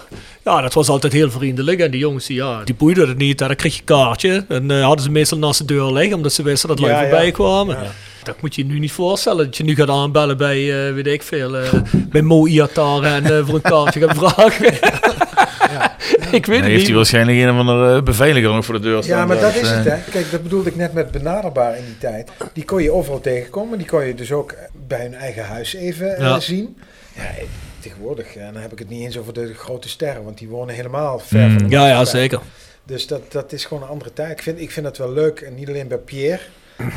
Ja, dat was altijd heel vriendelijk. En die jongens, die, ja, die boeiden het niet. Ja, dan kreeg je een kaartje. En eh, hadden ze meestal naast de deur liggen, omdat ze wisten dat wij voorbij kwamen. Dat moet je je nu niet voorstellen. Dat je nu gaat aanbellen bij, eh, weet ik veel, eh, bij Mo Iatar en eh, voor een kaartje gaat vragen. ik weet Dan het heeft niet. hij waarschijnlijk een of andere beveiliger nog voor de deur staan. Ja, maar dat is het, hè. Kijk, dat bedoelde ik net met benaderbaar in die tijd. Die kon je overal tegenkomen. Die kon je dus ook bij hun eigen huis even Ja. zien. Ja, tegenwoordig, en dan heb ik het niet eens over de grote sterren, want die wonen helemaal ver Mm. van de Ja, ja, zeker. Dus dat, dat is gewoon een andere tijd. Ik vind, ik vind het wel leuk, en niet alleen bij Pierre,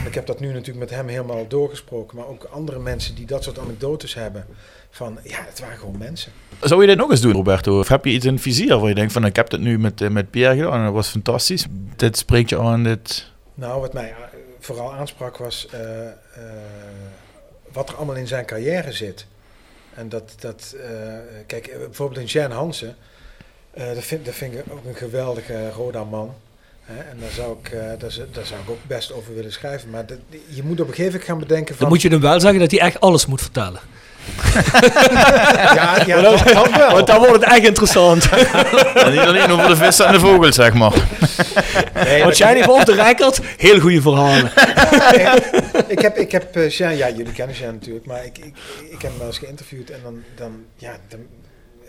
Ik heb dat nu natuurlijk met hem helemaal doorgesproken. Maar ook andere mensen die dat soort anekdotes hebben. Van ja, het waren gewoon mensen. Zou je dit nog eens doen, Roberto? Of heb je iets in het vizier waar je denkt van ik heb het nu met, eh, met Pierre gedaan en dat was fantastisch. Dit spreekt je aan, dit... Nou, wat mij eh, vooral aansprak was eh, wat er allemaal in zijn carrière zit. En dat, dat kijk, bijvoorbeeld een Jan Hansen, dat, vind, dat vind ik ook een geweldige Roda-man. Hè, en daar zou, ik, eh, daar, zou- daar zou ik ook best over willen schrijven. Maar dat, je moet op een gegeven moment gaan bedenken van... Dan moet je hem wel zeggen dat hij echt alles moet vertellen. Ja, ja dat, dat wel. Want dan wordt het echt interessant. En niet alleen over de vissen en de vogels, zeg maar. Nee, Want jij heeft op de record heel goede verhalen. ik heb, ik heb eh, Jean, ja, jullie kennen Jean natuurlijk, maar ik, ik, ik heb hem wel eens geïnterviewd en dan, dan, ja, dan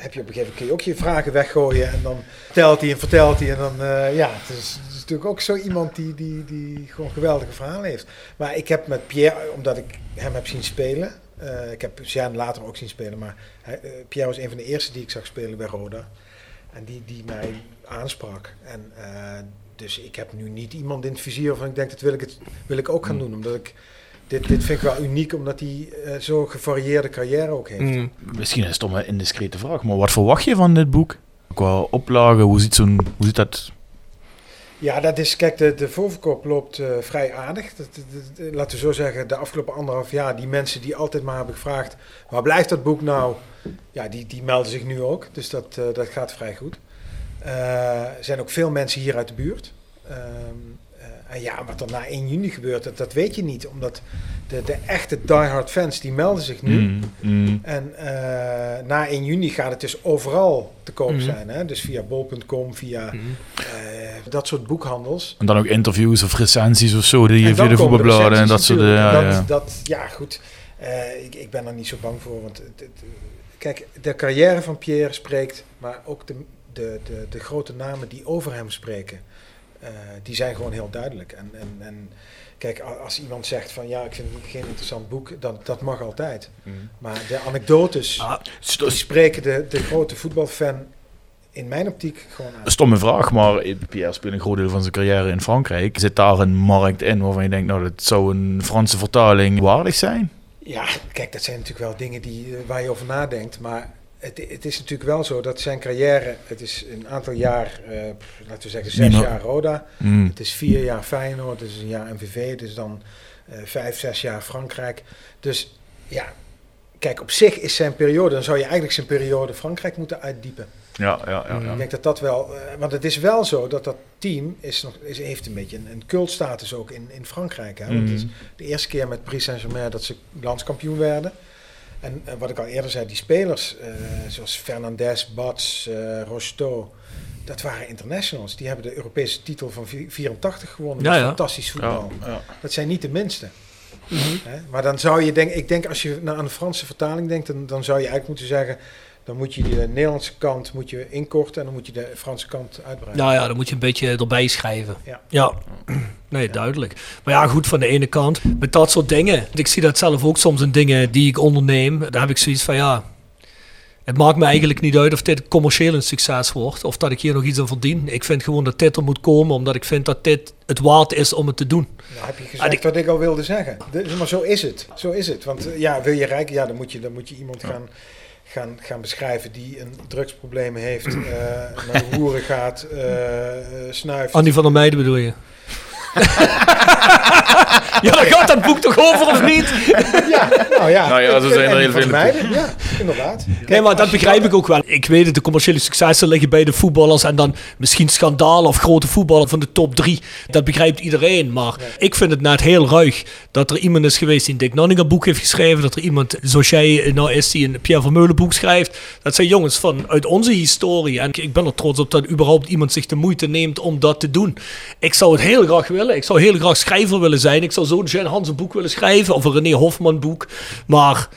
heb je op een gegeven moment kun je ook je vragen weggooien en dan vertelt hij en vertelt hij en dan, eh, ja, het is, het is natuurlijk ook zo iemand die, die, die gewoon geweldige verhalen heeft. Maar ik heb met Pierre, omdat ik hem heb zien spelen, eh, ik heb Jean later ook zien spelen, maar hij, eh, Pierre was een van de eerste die ik zag spelen bij Roda en die, die mij aansprak. En dus ik heb nu niet iemand in het vizier waarvan ik denk, dat wil ik, het, wil ik ook gaan doen. Omdat ik, dit, dit vind ik wel uniek, omdat hij eh, zo'n gevarieerde carrière ook heeft. Mm. Misschien een stomme indiscrete vraag, maar wat verwacht je van dit boek? Qua oplagen, hoe ziet, zo'n, hoe ziet dat? Ja, dat is, kijk, de, de voorverkoop loopt eh, vrij aardig. Dat, dat- dat- laten we zo zeggen, de afgelopen anderhalf jaar, die mensen die altijd maar hebben gevraagd, waar blijft dat boek nou? Ja, die, die melden zich nu ook, dus dat, eh, dat gaat vrij goed. Eh, er zijn ook veel mensen hier uit de buurt. Eh, ja, wat er na 1 juni gebeurt, dat, dat weet je niet. Omdat de, de echte diehard fans, die melden zich nu. Mm, mm. En eh, na 1 juni gaat het dus overal te koop Mhm. zijn. Hè? Dus via bol.com, via eh, dat soort boekhandels. En dan ook interviews of recensies of zo, die je via de voetbalbladen en dat soort. Ja, dat, ja. Dat, ja, goed. Ik, ik ben er niet zo bang voor. Want het, het- kijk, de carrière van Pierre spreekt, maar ook de, de, de, de grote namen die over hem spreken, die zijn gewoon heel duidelijk. En, en, en kijk, als iemand zegt van ja, ik vind het geen interessant boek, dan, dat mag altijd. Maar de anekdotes, Ah, die spreken de, de grote voetbalfan in mijn optiek gewoon aan. Een stomme vraag, maar Pierre speelt een groot deel van zijn carrière in Frankrijk. Zit daar een markt in waarvan je denkt, nou, dat zou een Franse vertaling waardig zijn? Ja, kijk, dat zijn natuurlijk wel dingen die, eh, waar je over nadenkt. Maar het, het is natuurlijk wel zo dat zijn carrière, het is een aantal jaar, eh, laten we zeggen zes jaar Roda. Mm. Het is vier jaar Feyenoord, het is een jaar MVV, het is dan eh, vijf, zes jaar Frankrijk. Dus ja, kijk, op zich is zijn periode, dan zou je eigenlijk zijn periode Frankrijk moeten uitdiepen. Ja, ja, ja. ja. Ik denk dat dat wel, eh, want het is wel zo dat dat team is nog, is, heeft een beetje een, een cultstatus ook in, in Frankrijk. Hè? Want het is de eerste keer met Paris Saint-Germain dat ze landskampioen werden. En eh, wat ik al eerder zei, die spelers eh, zoals Fernandes, Bats, eh Rocheteau, dat waren internationals. Die hebben de Europese titel van vi- 84 gewonnen. Ja, met ja. fantastisch voetbal. Ja, ja. Dat zijn niet de minste. Hè? Maar dan zou je denken, ik denk als je naar aan de Franse vertaling denkt, dan, dan zou je eigenlijk moeten zeggen, dan moet je de Nederlandse kant moet je inkorten en dan moet je de Franse kant uitbreiden. Nou ja, dan moet je een beetje erbij schrijven. Ja. Ja, nee, duidelijk. Maar ja, goed, van de ene kant, met dat soort dingen. Ik zie dat zelf ook soms in dingen die ik onderneem. Daar heb ik zoiets van, ja, het maakt me eigenlijk niet uit of dit commercieel een succes wordt. Of dat ik hier nog iets aan verdien. Ik vind gewoon dat dit er moet komen, omdat ik vind dat dit het waard is om het te doen. Nou heb je gezegd wat ik al wilde zeggen. Maar zo is het. Zo is het. Want eh, ja, wil je rijk, ja, dan moet je, dan moet je iemand gaan, gaan, gaan beschrijven die een drugsprobleem heeft, eh, naar de hoeren gaat, eh, eh, snuift. Annie van der Meijden bedoel je? ja, daar gaat dat boek toch over, of niet? Ja, nou ja. Nou ja, zo zijn er heel veel meiden, Ja, inderdaad. Nee, Kijk, maar als dat begrijp dan- ik ook wel. Ik weet het, de commerciële successen liggen bij de voetballers en dan misschien schandalen of grote voetballer van de top drie. Dat begrijpt iedereen. Maar ik vind het net heel ruig dat er iemand is geweest die een Dick Nanninga boek heeft geschreven. Dat er iemand zoals jij eh, nou is die een Pierre Vermeulen boek schrijft. Dat zijn jongens van uit onze historie. En ik- ik ben er trots op dat überhaupt iemand zich de moeite neemt om dat te doen. Ik zou het heel graag willen. Ik zou heel graag schrijver willen zijn. Ik zou zo'n Jan Hansen boek willen schrijven of een René Hofman boek. Maar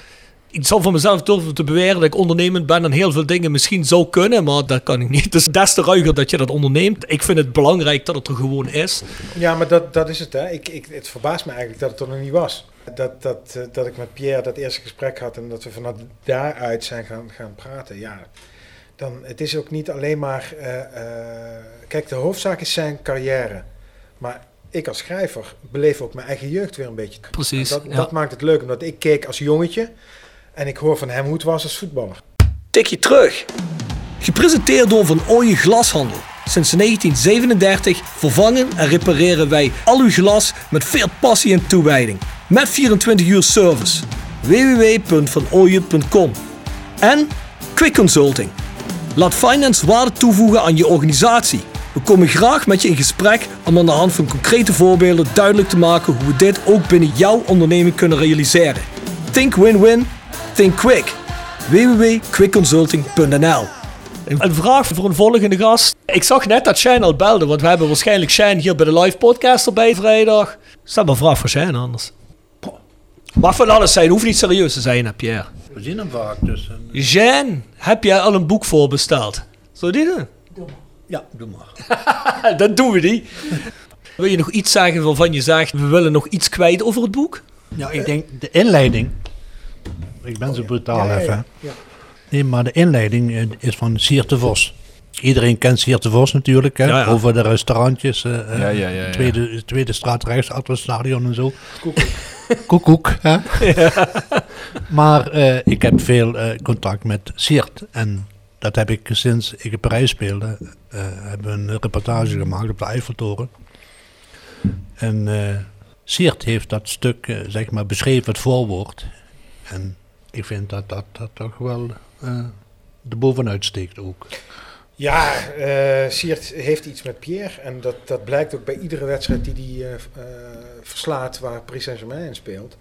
ik zal van mezelf durven te beweren dat ik ondernemend ben en heel veel dingen misschien zou kunnen, maar dat kan ik niet. Dus des te ruiger dat je dat onderneemt. Ik vind het belangrijk dat het er gewoon is. Ja, maar dat, dat is het. Hè. Ik, ik, het verbaast me eigenlijk dat het er nog niet was. Dat, dat, eh, dat ik met Pierre dat eerste gesprek had en dat we vanuit daaruit zijn gaan, gaan praten. Ja, dan, het is ook niet alleen maar... eh, eh, kijk, de hoofdzaak is zijn carrière. Maar ik als schrijver beleef ook mijn eigen jeugd weer een beetje. Precies, Dat, ja. dat maakt het leuk, omdat ik keek als jongetje en ik hoor van hem hoe het was als voetballer. Tikje terug. Gepresenteerd door Van Ooyen Glashandel. Sinds 1937 vervangen en repareren wij al uw glas met veel passie en toewijding. Met 24 uur service. www.vanooyen.com En Quick Consulting. Laat finance waarde toevoegen aan je organisatie. We komen graag met je in gesprek om aan de hand van concrete voorbeelden duidelijk te maken hoe we dit ook binnen jouw onderneming kunnen realiseren. Think win-win, think quick. www.quickconsulting.nl Een vraag voor een volgende gast. Ik zag net dat Shane al belde, want we hebben waarschijnlijk Shane hier bij de live podcast erbij vrijdag. Stel maar een vraag voor Shane anders. Mag van alles zijn, hoeft niet serieus te zijn, hè, Pierre. We zien hem vaak, dus... eh, Jean, heb jij al een boek voorbesteld? We die doen? Ja, doe maar. Dan doen we die. Wil je nog iets zeggen waarvan je zegt, we willen nog iets kwijt over het boek? Ja, ik denk de inleiding. Ik ben zo brutaal Ja, ja, even. ja. Nee, maar de inleiding eh, is van Siert de Vos. Iedereen kent Siert de Vos natuurlijk, hè? Ja, ja. over de restaurantjes. Ja, ja, ja, ja. Tweede, tweede straat rechts, achter het stadion en zo. Koekoek. hè? maar eh, ik heb veel eh, contact met Siert. En dat heb ik sinds ik in Parijs speelde. Eh hebben een reportage gemaakt op de Eiffeltoren. En eh Siert heeft dat stuk, eh, zeg maar, beschreven, het voorwoord. En ik vind dat dat, dat toch wel eh er bovenuit steekt ook. Ja, eh Siert heeft iets met Pierre. En dat, dat blijkt ook bij iedere wedstrijd die hij eh, eh, verslaat waar Paris Saint-Germain in speelt.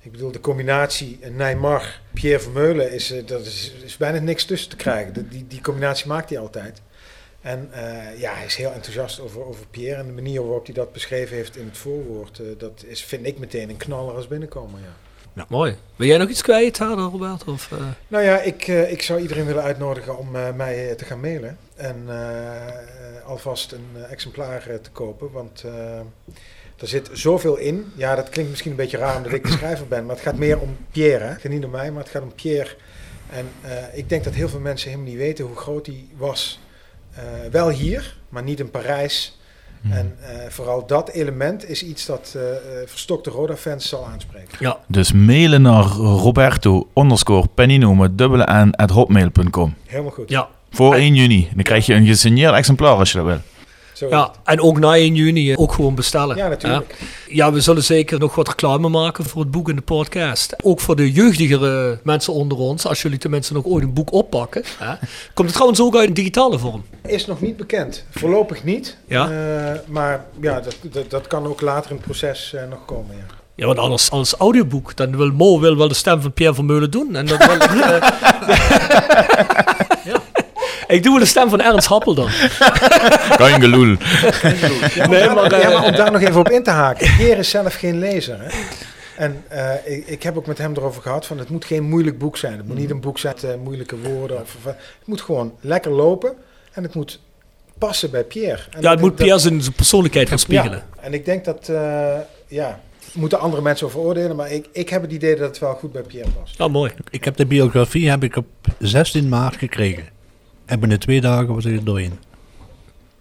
Ik bedoel, de combinatie Neymar, Pierre Vermeulen, is, eh, dat is, bijna niks tussen te krijgen. Die, die combinatie maakt hij altijd. En eh, ja, hij is heel enthousiast over, over Pierre. En de manier waarop hij dat beschreven heeft in het voorwoord, eh, dat is, vind ik meteen een knaller als binnenkomen. Ja. Mooi. Wil jij nog iets kwijt, Robert? Of, eh? Nou ja, ik, ik zou iedereen willen uitnodigen om mij te gaan mailen. En alvast een exemplaar te kopen. Want er zit zoveel in. Ja, dat klinkt misschien een beetje raar omdat ik de schrijver ben. Maar het gaat meer om Pierre. Hè? Het gaat niet om mij, maar het gaat om Pierre. En ik denk dat heel veel mensen helemaal niet weten hoe groot hij was. Eh, wel hier, maar niet in Parijs. En eh, vooral dat element is iets dat eh, eh, verstokte Roda-fans zal aanspreken. Ja. Dus mailen naar Roberto underscore met dubbele n at hotmail.com. Helemaal goed. Ja. Voor 1 juni. Dan krijg je een gesigneerd exemplaar als je dat wil. Zo ja, en ook na 1 juni eh, ook gewoon bestellen. Ja, natuurlijk. Ja. Ja, we zullen zeker nog wat reclame maken voor het boek en de podcast. Ook voor de jeugdigere mensen onder ons, als jullie tenminste nog ooit een boek oppakken. Hè. Komt het trouwens ook uit in digitale vorm? Is nog niet bekend. Voorlopig niet. Ja. Eh, maar ja, dat, dat, dat kan ook later in het proces eh, nog komen. Ja. Ja, want anders als audioboek, dan wil Mo wil wel de stem van Pierre Vermeulen doen. En dan wil ik, eh, ja. Ik doe wel de stem van Ernst Happel dan. Kein geloel. Nee, daar, maar, ja, eh, maar om daar nog even op in te haken. Pierre is zelf geen lezer. Hè? En eh, ik, ik heb ook met hem erover gehad van het moet geen moeilijk boek zijn. Het moet niet een boek zijn met eh, moeilijke woorden. Of, of, het moet gewoon lekker lopen. En het moet passen bij Pierre. En Ja, het moet Pierre zijn zijn persoonlijkheid gaan spiegelen. Ja, en ik denk dat, eh, ja, moeten andere mensen over oordelen. Maar ik, ik heb het idee dat het wel goed bij Pierre past. Ja, mooi. Ik heb de biografie heb ik op 16 maart gekregen. En binnen twee dagen was ik er doorheen.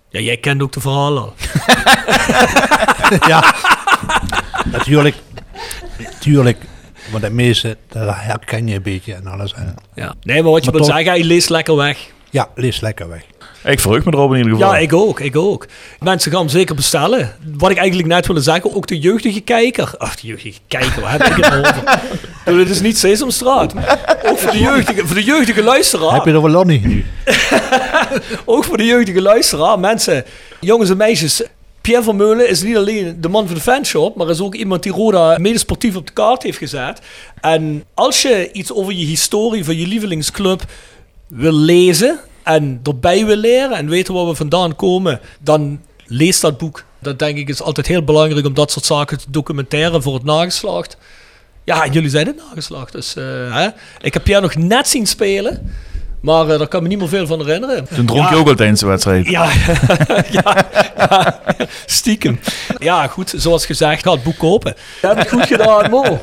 Ja, jij kent ook de verhalen al. ja, natuurlijk. Natuurlijk. Maar het meeste, dat herken je een beetje en alles. En, Ja. Nee, maar wat je Maar wil toch- zeggen, hij leest lekker weg. ja, lees lekker weg. Ik verheug me erop in ieder geval. Ja, ik ook, ik ook. Mensen gaan hem zeker bestellen. Wat ik eigenlijk net wilde zeggen, ook de jeugdige kijker. Ach, de jeugdige kijker, waar heb ik het over? Bedoel, Het is niet Sesamstraat. Ook voor de jeugdige, voor de jeugdige luisteraar. Heb je er wel Lonnie nu? Ook voor de jeugdige luisteraar. Mensen, jongens en meisjes. Pierre Vermeulen is niet alleen de man van de fanshop, maar is ook iemand die Roda mede sportief op de kaart heeft gezet. En als je iets over je historie van je lievelingsclub wil lezen en erbij wil leren en weten waar we vandaan komen, dan lees dat boek. Dat denk ik is altijd heel belangrijk om dat soort zaken te documenteren voor het nageslacht. Ja, en jullie zijn het nageslacht. Dus, eh, hè? Ik heb Pierre nog net zien spelen, maar eh, daar kan me niet meer veel van herinneren. Toen dronk je ook al tijdens de wedstrijd. Ja, ja, ja, stiekem. Ja, goed, zoals gezegd, ga het boek kopen. Je hebt het goed gedaan, Mo.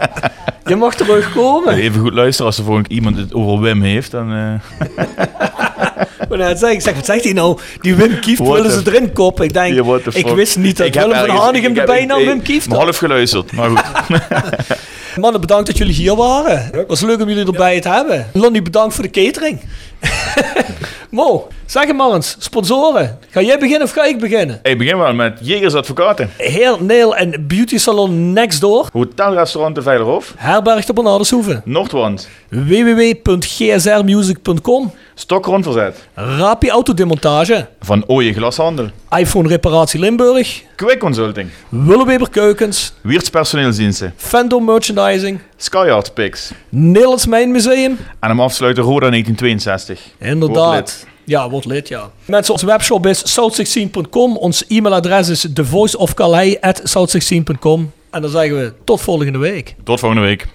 Je mag terugkomen. Even goed luisteren als er voor iemand het over Wim heeft. Dan, eh, Maar net zeg, ik zeg, wat zegt hij nou? Die Wim Kieft What willen ze erin koppen. Ik denk, ik wist niet dat Ik Willem van ergens- Hanegem ik de bijnaam Wim Kieft had. half geluisterd, maar goed. Mannen, bedankt dat jullie hier waren. Het was leuk om jullie erbij te hebben. Lonnie, bedankt voor de catering. Mo, zeg hem maar eens. Sponsoren. Ga jij beginnen of ga ik beginnen? Ik begin wel met Jegers Advocaten. Hair, Nail en Beauty Salon Next Door. Hotelrestaurant de Veilerhof. Herberg de Bernardeshoeve. Noordwand. www.gsrmusic.com Stokgrondverzet. Rapi Autodemontage. Van Ooije Glashandel. iPhone Reparatie Limburg. Quick Consulting. Willeweber Keukens. Wiertz Personeelsdiensten. Fendo Merchandising. Skyart Picks. Nederlands Mijnmuseum. En hem afsluiten Roda 1962. Wordt Inderdaad. lid. Ja, wordt lid, ja. Mensen, onze webshop is south16.com. Ons e-mailadres is thevoiceofcalais.south16.com. En dan zeggen we tot volgende week. Tot volgende week.